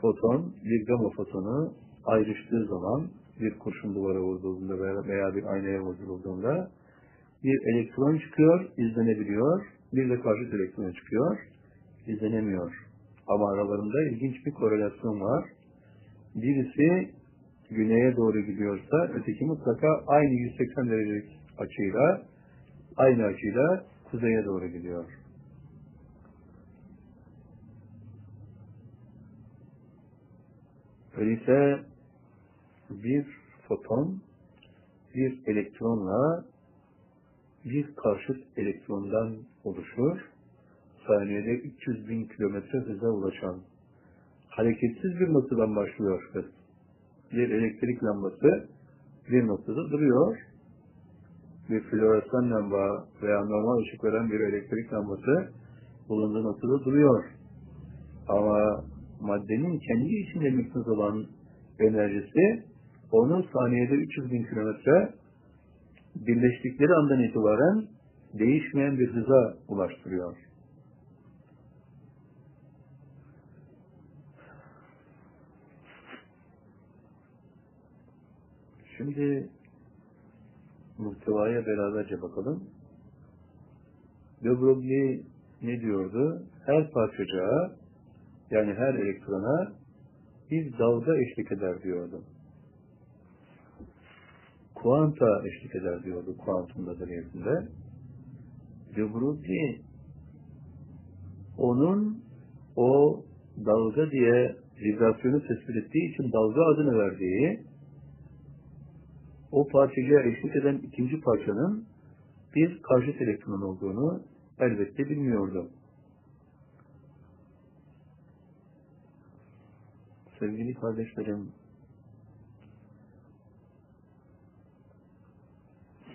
B: foton, bir gama fotonu ayrıştığı zaman bir kurşun duvara vurduğunda veya bir aynaya vurulduğunda bir elektron çıkıyor, izlenebiliyor. Bir de karşıt elektron çıkıyor, izlenemiyor. Ama aralarında ilginç bir korelasyon var. Birisi güneye doğru gidiyorsa öteki mutlaka aynı 180 derecelik açıyla aynı açıyla kuzeye doğru gidiyor. Öyleyse bir foton bir elektronla bir karşıt elektrondan oluşur. Saniyede 300 bin kilometre hıza ulaşan hareketsiz bir noktadan başlıyor hız. Bir elektrik lambası bir noktada duruyor. Bir floresan lamba veya normal ışık veren bir elektrik lambası bulunduğu noktada duruyor. Ama maddenin kendi içinde müknüz olan enerjisi onu saniyede 300 bin kilometre birleştikleri andan itibaren değişmeyen bir hıza ulaştırıyor. Şimdi muhtevaya beraberce bakalım. De Broglie ne diyordu? Her parçacığa yani her elektrona bir dalga eşlik eder diyordu. Kuanta eşlik eder diyordu kuantum medeniyetinde. De Broglie onun o dalga diye vibrasyonu tespit ettiği için dalga adını verdiği o parçacığa eşlik eden ikinci parçanın bir karşıt elektron olduğunu elbette bilmiyordu. Sevgili kardeşlerim,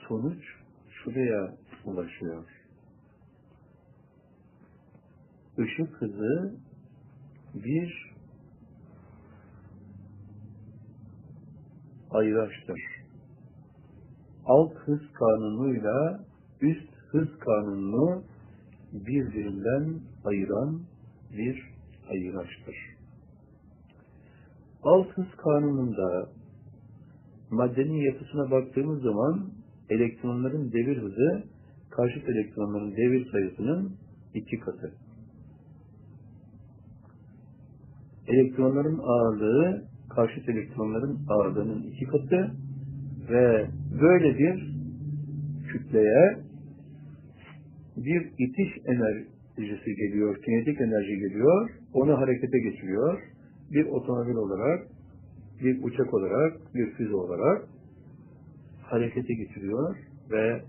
B: sonuç şuraya ulaşıyor. Işık hızı bir ayraçtır. Alt hız kanunuyla üst hız kanununu birbirinden ayıran bir ayıraçtır. Alt hız kanununda maddenin yapısına baktığımız zaman elektronların devir hızı karşıt elektronların devir sayısının iki katı. Elektronların ağırlığı karşıt elektronların ağırlığının iki katı ve böyle bir kütleye bir itiş enerjisi geliyor, kinetik enerji geliyor, onu harekete geçiriyor bir otomobil olarak, bir uçak olarak, bir füze olarak harekete geçiriyor ve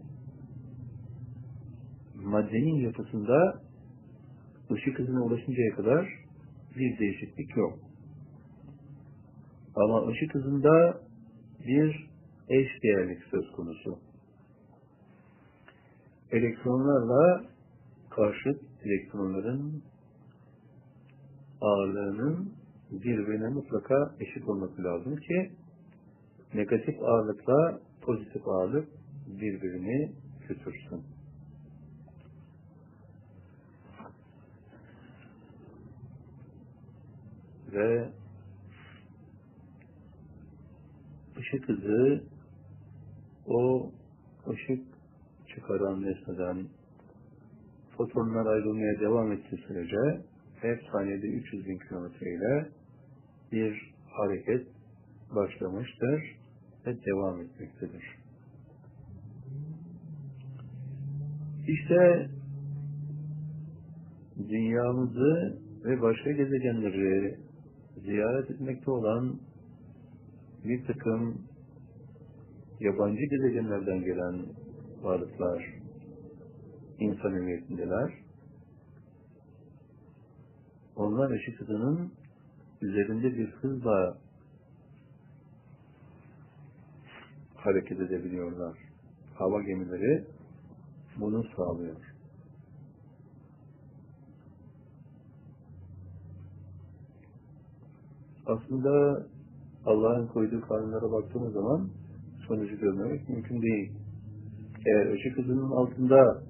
B: maddenin yapısında ışık hızına ulaşıncaya kadar bir değişiklik yok. Ama ışık hızında bir eş değerlik söz konusu. Elektronlarla karşıt elektronların ağırlığının birbirine mutlaka eşit olması lazım ki negatif ağırlıkla pozitif ağırlık birbirini götürsün. Ve ışık hızı o ışık çıkaran nesneden fotonlar ayrılmaya devam ettiği sürece hep saniyede 300 bin kilometre ile bir hareket başlamıştır ve devam etmektedir. İşte dünyamızı ve başka gezegenleri ziyaret etmekte olan bir takım yabancı gezegenlerden gelen varlıklar insan hüviyetindeler. Onlar ışık hızının üzerinde bir hızla hareket edebiliyorlar. Hava gemileri bunu sağlıyor. Aslında Allah'ın koyduğu kanunlara baktığımız zaman sonucu görmemek mümkün değil. Eğer ışık hızının altında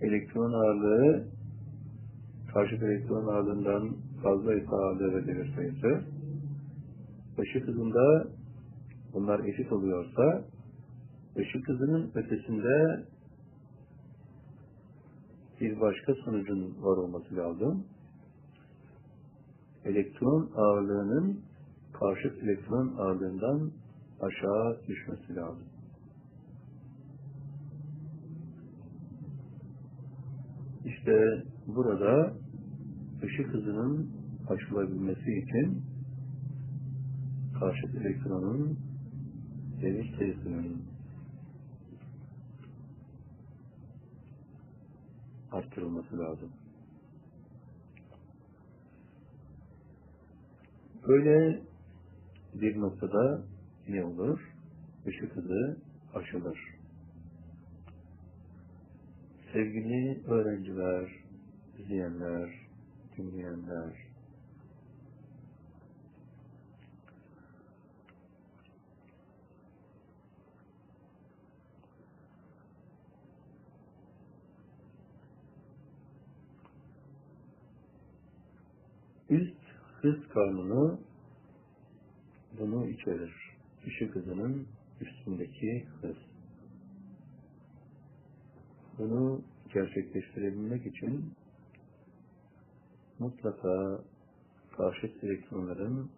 B: elektron ağırlığı karşı elektron ağırlığından fazla ise ağırlığı devir sayısı ışık hızında bunlar eşit oluyorsa ışık hızının ötesinde bir başka sonucun var olması lazım. Elektron ağırlığının karşıt elektron ağırlığından aşağı düşmesi lazım. İşte burada ışık hızının aşılabilmesi için karşıt elektronun devir sayısının arttırılması lazım. Böyle bir noktada ne olur? Işık hızı aşılır. Sevgili öğrenciler, izleyenler, dinleyenler, üst hız kanunu bunu içerir. Işık hızının üstündeki hız. Bunu gerçekleştirebilmek için mutlaka karşıt elektronların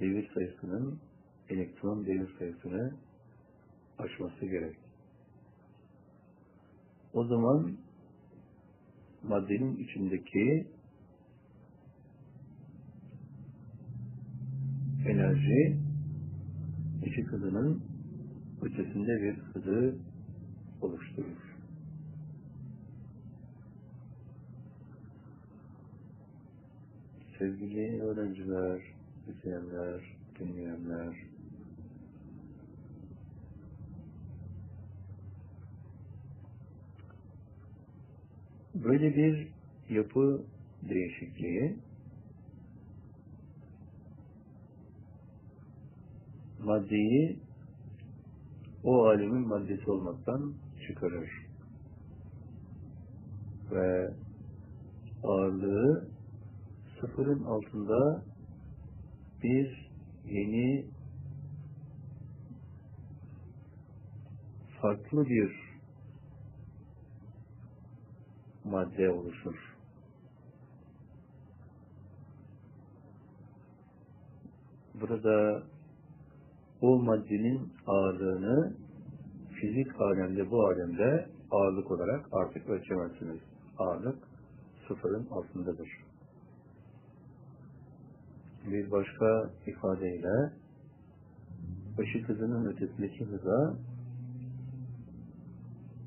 B: devir sayısının elektron devir sayısını aşması gerek. O zaman maddenin içindeki enerji ışık hızının ötesinde bir hızı oluşturur. Sevgili öğrenciler, izleyenler, dinleyenler, böyle bir yapı değişikliği maddeyi o alemin maddesi olmaktan çıkarır. Ve ağırlığı sıfırın altında bir yeni farklı bir madde oluşur. Burada o maddenin ağırlığını fizik alemde bu alemde ağırlık olarak artık ölçemezsiniz. Ağırlık sıfırın altındadır. Bir başka ifadeyle ışık hızının ötesindeki hıza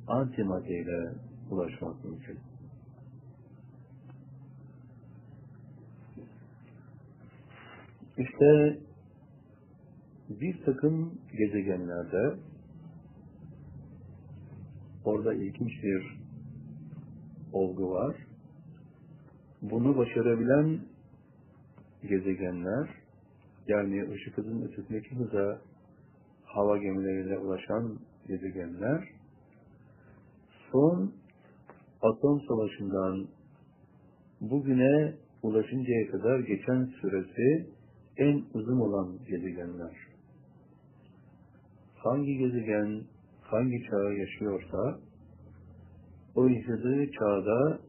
B: antimaddeyle ulaşmak mümkün. İşte bir takım gezegenlerde orada ilginç bir olgu var. Bunu başarabilen gezegenler yani ışık hızının ötesindeki hıza hava gemileriyle ulaşan gezegenler son atom savaşından bugüne ulaşıncaya kadar geçen süresi en uzun olan gezegenler. Hangi gezegen hangi çağı yaşıyorsa o yaşadığı çağda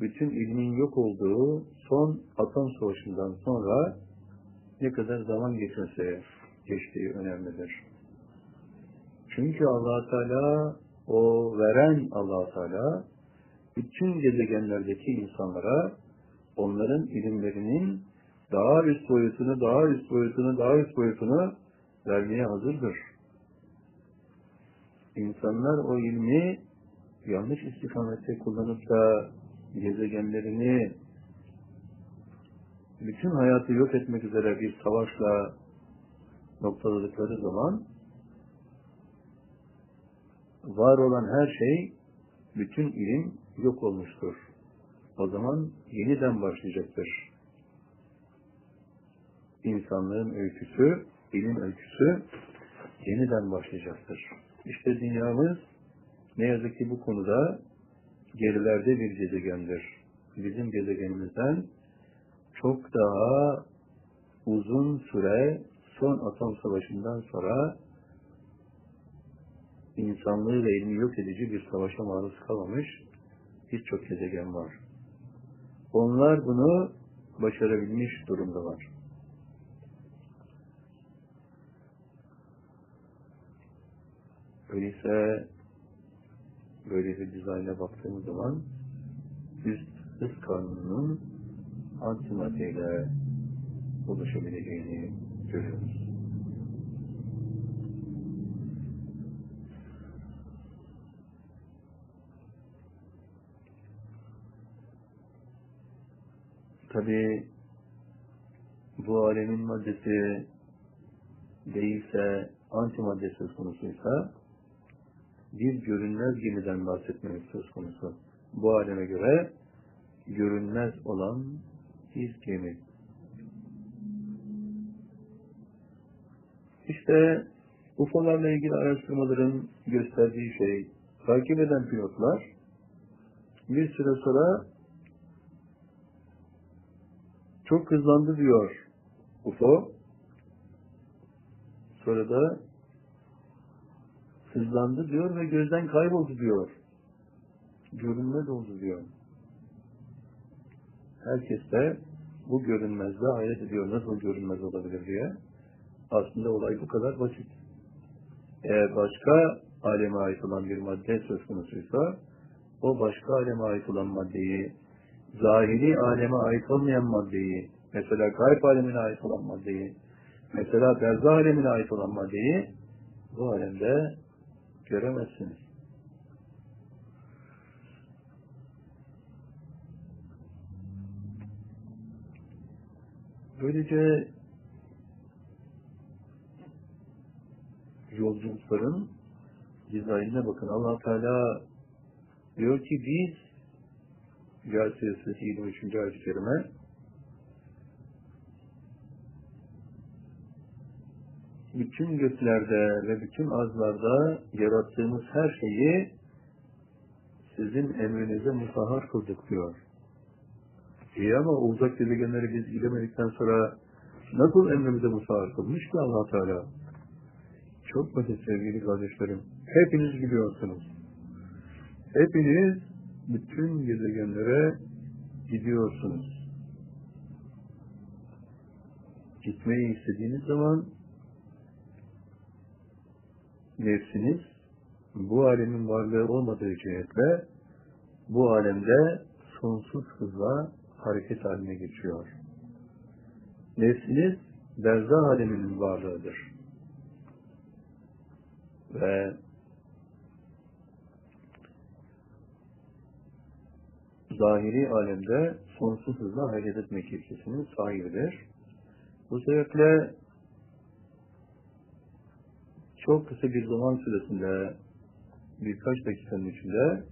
B: bütün ilmin yok olduğu son atom savaşından sonra ne kadar zaman geçmesi geçtiği önemlidir. Çünkü allah Teala o veren allah Teala bütün gezegenlerdeki insanlara onların ilimlerinin daha üst boyutunu, daha üst boyutunu, daha üst boyutunu vermeye hazırdır. İnsanlar o ilmi yanlış istikamette kullanıp da gezegenlerini bütün hayatı yok etmek üzere bir savaşla noktaladıkları zaman var olan her şey bütün ilim yok olmuştur. O zaman yeniden başlayacaktır. İnsanlığın öyküsü, ilim öyküsü yeniden başlayacaktır. İşte dünyamız ne yazık ki bu konuda gerilerde bir gezegendir. Bizim gezegenimizden çok daha uzun süre son atom savaşından sonra insanlığı ve ilmi yok edici bir savaşa maruz kalmamış birçok gezegen var. Onlar bunu başarabilmiş durumdalar. Öyleyse böyle bir dizayna baktığımız zaman üst hız kanununun antimaddeyle ulaşabileceğini görüyoruz. Tabi bu alemin maddesi değilse antimadde söz konusuysa bir görünmez gemiden bahsetmemiz söz konusu. Bu aleme göre görünmez olan bir gemi. İşte UFO'larla ilgili araştırmaların gösterdiği şey, takip eden pilotlar bir süre sonra çok hızlandı diyor UFO. Sonra da hızlandı diyor ve gözden kayboldu diyor. Görünmez oldu diyor. Herkes de bu görünmezde hayret ediyor. Nasıl görünmez olabilir diye. Aslında olay bu kadar basit. Eğer başka aleme ait olan bir madde söz konusuysa o başka aleme ait olan maddeyi zahiri aleme ait olmayan maddeyi mesela gayb alemine ait olan maddeyi mesela berzah alemine ait olan maddeyi bu alemde göremezsiniz. Böylece yolculukların dizaynına bakın. allah Teala diyor ki biz Suresi 23. ayet-i kerime bütün göklerde ve bütün azlarda yarattığımız her şeyi sizin emrinize musahhar kıldık diyor. İyi ama uzak gezegenleri biz gidemedikten sonra nasıl emrimize musahhar kılmış ki allah Teala? Çok basit sevgili kardeşlerim. Hepiniz biliyorsunuz. Hepiniz bütün gezegenlere gidiyorsunuz. Gitmeyi istediğiniz zaman nefsiniz bu alemin varlığı olmadığı cihetle bu alemde sonsuz hızla hareket haline geçiyor. Nefsiniz berzah aleminin varlığıdır. Ve zahiri alemde sonsuz hızla hareket etmek ilkesinin sahibidir. Bu sebeple çok kısa bir zaman süresinde birkaç dakikanın içinde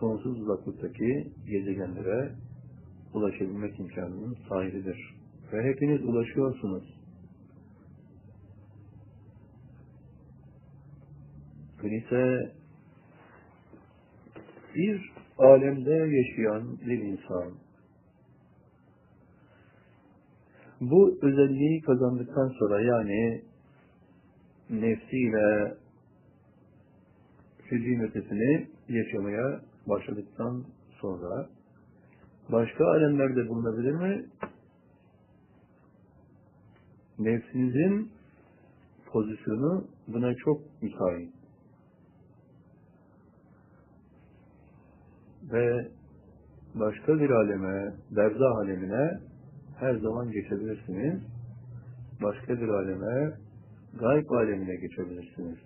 B: sonsuz uzaklıktaki gezegenlere ulaşabilmek imkanının sahibidir. Ve hepiniz ulaşıyorsunuz. Öyleyse bir alemde yaşayan bir insan bu özelliği kazandıktan sonra yani nefsiyle fiziğin ötesini yaşamaya başladıktan sonra başka alemlerde bulunabilir mi? Nefsinizin pozisyonu buna çok müsait. Ve başka bir aleme, berzah alemine her zaman geçebilirsiniz. Başka bir aleme, gayb alemine geçebilirsiniz.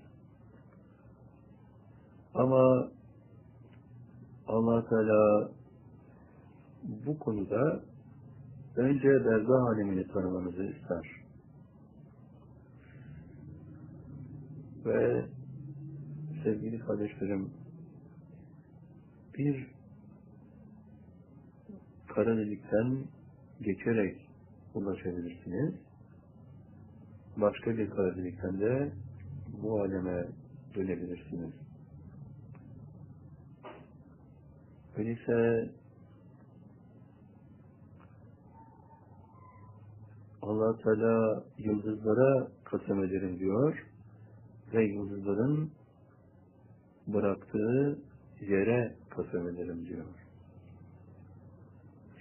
B: Ama allah Teala bu konuda önce berzah alemini tanımanızı ister. Ve sevgili kardeşlerim, bir kara delikten geçerek ulaşabilirsiniz. Başka bir kara delikten de bu aleme dönebilirsiniz. Öyleyse allah Teala yıldızlara kasem ederim diyor ve yıldızların bıraktığı yere kasem ederim diyor.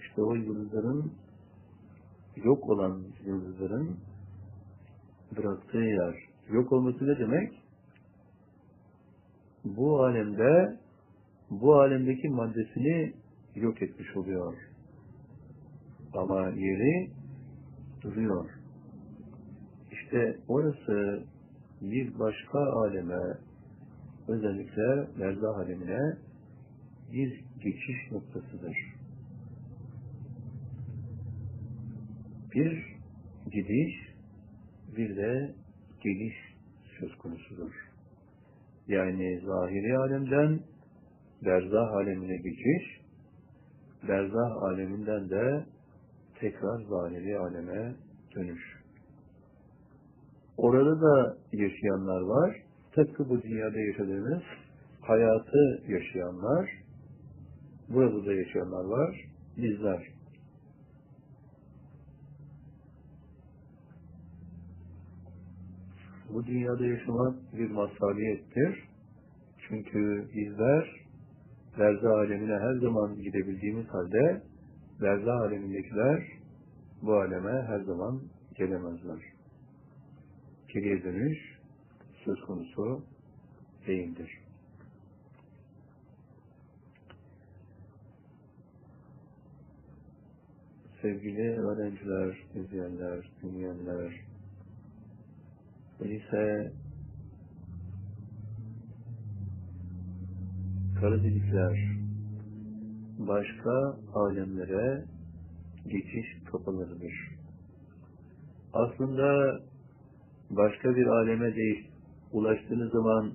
B: İşte o yıldızların yok olan yıldızların bıraktığı yer. Yok olması ne demek? Bu alemde bu alemdeki maddesini yok etmiş oluyor. Ama yeri duruyor. İşte orası bir başka aleme, özellikle berzah alemine bir geçiş noktasıdır. Bir gidiş, bir de geliş söz konusudur. Yani zahiri alemden berzah alemine geçiş, berzah aleminden de tekrar zahiri aleme dönüş. Orada da yaşayanlar var. Tıpkı bu dünyada yaşadığımız hayatı yaşayanlar, burada da yaşayanlar var, bizler. Bu dünyada yaşamak bir mazhariyettir. Çünkü bizler Berzah alemine her zaman gidebildiğimiz halde Berzah alemindekiler bu aleme her zaman gelemezler. Geriye dönüş söz konusu değildir. Sevgili öğrenciler, izleyenler, dinleyenler, öyleyse kara delikler başka alemlere geçiş kapılarıdır. Aslında başka bir aleme değiş, ulaştığınız zaman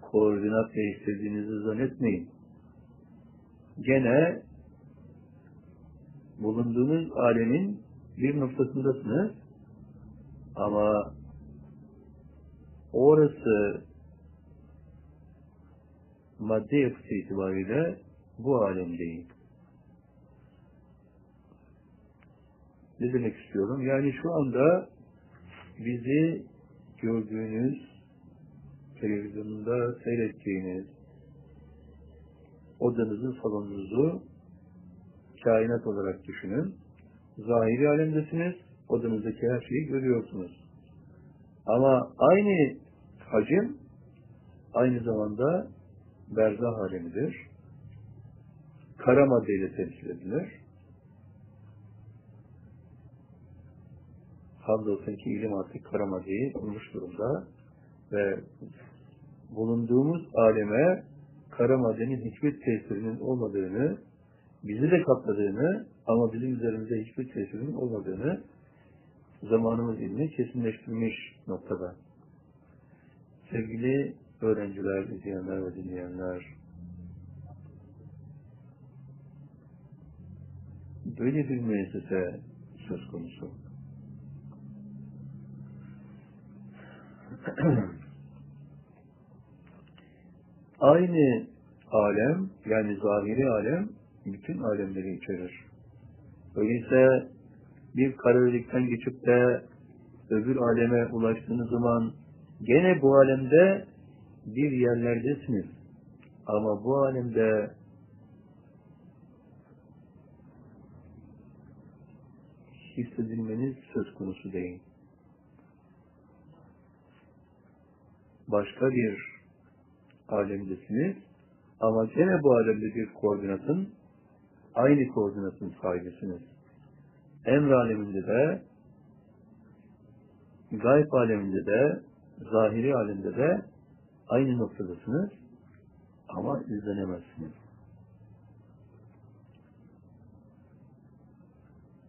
B: koordinat değiştirdiğinizi zannetmeyin. Gene bulunduğunuz alemin bir noktasındasınız ama orası madde yapısı itibariyle bu alem değil. Ne demek istiyorum? Yani şu anda bizi gördüğünüz, televizyonda seyrettiğiniz odanızı, salonunuzu kainat olarak düşünün. Zahiri alemdesiniz, odanızdaki her şeyi görüyorsunuz. Ama aynı hacim aynı zamanda berzah alemidir. Kara maddeyle temsil edilir. hamdolsun ki ilim artık karamadeyi bulmuş durumda ve bulunduğumuz aleme kara maddenin hiçbir tesirinin olmadığını, bizi de kapladığını ama bizim üzerimizde hiçbir tesirinin olmadığını zamanımız ilmi kesinleştirmiş noktada. Sevgili öğrenciler, izleyenler ve dinleyenler, böyle bir müessese söz konusu. Aynı alem, yani zahiri alem, bütün alemleri içerir. Öyleyse bir kara delikten geçip de öbür aleme ulaştığınız zaman gene bu alemde bir yerlerdesiniz. Ama bu alemde hissedilmeniz söz konusu değil. Başka bir alemdesiniz ama gene bu alemde bir koordinatın aynı koordinatın sahibisiniz. Emr aleminde de gayb aleminde de zahiri alemde de aynı noktadasınız ama izlenemezsiniz.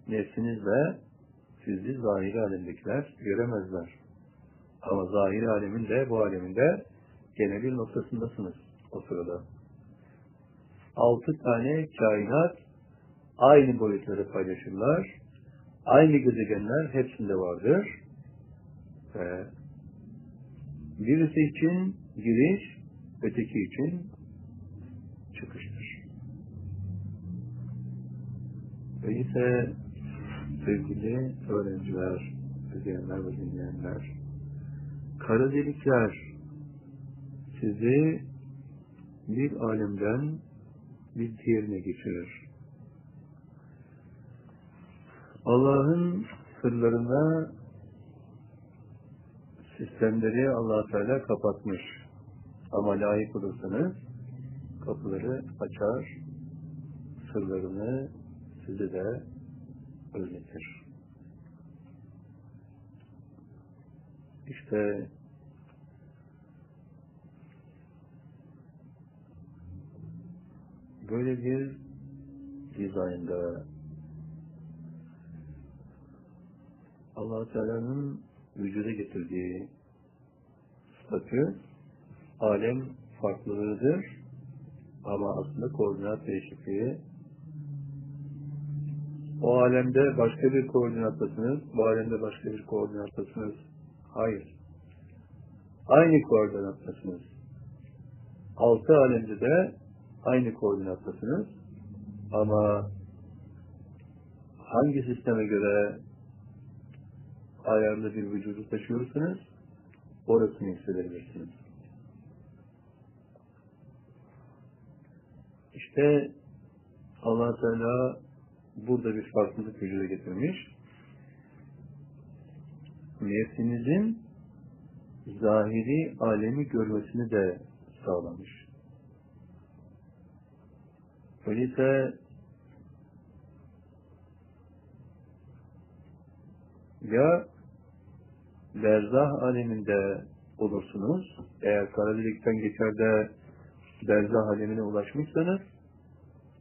B: Nefsinizle sizi zahiri alemdekiler göremezler. Ama zahiri alemin de bu aleminde gene bir noktasındasınız o sırada. Altı tane kainat aynı boyutları paylaşırlar. Aynı gezegenler hepsinde vardır. Ve birisi için giriş, öteki için çıkıştır. Öyleyse sevgili öğrenciler, izleyenler ve dinleyenler, kara delikler sizi bir alemden bir diğerine geçirir. Allah'ın sırlarına sistemleri allah Teala kapatmış. Ama layık olursanız kapıları açar, sırlarını size de öğretir. İşte böyle bir dizaynda allah Teala'nın vücuda getirdiği statü alem farklılığıdır ama aslında koordinat değişikliği o alemde başka bir koordinattasınız, bu alemde başka bir koordinattasınız. Hayır. Aynı koordinattasınız. Altı alemde de aynı koordinattasınız. Ama hangi sisteme göre ayarlı bir vücudu taşıyorsanız orasını hissedebilirsiniz. İşte allah Teala burada bir farklılık vücuda getirmiş. Nefsinizin zahiri alemi görmesini de sağlamış. Öyleyse ya berzah aleminde olursunuz, eğer kara delikten geçer de berzah alemine ulaşmışsanız,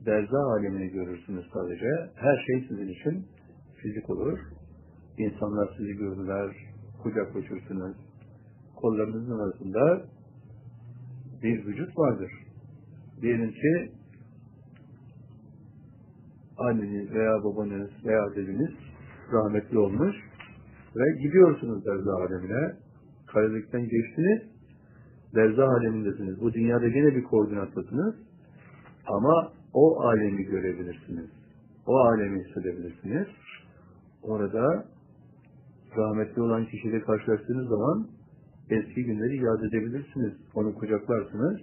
B: berzah alemini görürsünüz sadece. Her şey sizin için fizik olur. İnsanlar sizi gördüler, kucaklaşırsınız. Kollarınızın arasında bir vücut vardır. Diyelim ki anneniz veya babanız veya dediniz rahmetli olmuş ve gidiyorsunuz derzah alemine. Karadelikten geçtiniz, derzah alemindesiniz. Bu dünyada yine bir koordinattasınız ama o alemi görebilirsiniz. O alemi hissedebilirsiniz. Orada rahmetli olan kişiyle karşılaştığınız zaman eski günleri yad edebilirsiniz. Onu kucaklarsınız.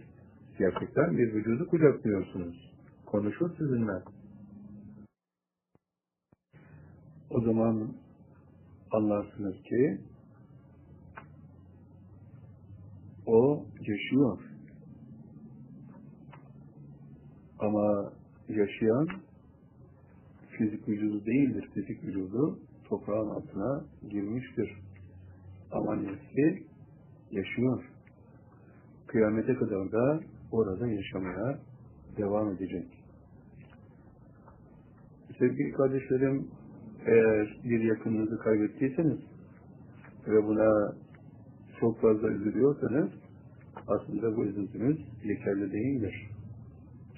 B: Gerçekten bir vücudu kucaklıyorsunuz. Konuşur sizinle. O zaman anlarsınız ki o yaşıyor. Ama yaşayan fizik vücudu değildir. Fizik vücudu toprağın altına girmiştir. Ama nefsi yaşıyor. Kıyamete kadar da orada yaşamaya devam edecek. Sevgili kardeşlerim, eğer bir yakınınızı kaybettiyseniz ve buna çok fazla üzülüyorsanız aslında bu üzüntünüz yeterli değildir.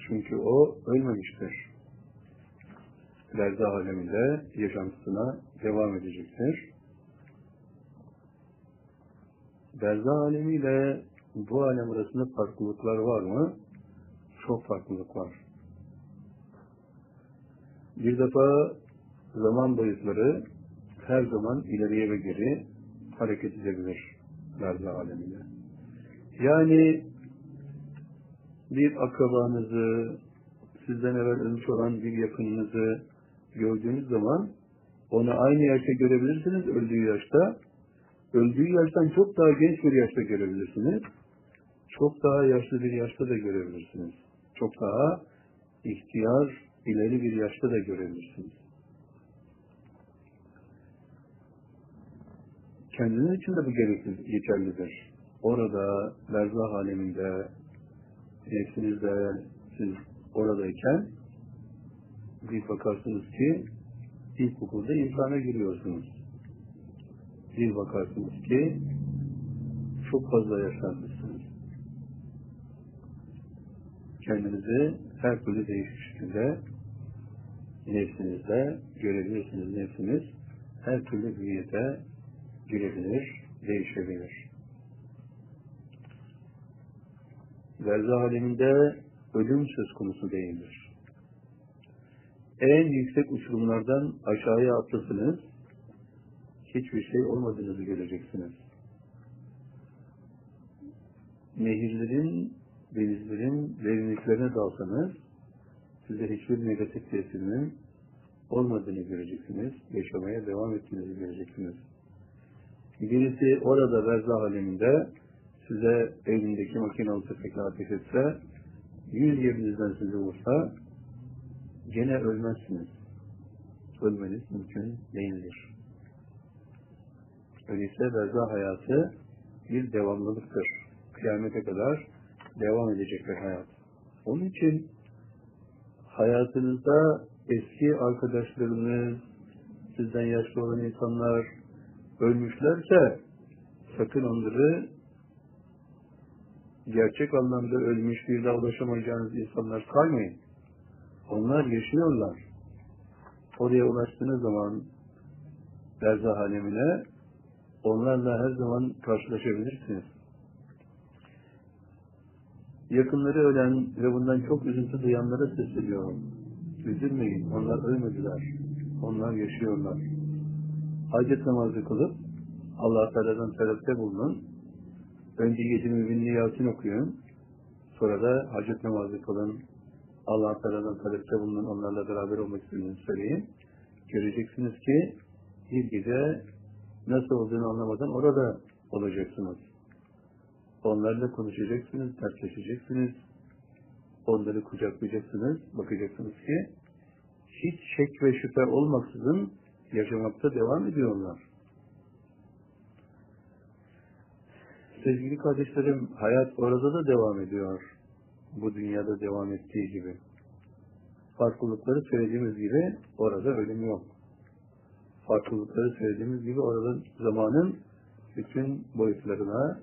B: Çünkü o ölmemiştir. Lerzah aleminde yaşantısına devam edecektir. Berzah alemiyle bu alem arasında farklılıklar var mı? Çok farklılık var. Bir defa zaman boyutları her zaman ileriye ve geri hareket edebilir Berzah aleminde. Yani bir akrabanızı, sizden evvel ölmüş olan bir yakınınızı gördüğünüz zaman onu aynı yaşta görebilirsiniz öldüğü yaşta. Öldüğü yaştan çok daha genç bir yaşta görebilirsiniz. Çok daha yaşlı bir yaşta da görebilirsiniz. Çok daha ihtiyar, ileri bir yaşta da görebilirsiniz. Kendiniz için de bu gerekli, geçerlidir. Orada, berzah aleminde, nefsinizde, siz oradayken bir bakarsınız ki ilkokulda imtihana giriyorsunuz. Bir bakarsınız ki çok fazla yaşlanmışsınız. Kendinizi her türlü değişik nefsinizde görebilirsiniz. Nefsiniz her türlü büyüyete girebilir, değişebilir. Verzah aleminde ölüm söz konusu değildir. En yüksek uçurumlardan aşağıya atlasınız, hiçbir şey olmadığınızı göreceksiniz. Nehirlerin, denizlerin derinliklerine dalsanız, size hiçbir negatif tesirinin olmadığını göreceksiniz, yaşamaya devam ettiğinizi göreceksiniz. Birisi orada verzah aleminde size elindeki makinalı tüfekle ateş etse, yüz yerinizden sizi vursa, gene ölmezsiniz. Ölmeniz mümkün değildir. Öyleyse verzah hayatı bir devamlılıktır. Kıyamete kadar devam edecek bir hayat. Onun için hayatınızda eski arkadaşlarınız, sizden yaşlı olan insanlar ölmüşlerse sakın onları gerçek anlamda ölmüş bir daha ulaşamayacağınız insanlar saymayın. Onlar yaşıyorlar. Oraya ulaştığınız zaman berzah alemine onlarla her zaman karşılaşabilirsiniz. Yakınları ölen ve bundan çok üzüntü duyanlara sesleniyorum. Üzülmeyin, onlar ölmediler. Onlar yaşıyorlar. Hacet namazı kılıp Allah Teala'dan talepte bulunun. Önce yedi müminli Yasin okuyun. Sonra da hacet namazı kılın. Allah Teala'dan talepte bulunun. Onlarla beraber olmak istediğini söyleyin. Göreceksiniz ki bir gece nasıl olduğunu anlamadan orada olacaksınız. Onlarla konuşacaksınız, dertleşeceksiniz. Onları kucaklayacaksınız. Bakacaksınız ki hiç şek ve şüphe olmaksızın yaşamakta devam ediyorlar. Sevgili kardeşlerim, hayat orada da devam ediyor. Bu dünyada devam ettiği gibi. Farklılıkları söylediğimiz gibi orada ölüm yok. Farklılıkları söylediğimiz gibi orada zamanın bütün boyutlarına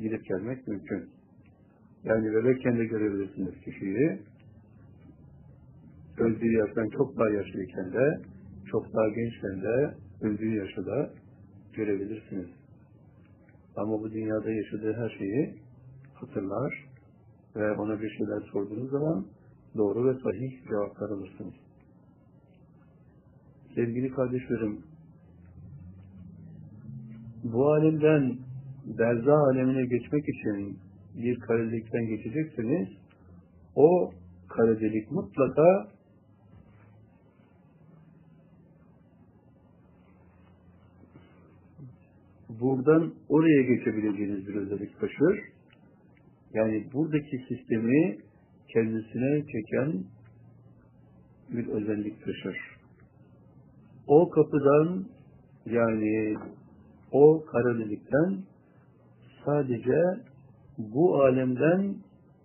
B: gidip gelmek mümkün. Yani bebekken de görebilirsiniz kişiyi. Öldüğü yaştan çok daha yaşlıyken de, çok daha gençken de, öldüğü yaşta da görebilirsiniz. Ama bu dünyada yaşadığı her şeyi hatırlar ve ona bir şeyler sorduğunuz zaman doğru ve sahih cevaplar alırsınız. Sevgili kardeşlerim, bu alemden berzah alemine geçmek için bir kare delikten geçecekseniz o kare delik mutlaka buradan oraya geçebileceğiniz bir özellik taşır. Yani buradaki sistemi kendisine çeken bir özellik taşır. O kapıdan Yani o kara delikten sadece bu alemden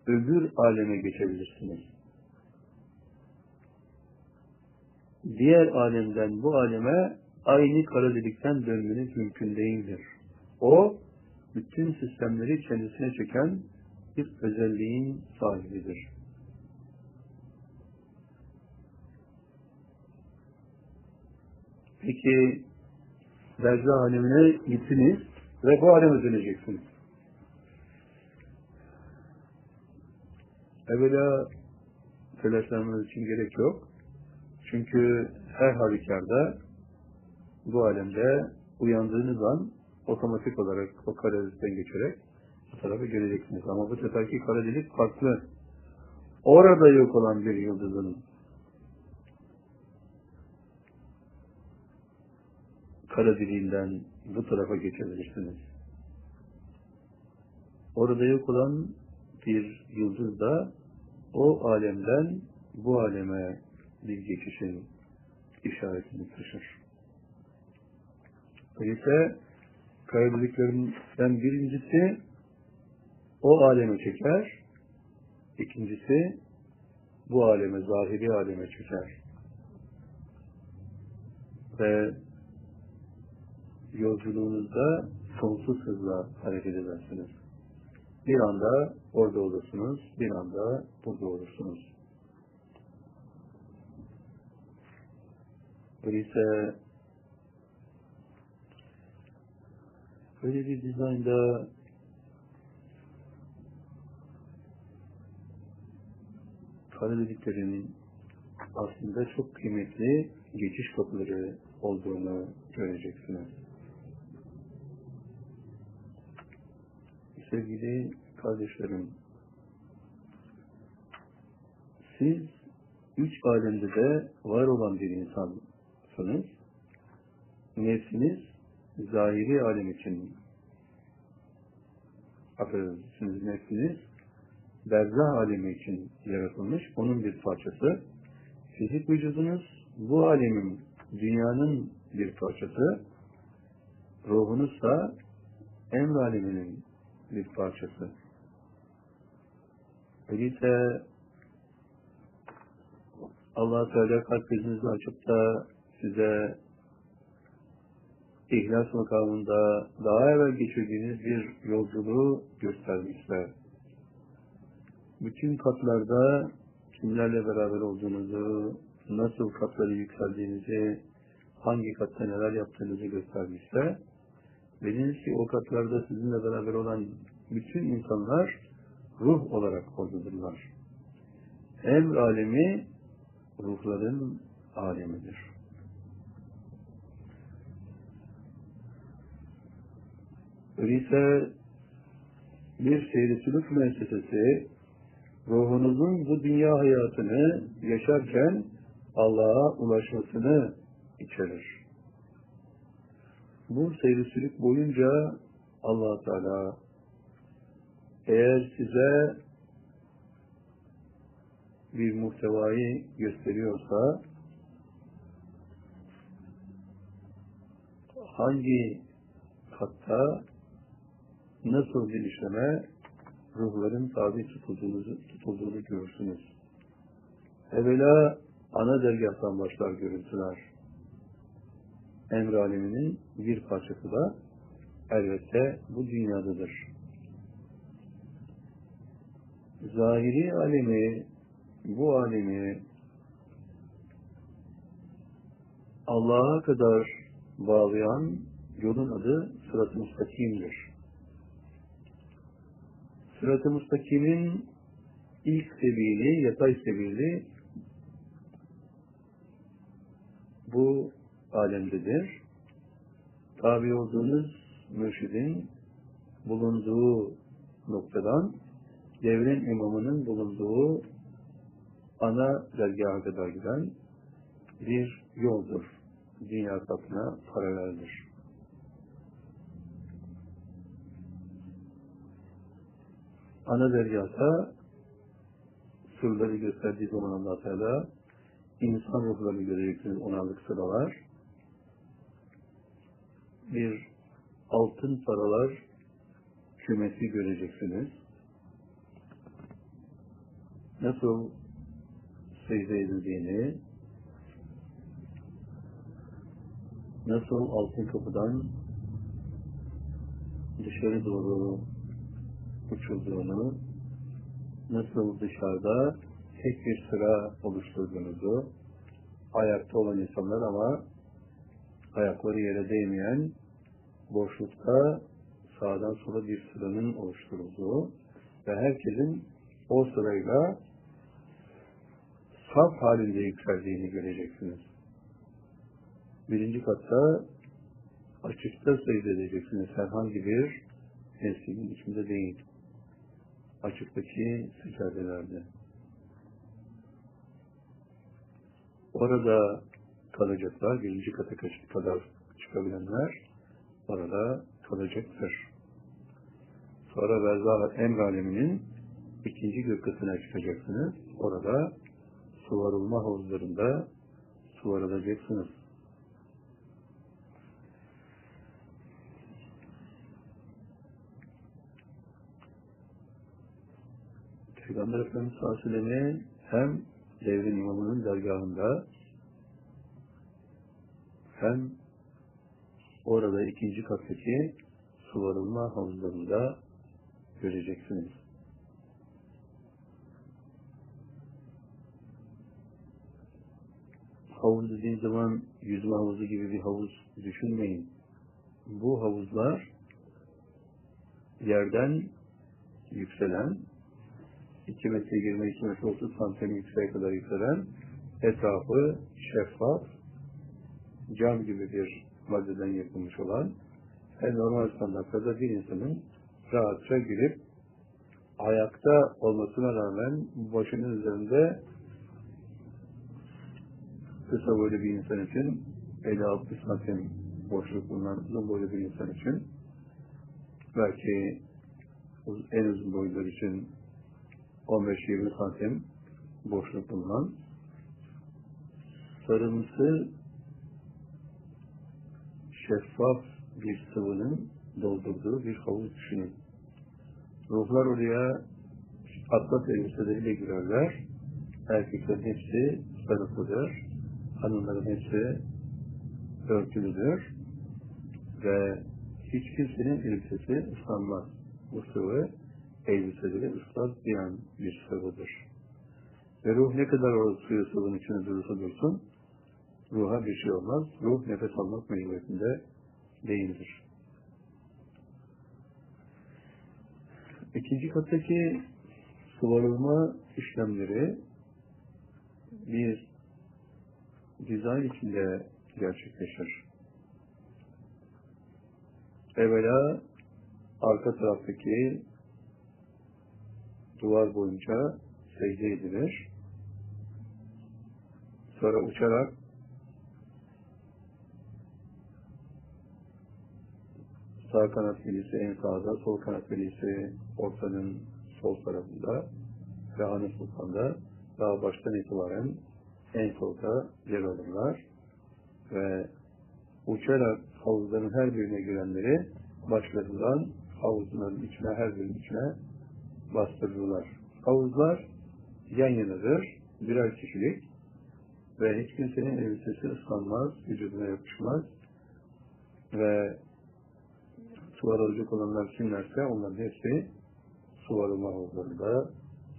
B: öbür aleme geçebilirsiniz. Diğer alemden bu aleme aynı kara delikten dönmeniz mümkün değildir. O, bütün sistemleri kendisine çeken bir özelliğin sahibidir. Peki, Berzah alemine gittiniz ve bu aleme döneceksiniz. Evvela telaşlanmanız için gerek yok. Çünkü her halükarda bu alemde uyandığınız an otomatik olarak o kara delikten geçerek bu tarafa geleceksiniz. Ama bu seferki kara delik farklı. Orada yok olan bir yıldızın kara deliğinden bu tarafa geçebilirsiniz. Orada yok olan bir yıldız da o alemden bu aleme bir geçişin işaretini taşır. Öyleyse kayabiliklerinden birincisi o aleme çeker, ikincisi bu aleme, zahiri aleme çeker. Ve yolculuğunuzda sonsuz hızla hareket edersiniz. Bir anda orada olursunuz, bir anda burada olursunuz. Öyleyse böyle bir dizaynda kara deliklerin aslında çok kıymetli geçiş kapıları olduğunu göreceksiniz. Sevgili kardeşlerim, siz üç alemde de var olan bir insansınız. Nefsiniz zahiri alem için affedersiniz nefsiniz berzah alemi için yaratılmış, onun bir parçası. Fizik vücudunuz bu alemin, dünyanın bir parçası. Ruhunuzsa emr aleminin bir parçası. Öyleyse allah Teala kalp gözünüzü açıp da size ihlas makamında daha evvel geçirdiğiniz bir yolculuğu göstermişler. Bütün katlarda kimlerle beraber olduğunuzu, nasıl katları yükseldiğinizi, hangi katta neler yaptığınızı göstermişler. Dediniz ki o katlarda sizinle beraber olan bütün insanlar ruh olarak oradadırlar. Emr alemi ruhların alemidir. Öyleyse bir seyri müessesesi ruhunuzun bu dünya hayatını yaşarken Allah'a ulaşmasını içerir. Bu seyri sülük boyunca allah Teala eğer size bir muhtevayı gösteriyorsa hangi katta nasıl bir işleme ruhların tabi tutulduğunu, tutulduğunu görürsünüz. Evvela ana dergahtan başlar görüntüler. Emr aleminin bir parçası da elbette bu dünyadadır. Zahiri alemi, bu alemi Allah'a kadar bağlayan yolun adı sırat-ı müstakimdir. Sırat-ı müstakimin ilk sebili, yatay sebili bu alemdedir. Tabi olduğunuz mürşidin bulunduğu noktadan devrin imamının bulunduğu ana dergaha kadar giden bir yoldur. Dünya kapına paraleldir. Ana dergahta sırları gösterdiği zaman allah Teala insan ruhlarını göreceksiniz onarlık sıralar. bir altın paralar kümesi göreceksiniz. Nasıl secde edildiğini, nasıl altın kapıdan dışarı doğru uçulduğunu, nasıl dışarıda tek bir sıra oluşturduğunuzu, ayakta olan insanlar ama ayakları yere değmeyen boşlukta sağdan sola bir sıranın oluşturulduğu ve herkesin o sırayla saf halinde yükseldiğini göreceksiniz. Birinci katta açıkta secde edeceksiniz. Herhangi bir mescidin içinde değil. Açıktaki seccadelerde. Orada kalacaklar. Birinci kata kadar çıkabilenler orada kalacaktır. Sonra Berzah Emr aleminin ikinci gök katına çıkacaksınız. Orada suvarılma havuzlarında suvarılacaksınız. Peygamber Efendimiz sallallahu hem devrin imamının dergahında hem orada ikinci kattaki suvarılma havuzlarında göreceksiniz. Havuz dediğin zaman yüzme havuzu gibi bir havuz düşünmeyin. Bu havuzlar yerden yükselen 2 metre 20 2 metre 30 santim yükseğe kadar yükselen etrafı şeffaf cam gibi bir maddeden yapılmış olan en normal standartlarda bir insanın rahatça girip ayakta olmasına rağmen başının üzerinde kısa boylu bir insan için 50-60 santim boşluk bulunan uzun boylu bir insan için belki en uzun boylular için 15-20 santim boşluk bulunan sarımsı şeffaf bir sıvının doldurduğu bir havuz düşünün. Ruhlar oraya atlas elbiseleriyle girerler. Erkeklerin hepsi sarıklıdır. Hanımların hepsi örtülüdür. Ve hiç kimsenin elbisesi ıslanmaz. Bu sıvı elbiseleri ıslatmayan bir sıvıdır. Ve ruh ne kadar o suyu sıvının içine durursa dursun, ruha bir şey olmaz. Ruh nefes almak mecburiyetinde değildir. İkinci kattaki suvarılma işlemleri bir dizayn içinde gerçekleşir. Evvela arka taraftaki duvar boyunca secde edilir. Sonra uçarak sağ kanat bilisi en sağda, sol kanat bilisi ortanın sol tarafında ve Hanı Sultan'da daha baştan itibaren en solda yer alırlar ve uçarak havuzların her birine girenleri başlarından havuzların içine her birinin içine bastırırlar. Havuzlar yan yanadır, birer kişilik ve hiç kimsenin elbisesi ıslanmaz, vücuduna yapışmaz ve suvarılacak olanlar kimlerse onların hepsi suvarılma havuzlarında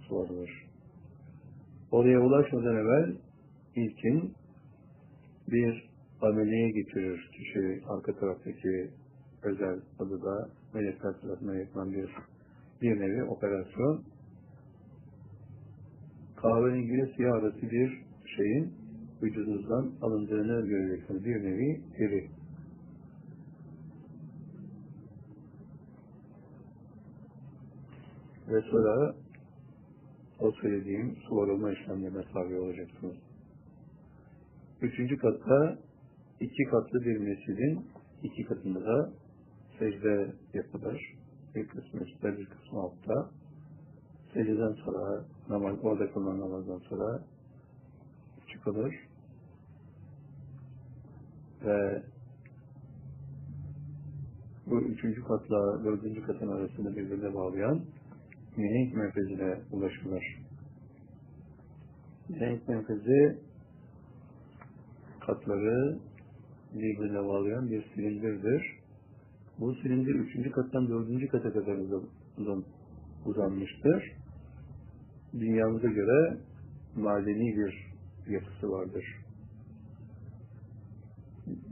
B: suvarılır. Oraya ulaşmadan evvel ilkin bir ameliyeye getirir kişi arka taraftaki özel adada melekler tarafından yapılan bir bir nevi operasyon kahverengiyle siyah arası bir şeyin vücudunuzdan alındığını göreceksiniz. Bir nevi deri. Ve sonra o söylediğim suvarılma işlemlerine tabi olacaksınız. Üçüncü katta iki katlı bir mescidin iki katında da secde yapılır. Bir kısmı üstte, bir kısmı altta. Secdeden sonra, namaz, orada kılınan namazdan sonra çıkılır. Ve bu üçüncü katla dördüncü katın arasını birbirine bağlayan mihenk merkezine ulaşılır. Mihenk merkezi katları birbirine bağlayan bir silindirdir. Bu silindir üçüncü kattan dördüncü kata kadar uzan, uzanmıştır. Dünyamıza göre madeni bir yapısı vardır.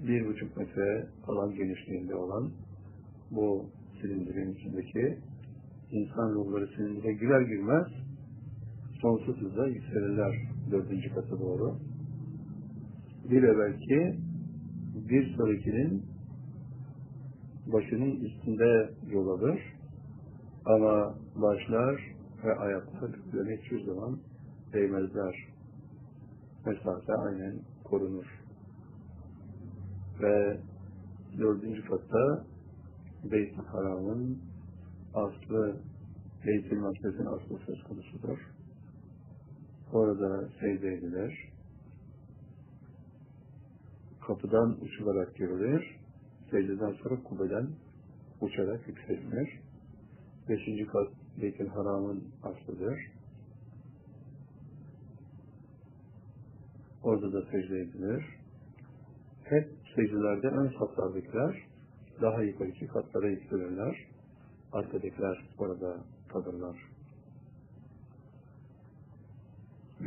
B: Bir buçuk metre alan genişliğinde olan bu silindirin içindeki insan ruhları silindire girer girmez sonsuz hızla yükselirler dördüncü kata doğru. Bir evvelki bir sonrakinin başının üstünde yol alır ama başlar ve ayaklar birbirine hiçbir zaman değmezler. Mesafe aynen korunur. Ve dördüncü katta Beyt-i Haram'ın aslı Beyt-i Makdes'in aslı söz konusudur. Orada secde edilir. Kapıdan uçularak girilir. Secdeden sonra kubeden uçarak yükselir. Beşinci kat Beyt-i Haram'ın aslıdır. Orada da secde edilir. Hep secdelerde ön saflardakiler daha yukarıki katlara yükselirler. Arkadakiler orada kalırlar.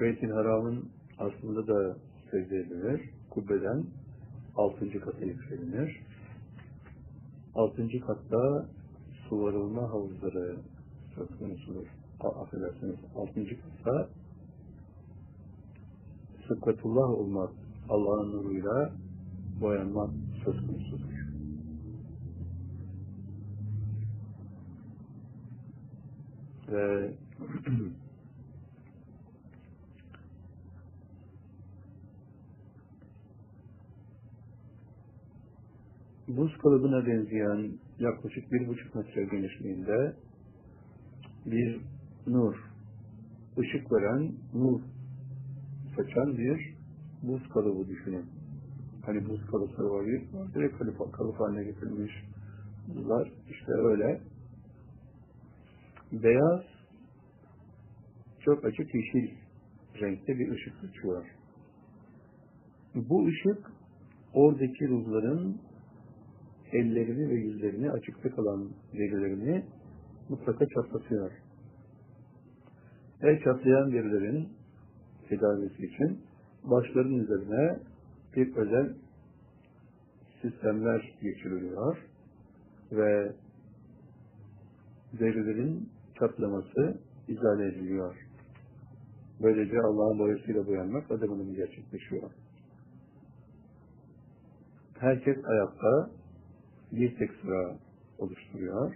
B: Beyt-i Haram'ın aslında da secde edilir. Kubbeden altıncı kata yükselinir. Altıncı katta suvarılma havuzları söz konusudur. Affedersiniz. Altıncı katta sıkkatullah olmak, Allah'ın nuruyla boyanmak söz konusudur. Ve buz kalıbına benzeyen yaklaşık bir buçuk metre genişliğinde bir nur, ışık veren, nur saçan bir buz kalıbı düşünün. Hani buz kalıpları var bir, direkt kalıp, kalıp haline getirilmiş buzlar. İşte öyle. Beyaz, çok açık yeşil renkte bir ışık saçıyor. Bu ışık oradaki ruhların ellerini ve yüzlerini açıkta kalan derilerini mutlaka çatlatıyor. Ve çatlayan derilerin tedavisi için başların üzerine bir özel sistemler geçiriliyor ve derilerin çatlaması izale ediliyor. Böylece Allah'ın boyasıyla boyanmak adımının gerçekleşiyor. Herkes ayakta bir tek sıra oluşturuyor.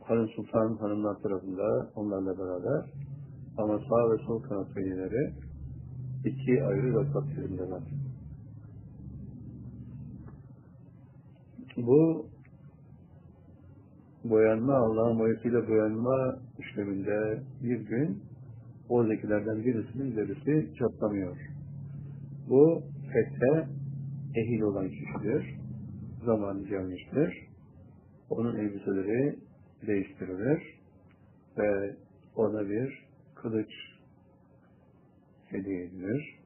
B: Hanım Sultan hanımlar tarafında onlarla beraber ama sağ ve sol kanat velileri iki ayrı rakat yerindeler. Bu boyanma, Allah'ın boyasıyla boyanma işleminde bir gün oradakilerden birisinin derisi çatlamıyor. Bu fethe ehil olan kişidir. Zamanı gelmiştir. Onun elbiseleri değiştirilir ve ona bir kılıç hediye edilir.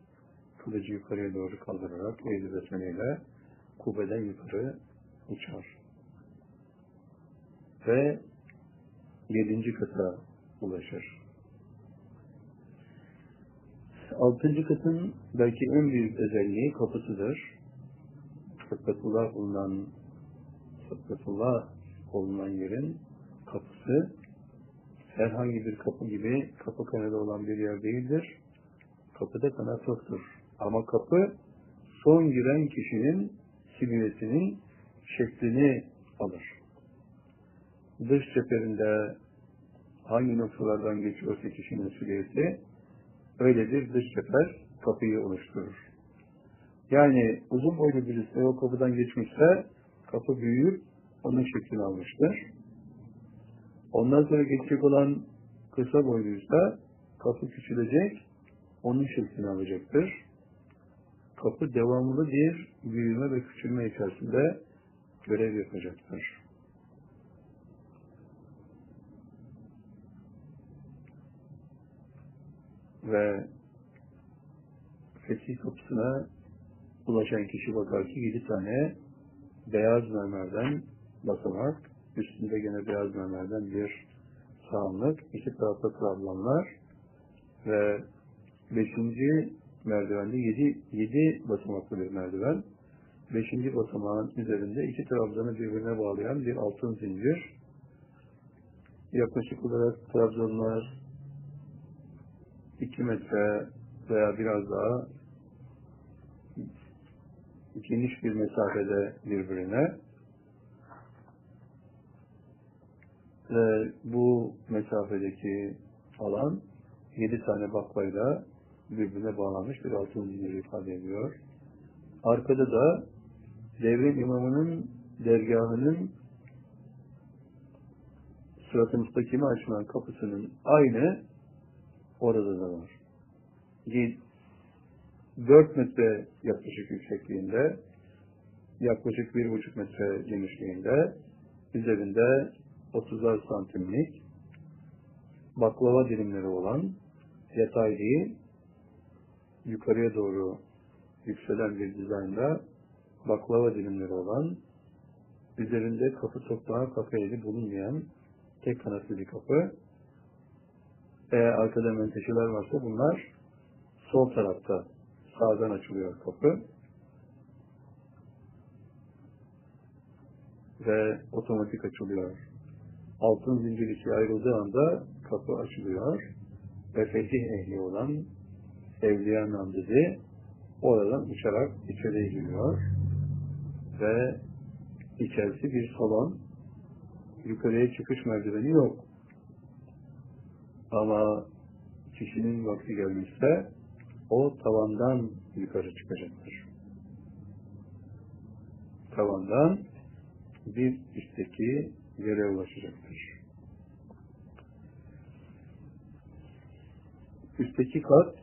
B: Kılıcı yukarıya doğru kaldırarak eğri besmeleyle kubeden yukarı uçar. Ve yedinci kata ulaşır. Altıncı katın belki en büyük özelliği kapısıdır. Sıkkatullah bulunan Sıkkatullah bulunan yerin kapısı herhangi bir kapı gibi kapı kanadı olan bir yer değildir. Kapıda kanat yoktur. Ama kapı son giren kişinin silüetinin şeklini alır. Dış cepherinde hangi noktalardan geçiyorsa kişinin silüeti öyledir dış cepher kapıyı oluşturur. Yani uzun boylu birisi o kapıdan geçmişse kapı büyüyüp onun şeklini almıştır. Ondan sonra geçecek olan kısa boyluysa kapı küçülecek, onun şeklini alacaktır. kapı devamlı bir büyüme ve küçülme içerisinde görev yapacaktır. Ve fetih kapısına ulaşan kişi bakar ki yedi tane beyaz mermerden basamak, üstünde gene beyaz mermerden bir sağanlık, iki tarafta trablanlar ve beşinci merdivende yedi, yedi basamaklı bir merdiven. Beşinci basamağın üzerinde iki trabzanı birbirine bağlayan bir altın zincir. Yaklaşık olarak trabzanlar iki metre veya biraz daha geniş bir mesafede birbirine ve bu mesafedeki alan yedi tane baklayla birbirine bağlanmış bir altın zincir ifade ediyor. Arkada da devrin imamının dergahının sırat-ı açılan kapısının aynı orada da var. 4 metre yaklaşık yüksekliğinde, yaklaşık 1,5 metre genişliğinde, üzerinde 30'ar santimlik baklava dilimleri olan yatay yukarıya doğru yükselen bir dizaynda baklava dilimleri olan, üzerinde kapı toprağı kafeyeli bulunmayan tek kanatlı bir kapı. Eğer arkada menteşeler varsa bunlar sol tarafta sağdan açılıyor kapı. Ve otomatik açılıyor. Altın zincir içi ayrıldığı anda kapı açılıyor. Ve fetih ehli olan Evliya Namdidi oradan uçarak içeriye giriyor. Ve içerisi bir salon. Yukarıya çıkış merdiveni yok. Ama kişinin vakti gelmişse o tavandan yukarı çıkacaktır. Tavandan bir üstteki yere ulaşacaktır. Üstteki kat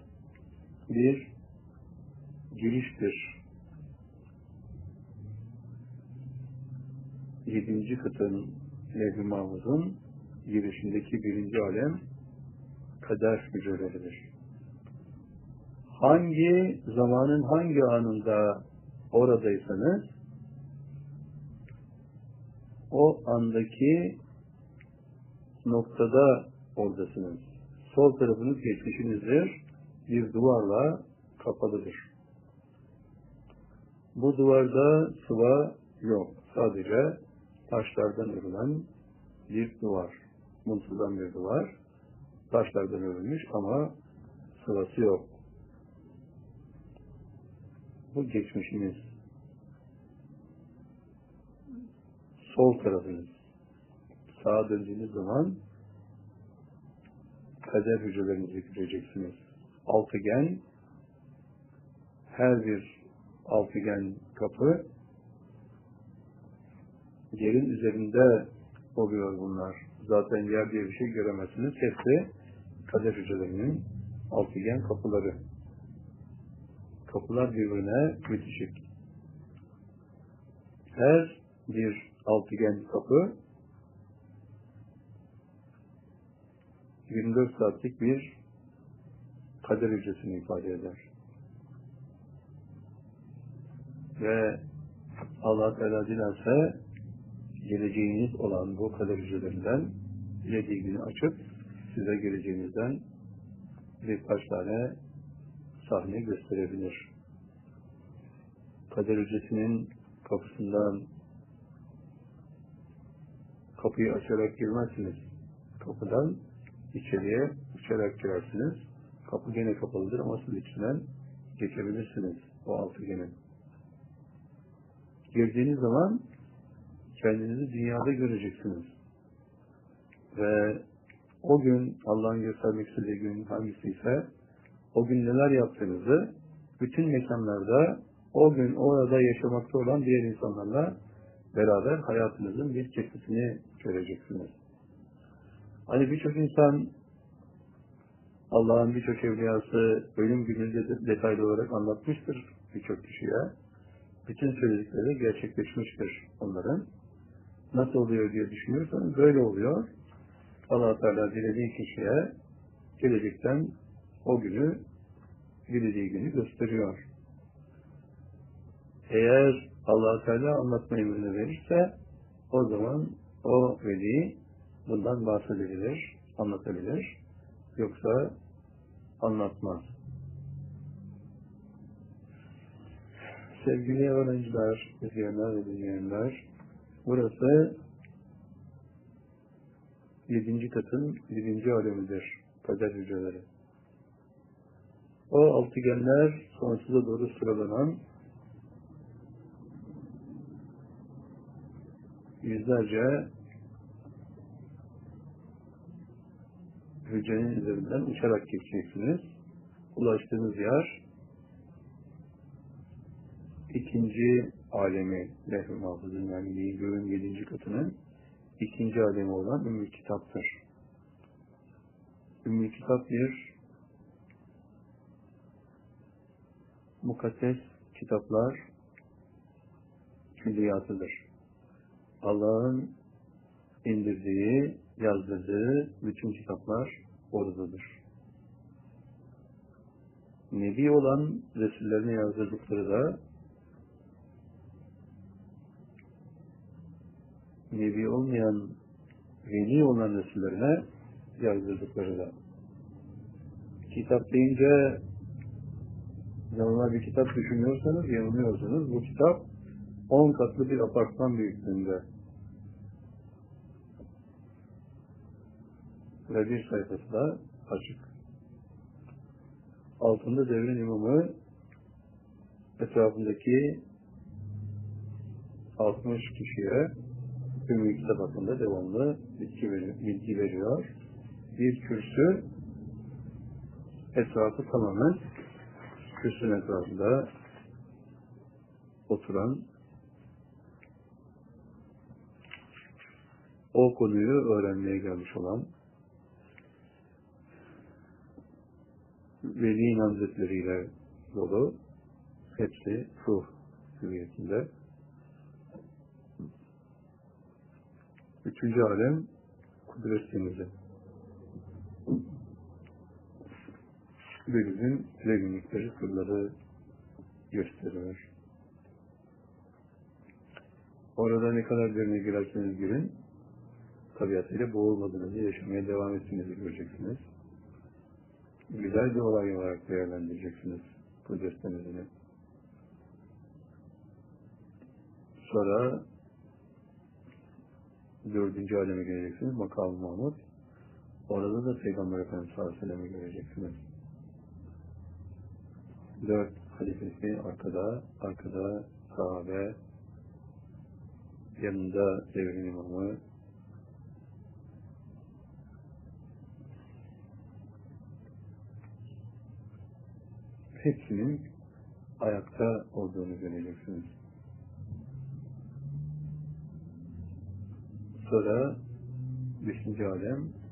B: bir giriştir. Yedinci katın Levh-i girişindeki birinci alem kader hücreleridir. Hangi zamanın hangi anında oradaysanız o andaki noktada oradasınız. Sol tarafınız geçmişinizdir. Bir duvarla kapalıdır. Bu duvarda sıva yok. Sadece taşlardan örülen bir duvar. Muntuzdan bir duvar. Taşlardan örülmüş ama sıvası yok. Bu geçmişiniz. Sol tarafınız. Sağa döndüğünüz zaman kader hücrelerinizi göreceksiniz. Altıgen her bir altıgen kapı yerin üzerinde oluyor bunlar. Zaten yer diye bir şey göremezsiniz. Hepsi kader hücrelerinin altıgen kapıları. Kapılar birbirine bitişik. Her bir altıgen kapı 24 saatlik bir kader hücresini ifade eder. Ve Allah Teala dilerse geleceğiniz olan bu kader hücrelerinden dilediği günü açıp size geleceğinizden birkaç tane sahne gösterebilir. Kader hücresinin kapısından kapıyı açarak girmezsiniz. Kapıdan içeriye uçarak girersiniz. Kapı gene kapalıdır ama siz içinden geçebilirsiniz o altıgenin. Girdiğiniz zaman kendinizi dünyada göreceksiniz. Ve o gün Allah'ın göstermek istediği gün hangisi ise o gün neler yaptığınızı bütün mekanlarda o gün orada yaşamakta olan diğer insanlarla beraber hayatınızın bir kesitini göreceksiniz. Hani birçok insan Allah'ın birçok evliyası ölüm gününü de detaylı olarak anlatmıştır birçok kişiye. Bütün söyledikleri gerçekleşmiştir onların. Nasıl oluyor diye düşünüyorsanız böyle oluyor. allah Teala dilediği kişiye gelecekten o günü, dilediği günü gösteriyor. Eğer allah Teala anlatma emrini verirse o zaman o veli bundan bahsedebilir, anlatabilir. Yoksa anlatmaz. Sevgili öğrenciler, izleyenler ve dinleyenler, burası yedinci katın yedinci alemidir, kader hücreleri. O altıgenler sonsuza doğru sıralanan yüzlerce hücrenin üzerinden uçarak geçeceksiniz. Ulaştığınız yer ikinci alemi lehv-i mahfuzun yani göğün yedinci katının ikinci alemi olan Ümmü Kitap'tır. Ümmü Kitap bir mukaddes kitaplar külliyatıdır. Allah'ın indirdiği, yazdırdığı bütün kitaplar oradadır. Nebi olan Resullerine yazdırdıkları da Nebi olmayan veli olan Resullerine yazdırdıkları da. Kitap deyince normal bir kitap düşünüyorsanız yanılıyorsunuz. Bu kitap 10 katlı bir apartman büyüklüğünde. Ve bir sayfası da açık. Altında devrin imamı etrafındaki 60 kişiye Ümmü kitap hakkında devamlı bilgi veriyor, bilgi veriyor. Bir kürsü etrafı tamamen kürsünün etrafında oturan o konuyu öğrenmeye gelmiş olan veli namzetleriyle dolu hepsi ruh hüviyetinde Üçüncü alem kudret denizi. Denizin derinlikleri, sırları gösteriyor. Orada ne kadar derine girerseniz girin, tabiatıyla boğulmadığınızı yaşamaya devam ettiğinizi göreceksiniz. Güzel bir olay olarak değerlendireceksiniz kudret denizini. Sonra dördüncü aleme geleceksiniz. Makam Mahmud. Orada da Peygamber Efendimiz sallallahu aleyhi ve göreceksiniz. Dört halifesi arkada, arkada sahabe, yanında devrin imamı, hepsinin ayakta olduğunu göreceksiniz. Sonra beşinci alem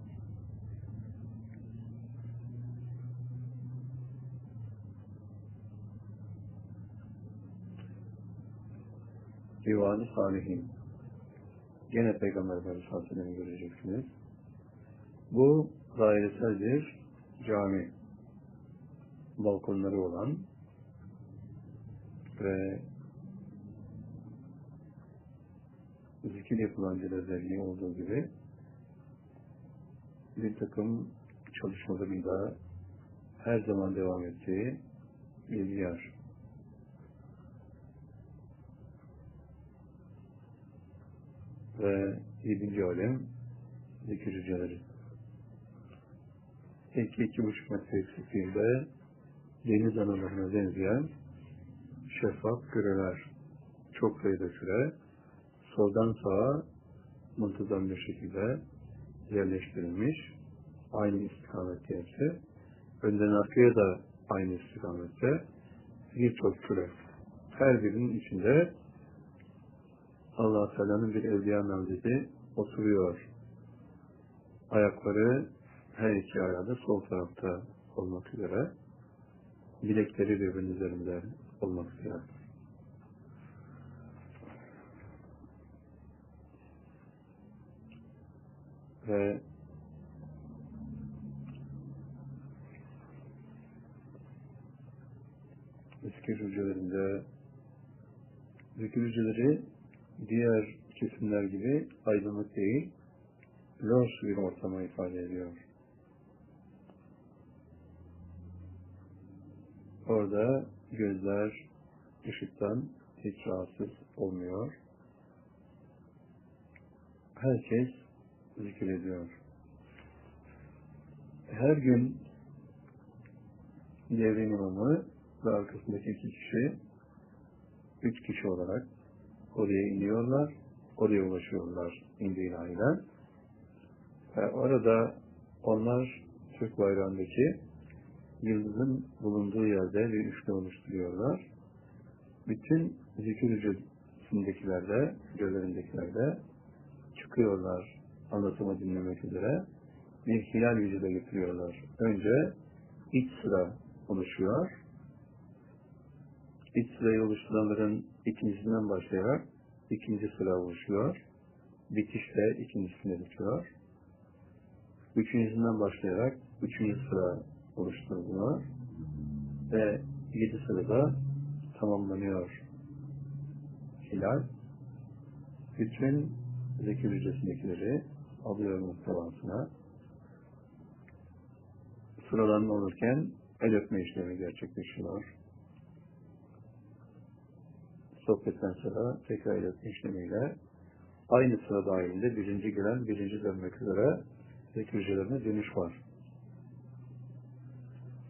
B: Divan-ı Salihin. Gene Peygamber Efendimiz Aleyhisselam'ı göreceksiniz. Bu dairesel bir cami. Balkonları olan ve zikir yapılan bir özelliği olduğu gibi bir takım çalışmalarında her zaman devam ettiği bir yer. Ve yedinci alem zikir hücreleri. İki, iki buçuk metre eksikliğinde deniz analarına benzeyen şeffaf küreler, çok sayıda küre, soldan sağa muntazam bir şekilde yerleştirilmiş. Aynı istikamette hepsi. Önden arkaya da aynı istikamette birçok küre. Her birinin içinde allah Teala'nın bir evliya namzeti oturuyor. Ayakları her iki ayağı sol tarafta olmak üzere bilekleri birbirinin üzerinde olmak üzere. Ve zikir hücrelerinde zikir hücreleri diğer kesimler gibi aydınlık değil, loş bir ortama ifade ediyor. Orada gözler ışıktan hiç rahatsız olmuyor. Herkes zikir ediyor. Her gün devrin imamı ve arkasındaki iki kişi, üç kişi olarak oraya iniyorlar, oraya ulaşıyorlar indi ilahiden. Ve orada onlar Türk bayrağındaki yıldızın bulunduğu yerde bir üçlü oluşturuyorlar. Bütün zikir hücresindekiler de, gözlerindekiler de çıkıyorlar anlatımı dinlemek üzere. Bir hilal vücuda getiriyorlar. Önce iç sıra oluşuyor. İç sırayı oluşturanların ikincisinden başlayarak ikinci sıra oluşuyor. Bitişte ikincisine bitiyor. Üçüncüsünden başlayarak üçüncü sıra oluşturuluyor. Ve yedi sırada tamamlanıyor hilal. Bütün zeki hücresindekileri alıyor muhtevasına. Sıralanma olurken el öpme işlemi gerçekleşiyor. Sohbetten sonra tekrar el öpme işlemiyle aynı sıra dahilinde birinci gelen birinci dönmek üzere zeki hücrelerine dönüş var.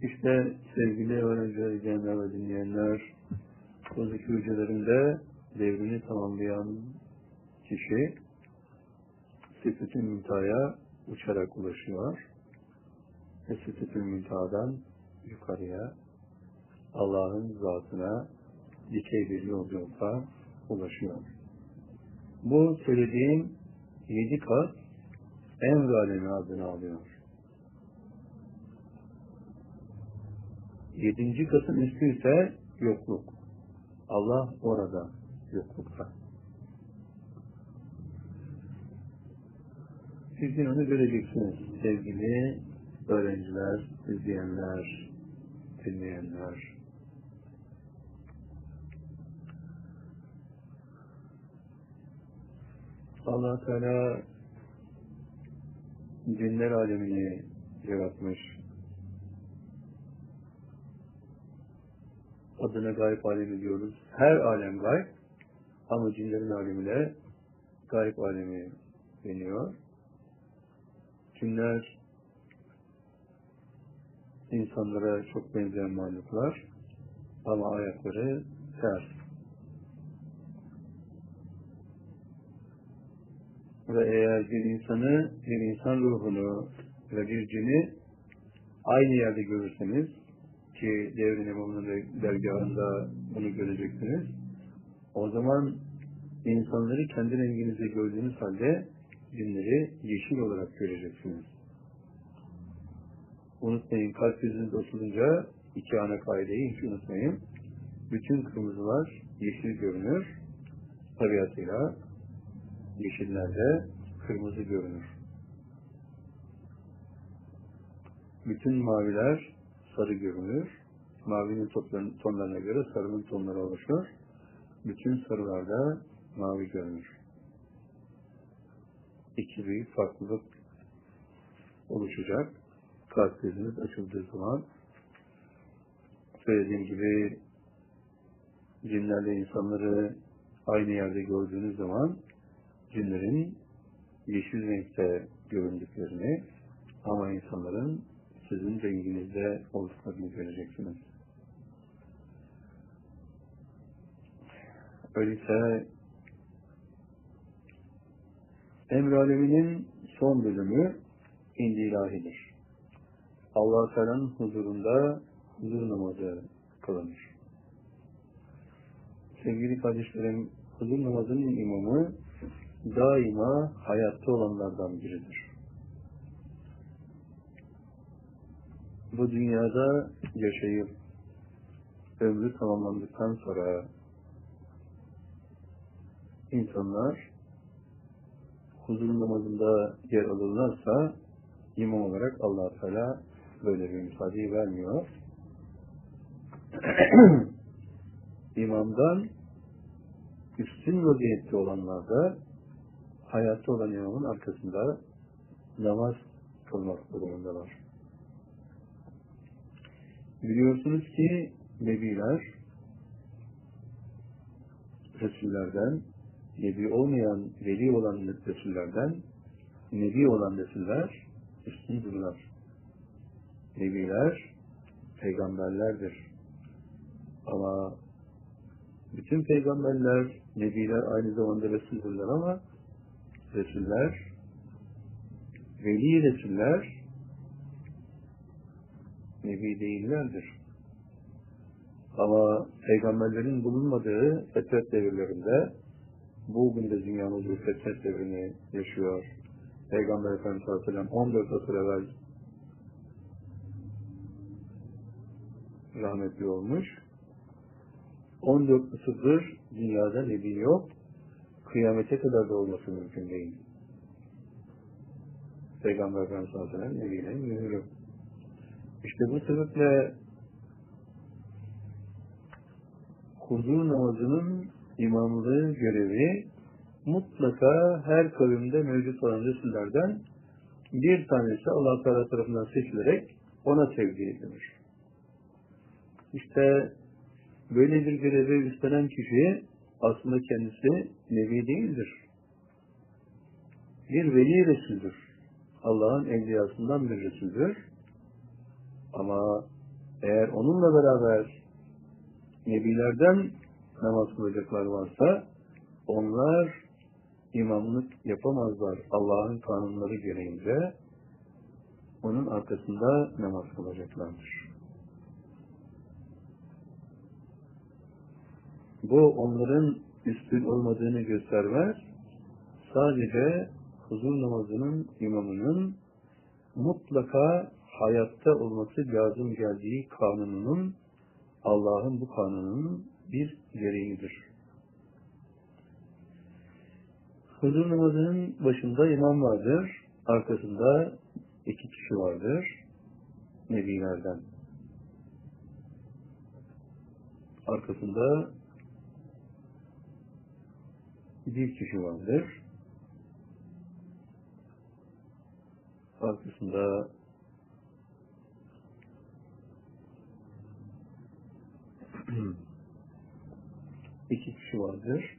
B: İşte sevgili öğrenciler, izleyenler ve dinleyenler, bu hücrelerinde devrini tamamlayan kişi Sıfıt-ı Müntaha'ya uçarak ulaşıyor ve Sıfıt-ı Müntaha'dan yukarıya Allah'ın zatına dikey bir yolculukla ulaşıyor. Bu söylediğim yedi kat emr alemi adını alıyor. Yedinci katın üstü ise yokluk. Allah orada yoklukta. Siz de onu göreceksiniz sevgili öğrenciler, izleyenler, dinleyenler. Allah Teala cinler alemini yaratmış. Adına gayb alemi diyoruz. Her alem gayb ama cinlerin alemine gayb alemi deniyor. Cinler insanlara çok benzeyen mahluklar ama ayakları ters. Ve eğer bir insanı, bir insan ruhunu ve bir cini aynı yerde görürseniz ki devrin imamının dergahında bunu göreceksiniz. O zaman insanları kendi renginizde gördüğünüz halde cinleri yeşil olarak göreceksiniz. Unutmayın kalp yüzünüz oturunca iki ana kaideyi hiç unutmayın. Bütün kırmızılar yeşil görünür. Tabiatıyla yeşillerde kırmızı görünür. Bütün maviler sarı görünür. Mavinin tonlarına göre sarının tonları oluşur. Bütün sarılarda mavi görünür. İki büyük farklılık oluşacak. Kalp gözünüz açıldığı zaman söylediğim gibi cinlerle insanları aynı yerde gördüğünüz zaman cinlerin yeşil renkte göründüklerini ama insanların sizin renginizde olduklarını göreceksiniz. Öyleyse emr aleminin son bölümü indi ilahidir. allah Teala'nın huzurunda huzur namazı kılınır. Sevgili kardeşlerim, huzur namazının imamı daima hayatta olanlardan biridir. bu dünyada yaşayıp ömrü tamamlandıktan sonra insanlar huzur namazında yer alırlarsa imam olarak allah Teala böyle bir müsaadeyi vermiyor. İmamdan üstün vaziyette olanlar da hayatta olan imamın arkasında namaz kılmak durumundalar. Biliyorsunuz ki Nebiler Resullerden Nebi olmayan, veli olan Resullerden Nebi olan Resuller üstündürler. Nebiler peygamberlerdir. Ama bütün peygamberler, nebiler aynı zamanda Resuldürler ama Resuller, veli Resuller nebi değillerdir. Ama peygamberlerin bulunmadığı fetret devirlerinde bugün de dünyamız bir fetret devrini yaşıyor. Peygamber Efendimiz Aleyhisselam 14 asır evvel rahmetli olmuş. 14 asırdır dünyada nebi yok. Kıyamete kadar da olması mümkün değil. Peygamber Efendimiz Aleyhisselam nebilerin mühürü. İşte bu sebeple huzur namazının imamlığı görevi mutlaka her kavimde mevcut olan Resullerden bir tanesi Allah Teala tarafından seçilerek ona tevdi edilir. İşte böyle bir görevi üstlenen kişi aslında kendisi nevi değildir. Bir veli Resul'dür. Allah'ın evliyasından bir Resul'dür. Ama eğer onunla beraber nebilerden namaz kılacaklar varsa onlar imamlık yapamazlar Allah'ın kanunları gereğince onun arkasında namaz kılacaklardır. Bu onların üstün olmadığını göstermez. Sadece huzur namazının imamının mutlaka hayatta olması lazım geldiği kanununun Allah'ın bu kanununun bir gereğidir. Huzur namazının başında imam vardır, arkasında iki kişi vardır, nebilerden. Arkasında bir kişi vardır. Arkasında iki kişi vardır.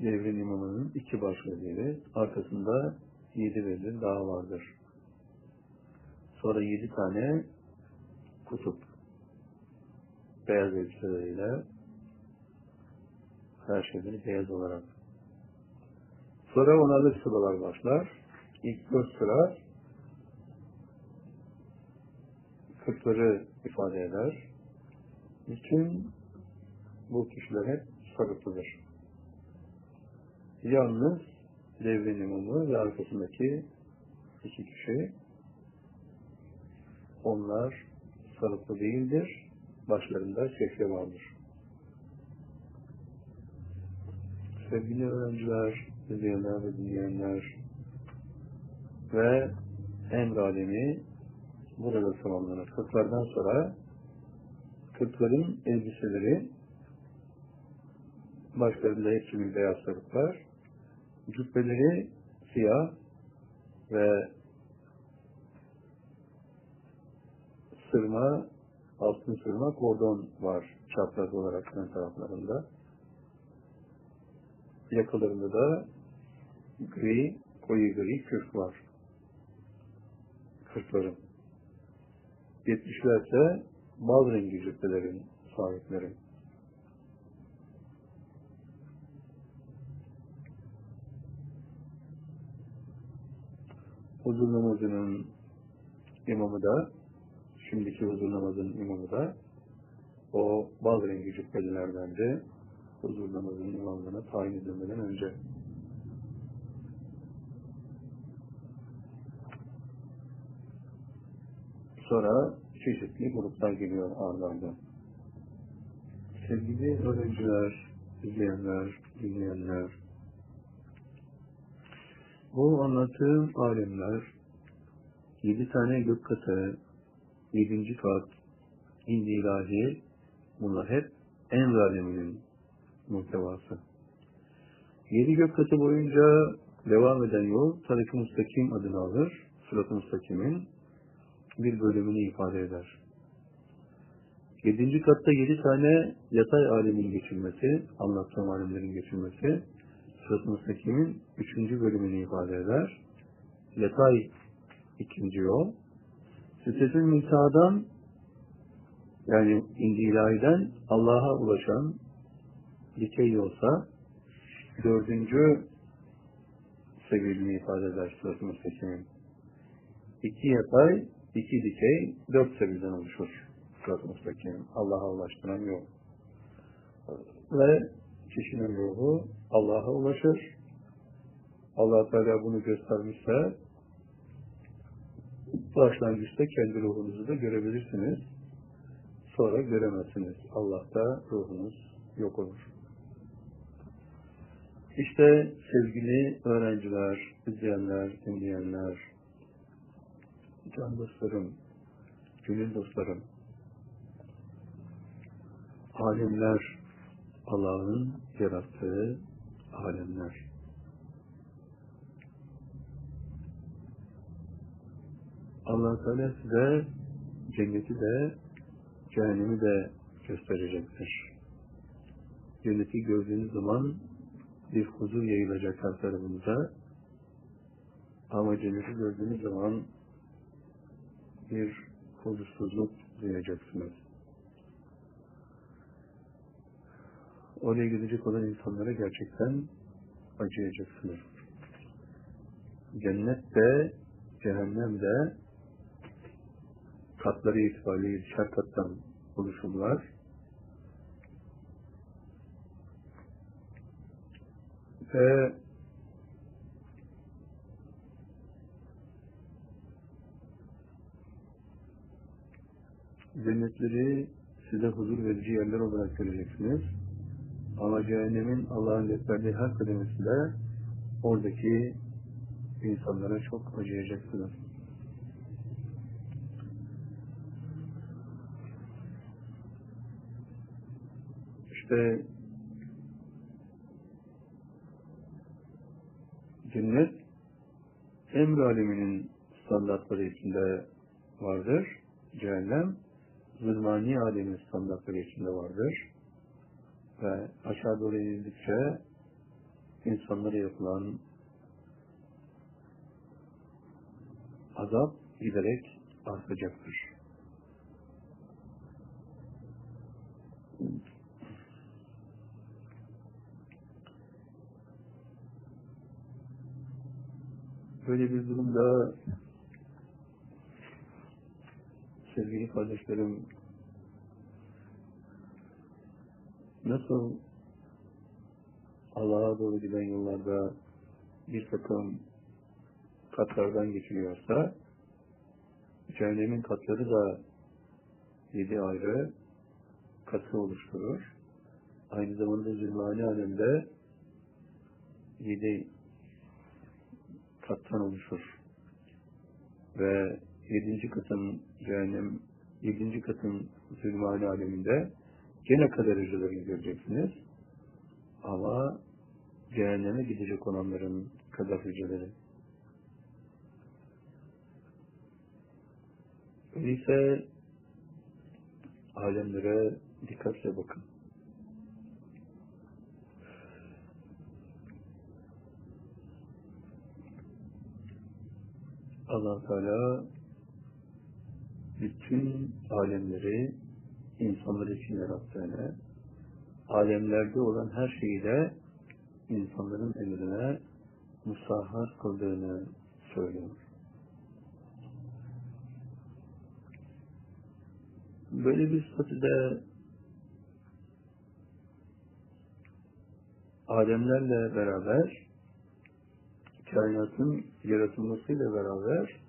B: Devrin imamının iki baş veziri, arkasında yedi vezir daha vardır. Sonra yedi tane kutup, beyaz elbiseleriyle her şeyleri beyaz olarak. Sonra onarlı sıralar başlar. İlk dört sıra kırkları ifade eder. Bütün bu kişiler hep sarıklıdır. Yalnız devrin imamı ve arkasındaki iki kişi onlar sarıklı değildir. Başlarında şehre vardır. Sevgili öğrenciler, izleyenler ve dinleyenler ve en alemi burada tamamlanır. Kırklardan sonra kırkların elbiseleri başlarında hepsi bir beyaz sarıklar cübbeleri siyah ve sırma altın sırma kordon var çapraz olarak ön taraflarında yakalarında da gri, koyu gri kürk var. Kırkların. Yetmişler ise bal rengi cübbelerin sahipleri. Huzur namazının imamı da, şimdiki huzur namazının imamı da o bal rengi cübbelilerden de huzur namazının imamlığına tayin edilmeden önce Sonra çeşitli gruplar geliyor ardında. Sevgili öğrenciler, izleyenler, dinleyenler, bu anlattığım alemler, yedi tane gök katı, yedinci kat, indi ilahi, bunlar hep en aleminin muhtevası. Yedi gök katı boyunca devam eden yol Tarik-i Müstakim adını alır. Sırat-ı Müstakim'in bir bölümünü ifade eder. Yedinci katta yedi tane yatay alemin geçilmesi, anlattığım alemlerin geçilmesi, Sırat-ı Müstakim'in üçüncü bölümünü ifade eder. Yatay ikinci yol. Sitesül Müntaha'dan yani indi ilahiden Allah'a ulaşan dikey yolsa dördüncü seviyesini ifade eder Sırat-ı Müstakim'in. İki yatay, iki dikey, dört seviyeden oluşur Sırat-ı Müstakim. Allah'a ulaştıran yol. Ve kişinin ruhu Allah'a ulaşır. allah Teala bunu göstermişse başlangıçta kendi ruhunuzu da görebilirsiniz. Sonra göremezsiniz. Allah'ta ruhunuz yok olur. İşte sevgili öğrenciler, izleyenler, dinleyenler, can dostlarım, gönül dostlarım, alemler, Allah'ın yarattığı alemler. allah Teala size cenneti de, cehennemi de gösterecektir. Cenneti gördüğünüz zaman bir huzur yayılacak her tarafınıza. Ama cenneti gördüğünüz zaman bir huzursuzluk duyacaksınız. Oraya gidecek olan insanlara gerçekten acıyacaksınız. Cennet de, cehennem de katları itibariyle yedişer kattan oluşumlar. Ve cennetleri size huzur verici yerler olarak göreceksiniz. Ama cehennemin Allah'ın gösterdiği her kademesi de oradaki insanlara çok acıyacaksınız. İşte cennet emr aleminin standartları içinde vardır. Cehennem zulmani alemin standartları içinde vardır. Ve aşağı doğru inildikçe insanlara yapılan azap giderek artacaktır. Böyle bir durumda sevgili kardeşlerim nasıl Allah'a doğru giden yollarda bir takım katlardan geçiliyorsa cehennemin katları da yedi ayrı katı oluşturur. Aynı zamanda zulmani alemde yedi kattan oluşur. Ve yedinci katın cehennem, yedinci katın zulmani aleminde gene kadericilerini göreceksiniz. Ama cehenneme gidecek olanların kadericileri. Öyleyse alemlere dikkatle bakın. Allah Teala bütün alemleri insanlar için yarattığını, alemlerde olan her şeyi de insanların emrine musahhar kıldığını söylüyor. Böyle bir statüde alemlerle beraber kainatın yaratılmasıyla beraber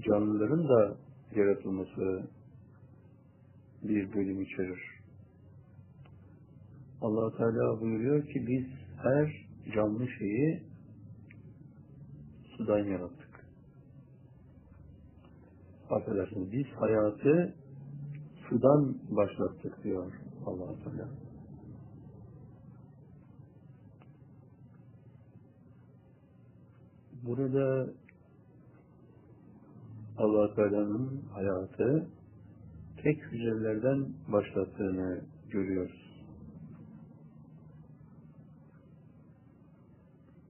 B: canlıların da yaratılması bir bölüm içerir. allah Teala buyuruyor ki biz her canlı şeyi sudan yarattık. Affedersiniz, biz hayatı sudan başlattık diyor allah Teala. Burada allah Teala'nın hayatı tek hücrelerden başlattığını görüyoruz.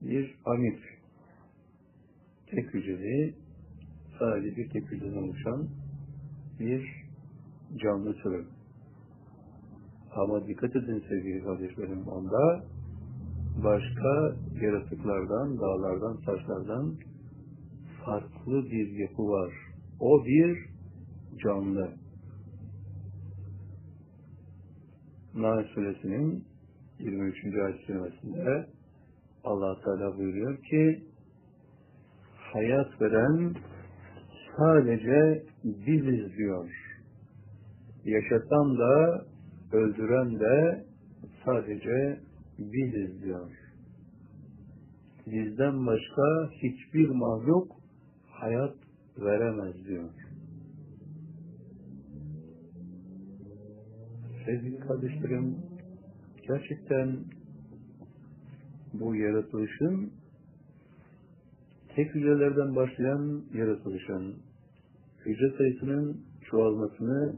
B: Bir amif, tek hücreli, sadece bir tek hücreden oluşan bir canlı türü. Ama dikkat edin sevgili kardeşlerim, onda başka yaratıklardan, dağlardan, taşlardan farklı bir yapı var. O bir canlı. Nahl suresinin 23. ayet kerimesinde allah Teala buyuruyor ki hayat veren sadece biziz diyor. Yaşatan da öldüren de sadece biziz diyor. Bizden başka hiçbir mahluk hayat veremez diyor. Sevgili kardeşlerim, gerçekten bu yaratılışın tek hücrelerden başlayan yaratılışın hücre sayısının çoğalmasını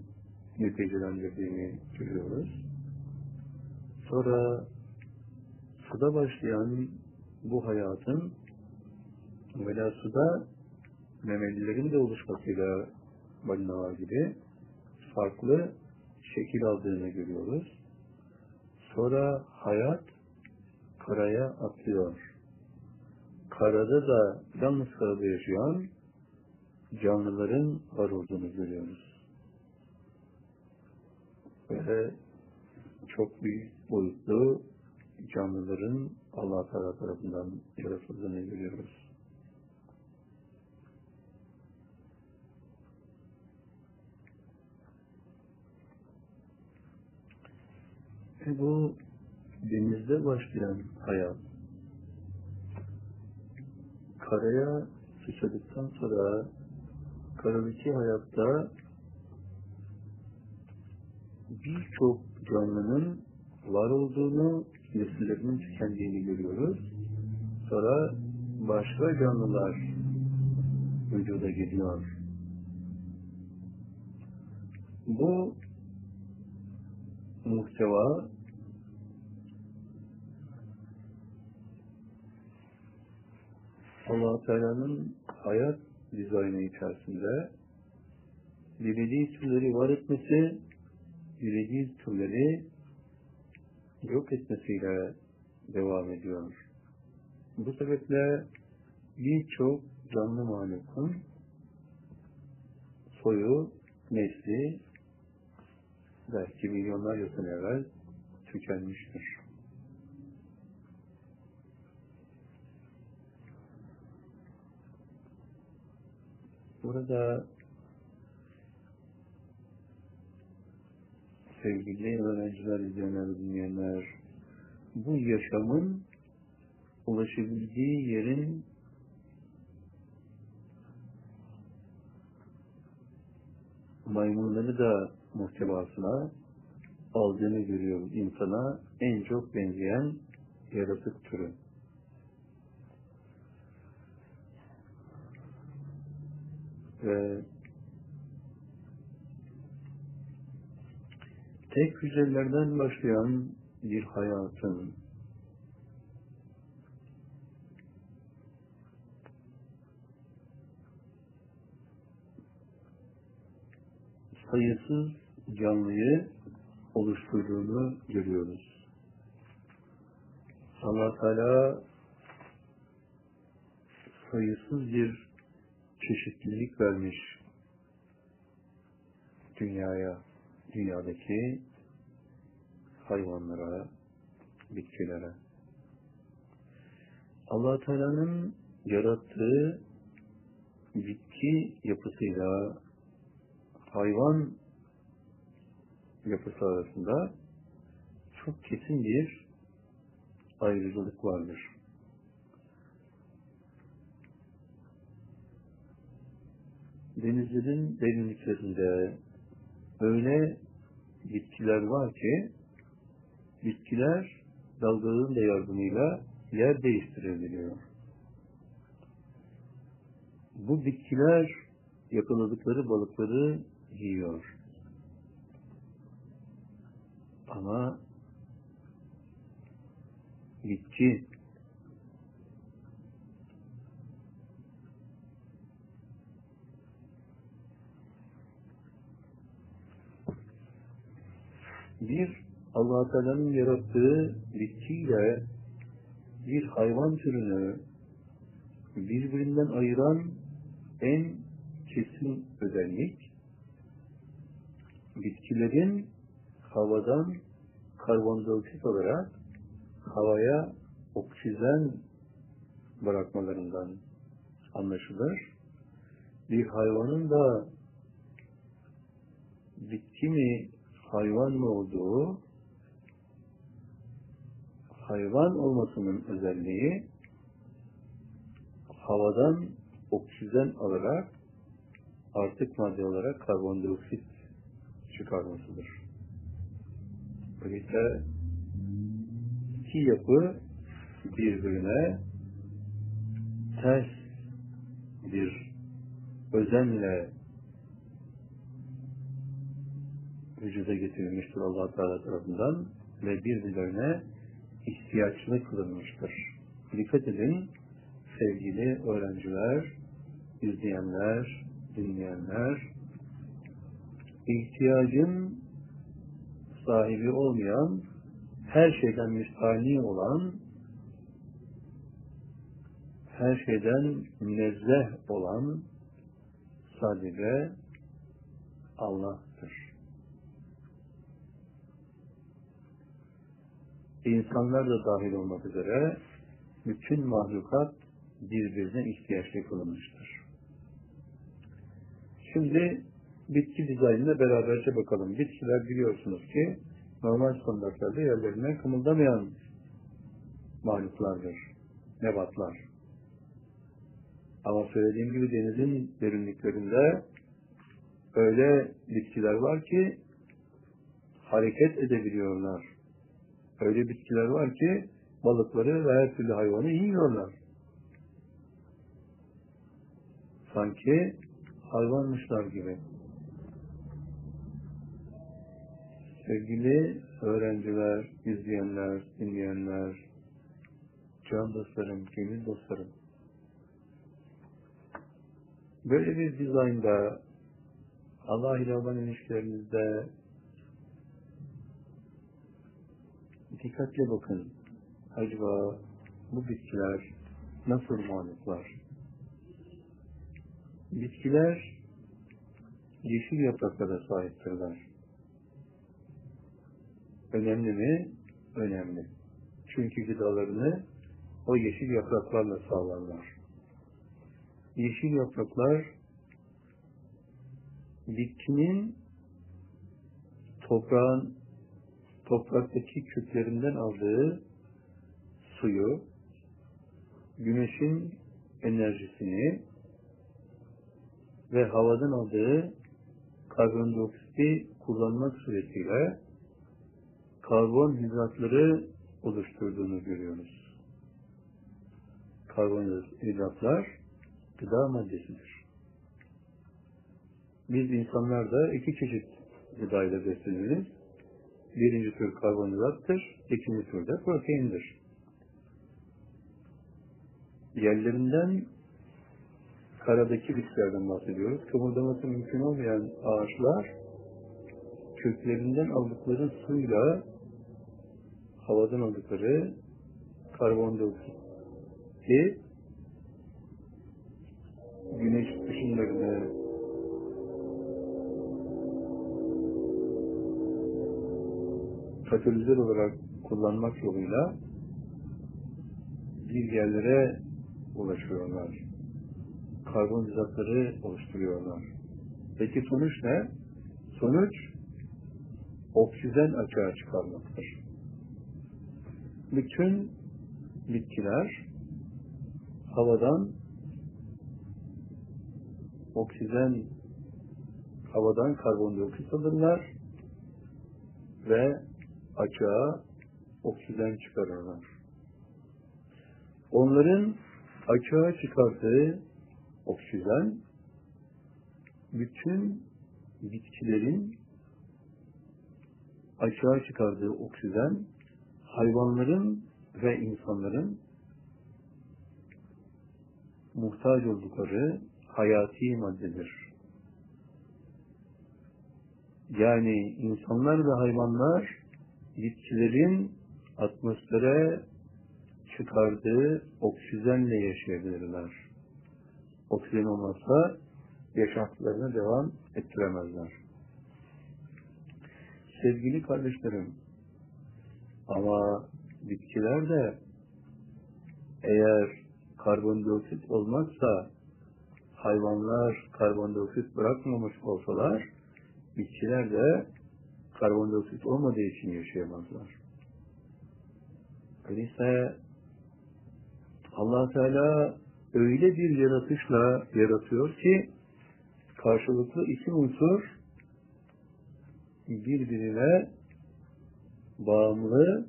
B: neticelendirdiğini görüyoruz. Sonra suda başlayan bu hayatın evvela suda memelilerin de oluşmasıyla balinalar gibi farklı şekil aldığını görüyoruz. Sonra hayat karaya atlıyor. Karada da yalnız karada yaşayan canlıların var olduğunu görüyoruz. Ve çok büyük boyutlu canlıların Allah Teala tarafından yaratıldığını görüyoruz. Ve bu denizde başlayan hayat karaya sıçradıktan sonra karadaki hayatta birçok canlının var olduğunu, nesillerinin tükendiğini görüyoruz. Sonra başka canlılar vücuda geliyor. Bu muhteva allah Teala'nın hayat dizaynı içerisinde dilediği türleri var etmesi, dilediği türleri yok etmesiyle devam ediyor. Bu sebeple birçok canlı mahlukun soyu, nesli belki milyonlarca sene evvel tükenmiştir. Burada sevgili öğrenciler, izleyenler, dinleyenler, bu yaşamın ulaşabildiği yerin maymunları da muhtevasına aldığını görüyoruz. İnsana en çok benzeyen yaratık türü. Ve tek hücrelerden başlayan bir hayatın sayısız canlıyı oluşturduğunu görüyoruz. allah Teala sayısız bir çeşitlilik vermiş dünyaya, dünyadaki hayvanlara, bitkilere. allah Teala'nın yarattığı bitki yapısıyla hayvan yapısı arasında çok kesin bir ayrıcalık vardır. Denizlerin derinliklerinde öyle bitkiler var ki bitkiler dalgaların da yardımıyla yer değiştirebiliyor. Bu bitkiler yakaladıkları balıkları yiyor. Ama bitki bir allah Teala'nın yarattığı bitkiyle bir hayvan türünü birbirinden ayıran en kesin özellik bitkilerin havadan karbondioksit olarak havaya oksijen bırakmalarından anlaşılır. Bir hayvanın da bitki mi hayvan mı olduğu hayvan olmasının özelliği havadan oksijen alarak artık madde olarak karbondioksit çıkarmasıdır. Öyleyse iki yapı birbirine ters bir özenle vücuda getirilmiştir allah Teala tarafından ve birbirlerine ihtiyaçlı kılınmıştır. Dikkat edin sevgili öğrenciler, izleyenler, dinleyenler, ihtiyacın sahibi olmayan, her şeyden müstahni olan, her şeyden münezzeh olan sadece Allah'tır. İnsanlar da dahil olmak üzere bütün mahlukat birbirine ihtiyaçlı kılınmıştır. Şimdi bitki dizaynına beraberce bakalım. Bitkiler biliyorsunuz ki normal standartlarda yerlerinden kımıldamayan mahluklardır. Nebatlar. Ama söylediğim gibi denizin derinliklerinde öyle bitkiler var ki hareket edebiliyorlar. Öyle bitkiler var ki balıkları ve her türlü hayvanı yiyorlar. Sanki hayvanmışlar gibi. Sevgili öğrenciler, izleyenler, dinleyenler, can dostlarım, gönül dostlarım. Böyle bir dizaynda Allah ile olan ilişkilerinizde dikkatle bakın. Acaba bu bitkiler nasıl muhalifler? Bitkiler yeşil yapraklara sahiptirler. Önemli mi? Önemli. Çünkü gıdalarını o yeşil yapraklarla sağlarlar. Yeşil yapraklar bitkinin toprağın topraktaki köklerinden aldığı suyu, güneşin enerjisini ve havadan aldığı karbondioksiti kullanmak suretiyle karbonhidratları oluşturduğunu görüyoruz. Karbonhidratlar gıda maddesidir. Biz insanlar da iki çeşit gıdayla besleniriz. Birinci tür karbonhidrattır, ikinci tür de proteindir. Yerlerinden karadaki bitkilerden bahsediyoruz. Kımıldaması mümkün olmayan ağaçlar köklerinden aldıkları suyla havadan aldıkları karbondioksiti güneş katalizör olarak kullanmak yoluyla bir yerlere ulaşıyorlar. Karbonhidratları oluşturuyorlar. Peki sonuç ne? Sonuç oksijen açığa çıkarmaktır. Bütün bitkiler havadan oksijen havadan karbondioksit alırlar ve açığa oksijen çıkarırlar. Onların açığa çıkardığı oksijen bütün bitkilerin açığa çıkardığı oksijen hayvanların ve insanların muhtaç oldukları hayati maddedir. Yani insanlar ve hayvanlar bitkilerin atmosfere çıkardığı oksijenle yaşayabilirler. Oksijen olmazsa yaşantılarına devam ettiremezler. Sevgili kardeşlerim, ama bitkiler de eğer karbondioksit olmazsa hayvanlar karbondioksit bırakmamış olsalar bitkiler de karbondioksit olmadığı için yaşayamazlar. Öyleyse allah Teala öyle bir yaratışla yaratıyor ki karşılıklı iki unsur birbirine bağımlı,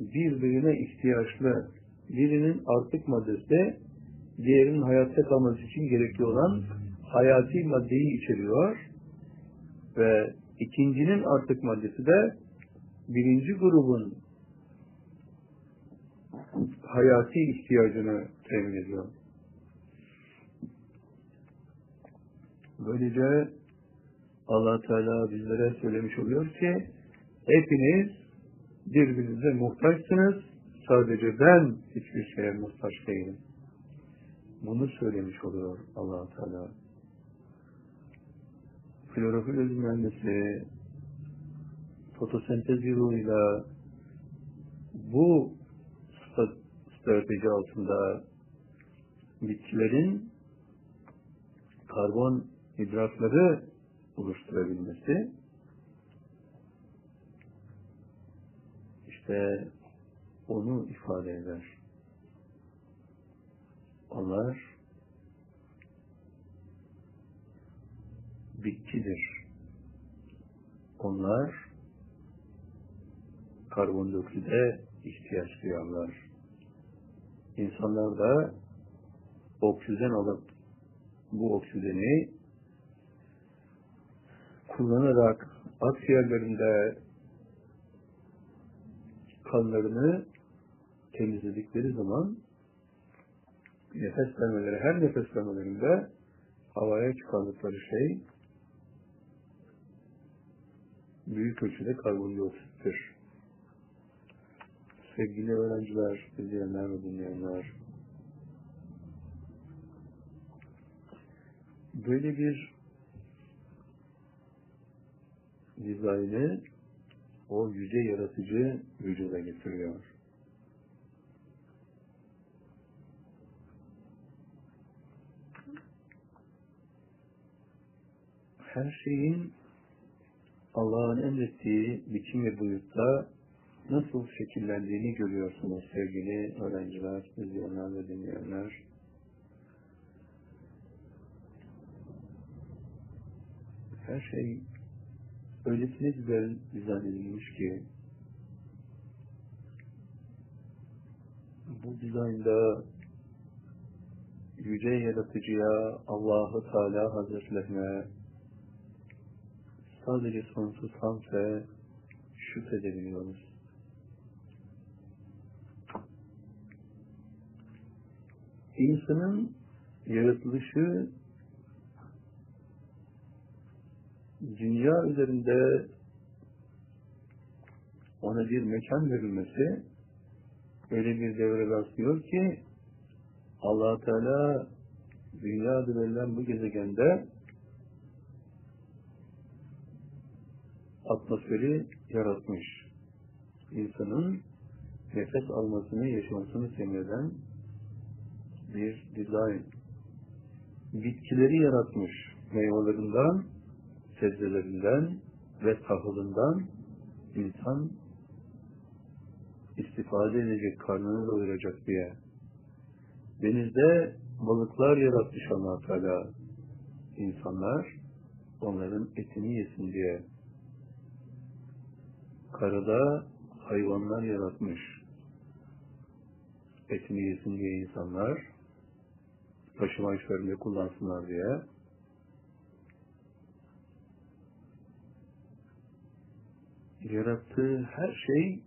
B: birbirine ihtiyaçlı. Birinin artık maddesi, diğerinin hayatta kalması için gerekli olan hayati maddeyi içeriyor ve ikincinin artık maddesi de birinci grubun hayati ihtiyacını temin ediyor. Böylece allah Teala bizlere söylemiş oluyor ki hepiniz birbirinize muhtaçsınız. Sadece ben hiçbir şeye muhtaç değilim. Bunu söylemiş oluyor allah Teala. Klorofil öz mühendisi fotosentez yoluyla bu strateji altında bitkilerin karbon hidratları oluşturabilmesi işte onu ifade eder. Onlar bitkidir. Onlar karbondiokside ihtiyaç duyarlar. İnsanlar da oksijen alıp bu oksijeni kullanarak akciğerlerinde kanlarını temizledikleri zaman nefes vermeleri, her nefes vermelerinde havaya çıkardıkları şey büyük ölçüde karbondioksittir. Sevgili öğrenciler, izleyenler ve dinleyenler, böyle bir dizaynı o yüce yaratıcı vücuda getiriyor. Her şeyin Allah'ın emrettiği biçim ve boyutta nasıl şekillendiğini görüyorsunuz sevgili öğrenciler, izleyenler ve dinleyenler. Her şey öylesine güzel dizayn edilmiş ki bu dizaynda yüce yaratıcıya Allahu Teala Hazretlerine sadece sonsuz hamd ve şükredebiliyoruz. İnsanın yaratılışı dünya üzerinde ona bir mekan verilmesi öyle bir devre rastlıyor ki allah Teala dünya verilen bu gezegende atmosferi yaratmış. İnsanın nefes almasını, yaşamasını temin bir dizayn. Bitkileri yaratmış. Meyvelerinden sebzelerinden ve tahılından insan istifade edecek, karnını doyuracak diye. Denizde balıklar yaratmış allah Teala insanlar onların etini yesin diye. Karada hayvanlar yaratmış. Etini yesin diye insanlar taşıma işlerinde kullansınlar diye. Yarattığı her şey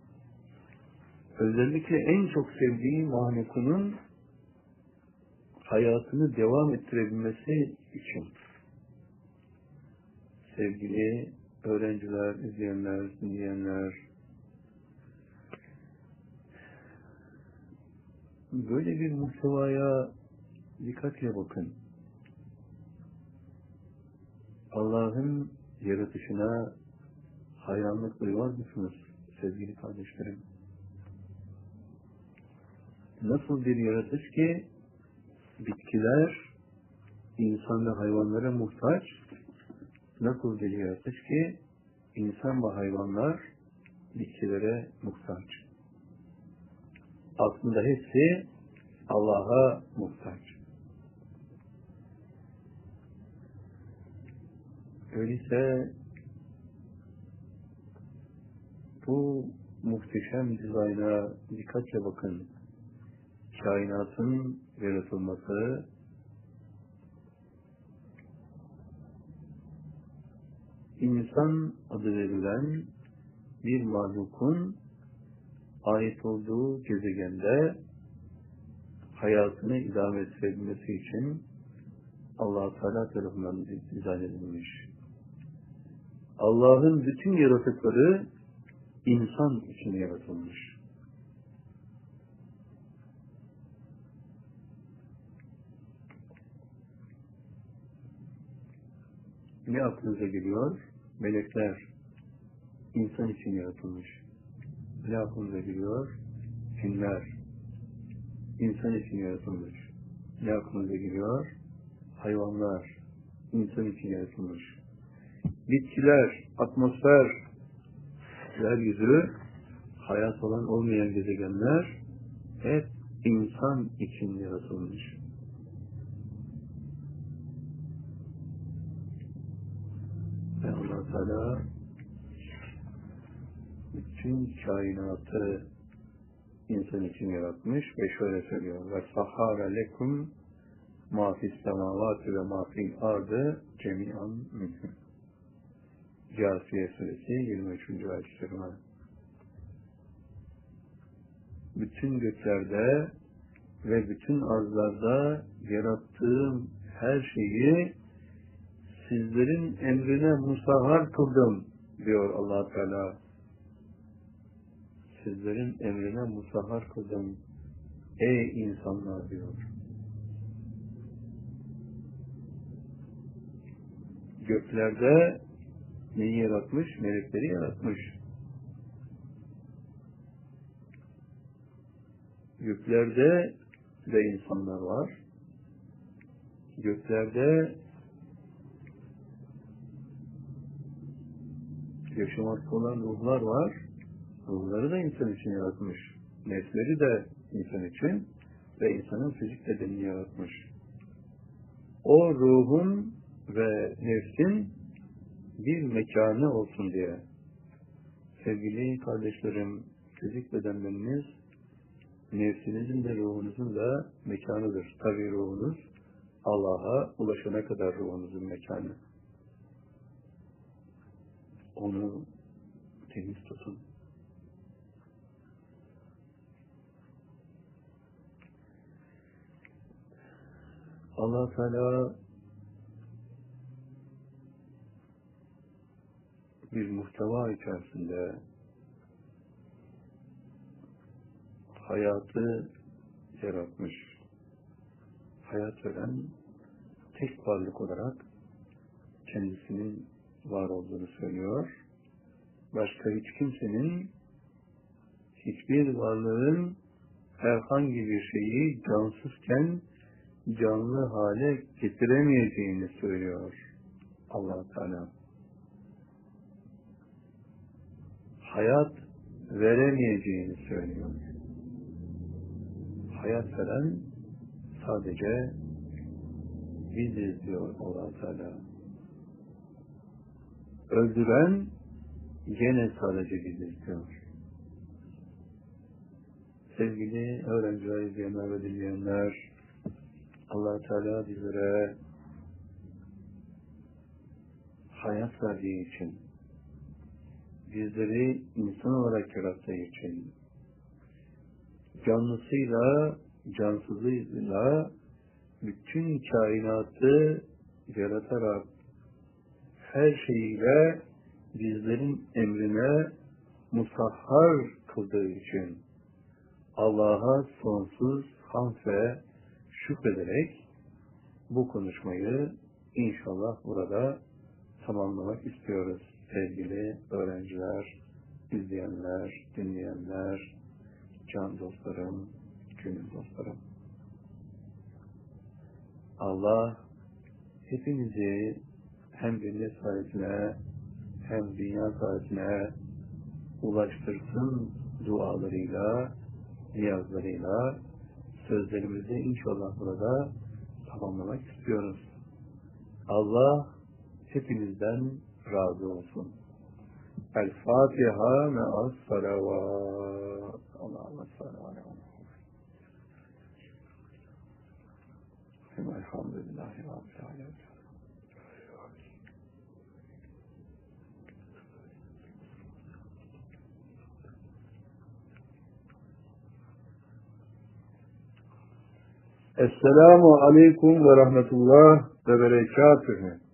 B: özellikle en çok sevdiği mahlukunun hayatını devam ettirebilmesi için sevgili öğrenciler, izleyenler, dinleyenler böyle bir muhtevaya dikkatle bakın. Allah'ın yaratışına hayranlık duymaz mısınız sevgili kardeşlerim? Nasıl bir yaratış ki bitkiler insan ve hayvanlara muhtaç, nasıl bir yaratış ki insan ve hayvanlar bitkilere muhtaç. Aslında hepsi Allah'a muhtaç. Öyleyse bu muhteşem dizayna dikkatle bakın. Kainatın yaratılması insan adı verilen bir mahlukun ait olduğu gezegende hayatını idame ettirebilmesi için allah Teala tarafından dizayn edilmiş. Allah'ın bütün yaratıkları insan için yaratılmış. Ne aklınıza geliyor? Melekler insan için yaratılmış. Ne aklınıza geliyor? Cinler insan için yaratılmış. Ne aklınıza geliyor? Hayvanlar insan için yaratılmış. Bitkiler, atmosfer, yeryüzü, hayat olan olmayan gezegenler hep insan için yaratılmış. Teala bütün kainatı insan için yaratmış ve şöyle söylüyor. Ve sahara lekum ma semavati ve ma ardı cemi'an minhu. Câsiye suresi 23. ayet-i kerime. Bütün göklerde ve bütün arzlarda yarattığım her şeyi sizlerin emrine musahhar kıldım diyor allah Teala sizlerin emrine musahhar kıldım. Ey insanlar diyor. Göklerde neyi yaratmış? Melekleri yaratmış. Göklerde de insanlar var. Göklerde yaşamakta olan ruhlar var ruhları da insan için yaratmış. Nefsleri de insan için ve insanın fizik bedenini yaratmış. O ruhun ve nefsin bir mekanı olsun diye. Sevgili kardeşlerim, fizik bedenleriniz nefsinizin de ruhunuzun da mekanıdır. Tabi ruhunuz Allah'a ulaşana kadar ruhunuzun mekanı. Onu temiz tutun. allah Teala bir muhteva içerisinde hayatı yaratmış. Hayat veren tek varlık olarak kendisinin var olduğunu söylüyor. Başka hiç kimsenin hiçbir varlığın herhangi bir şeyi cansızken canlı hale getiremeyeceğini söylüyor allah Teala. Hayat veremeyeceğini söylüyor. Hayat veren sadece biziz diyor allah Teala. Öldüren gene sadece biziz diyor. Sevgili öğrenciler, izleyenler ve dinleyenler, allah Teala bizlere hayat verdiği için, bizleri insan olarak yarattığı için, canlısıyla, cansızıyla bütün kainatı yaratarak her şeyiyle bizlerin emrine musahhar kıldığı için Allah'a sonsuz hamd ve şükrederek bu konuşmayı inşallah burada tamamlamak istiyoruz sevgili öğrenciler, izleyenler, dinleyenler, can dostlarım, gönül dostlarım. Allah hepinizi hem cennet sahibine hem dünya sahibine ulaştırsın dualarıyla, niyazlarıyla sözlerimizi inşallah burada tamamlamak istiyoruz. Allah hepinizden razı olsun. El Fatiha me'as salavat. Allah'ım sallallahu Elhamdülillahi Rabbil Alemin. Esselamu Aleyküm ve Rahmetullah ve Berekatühü.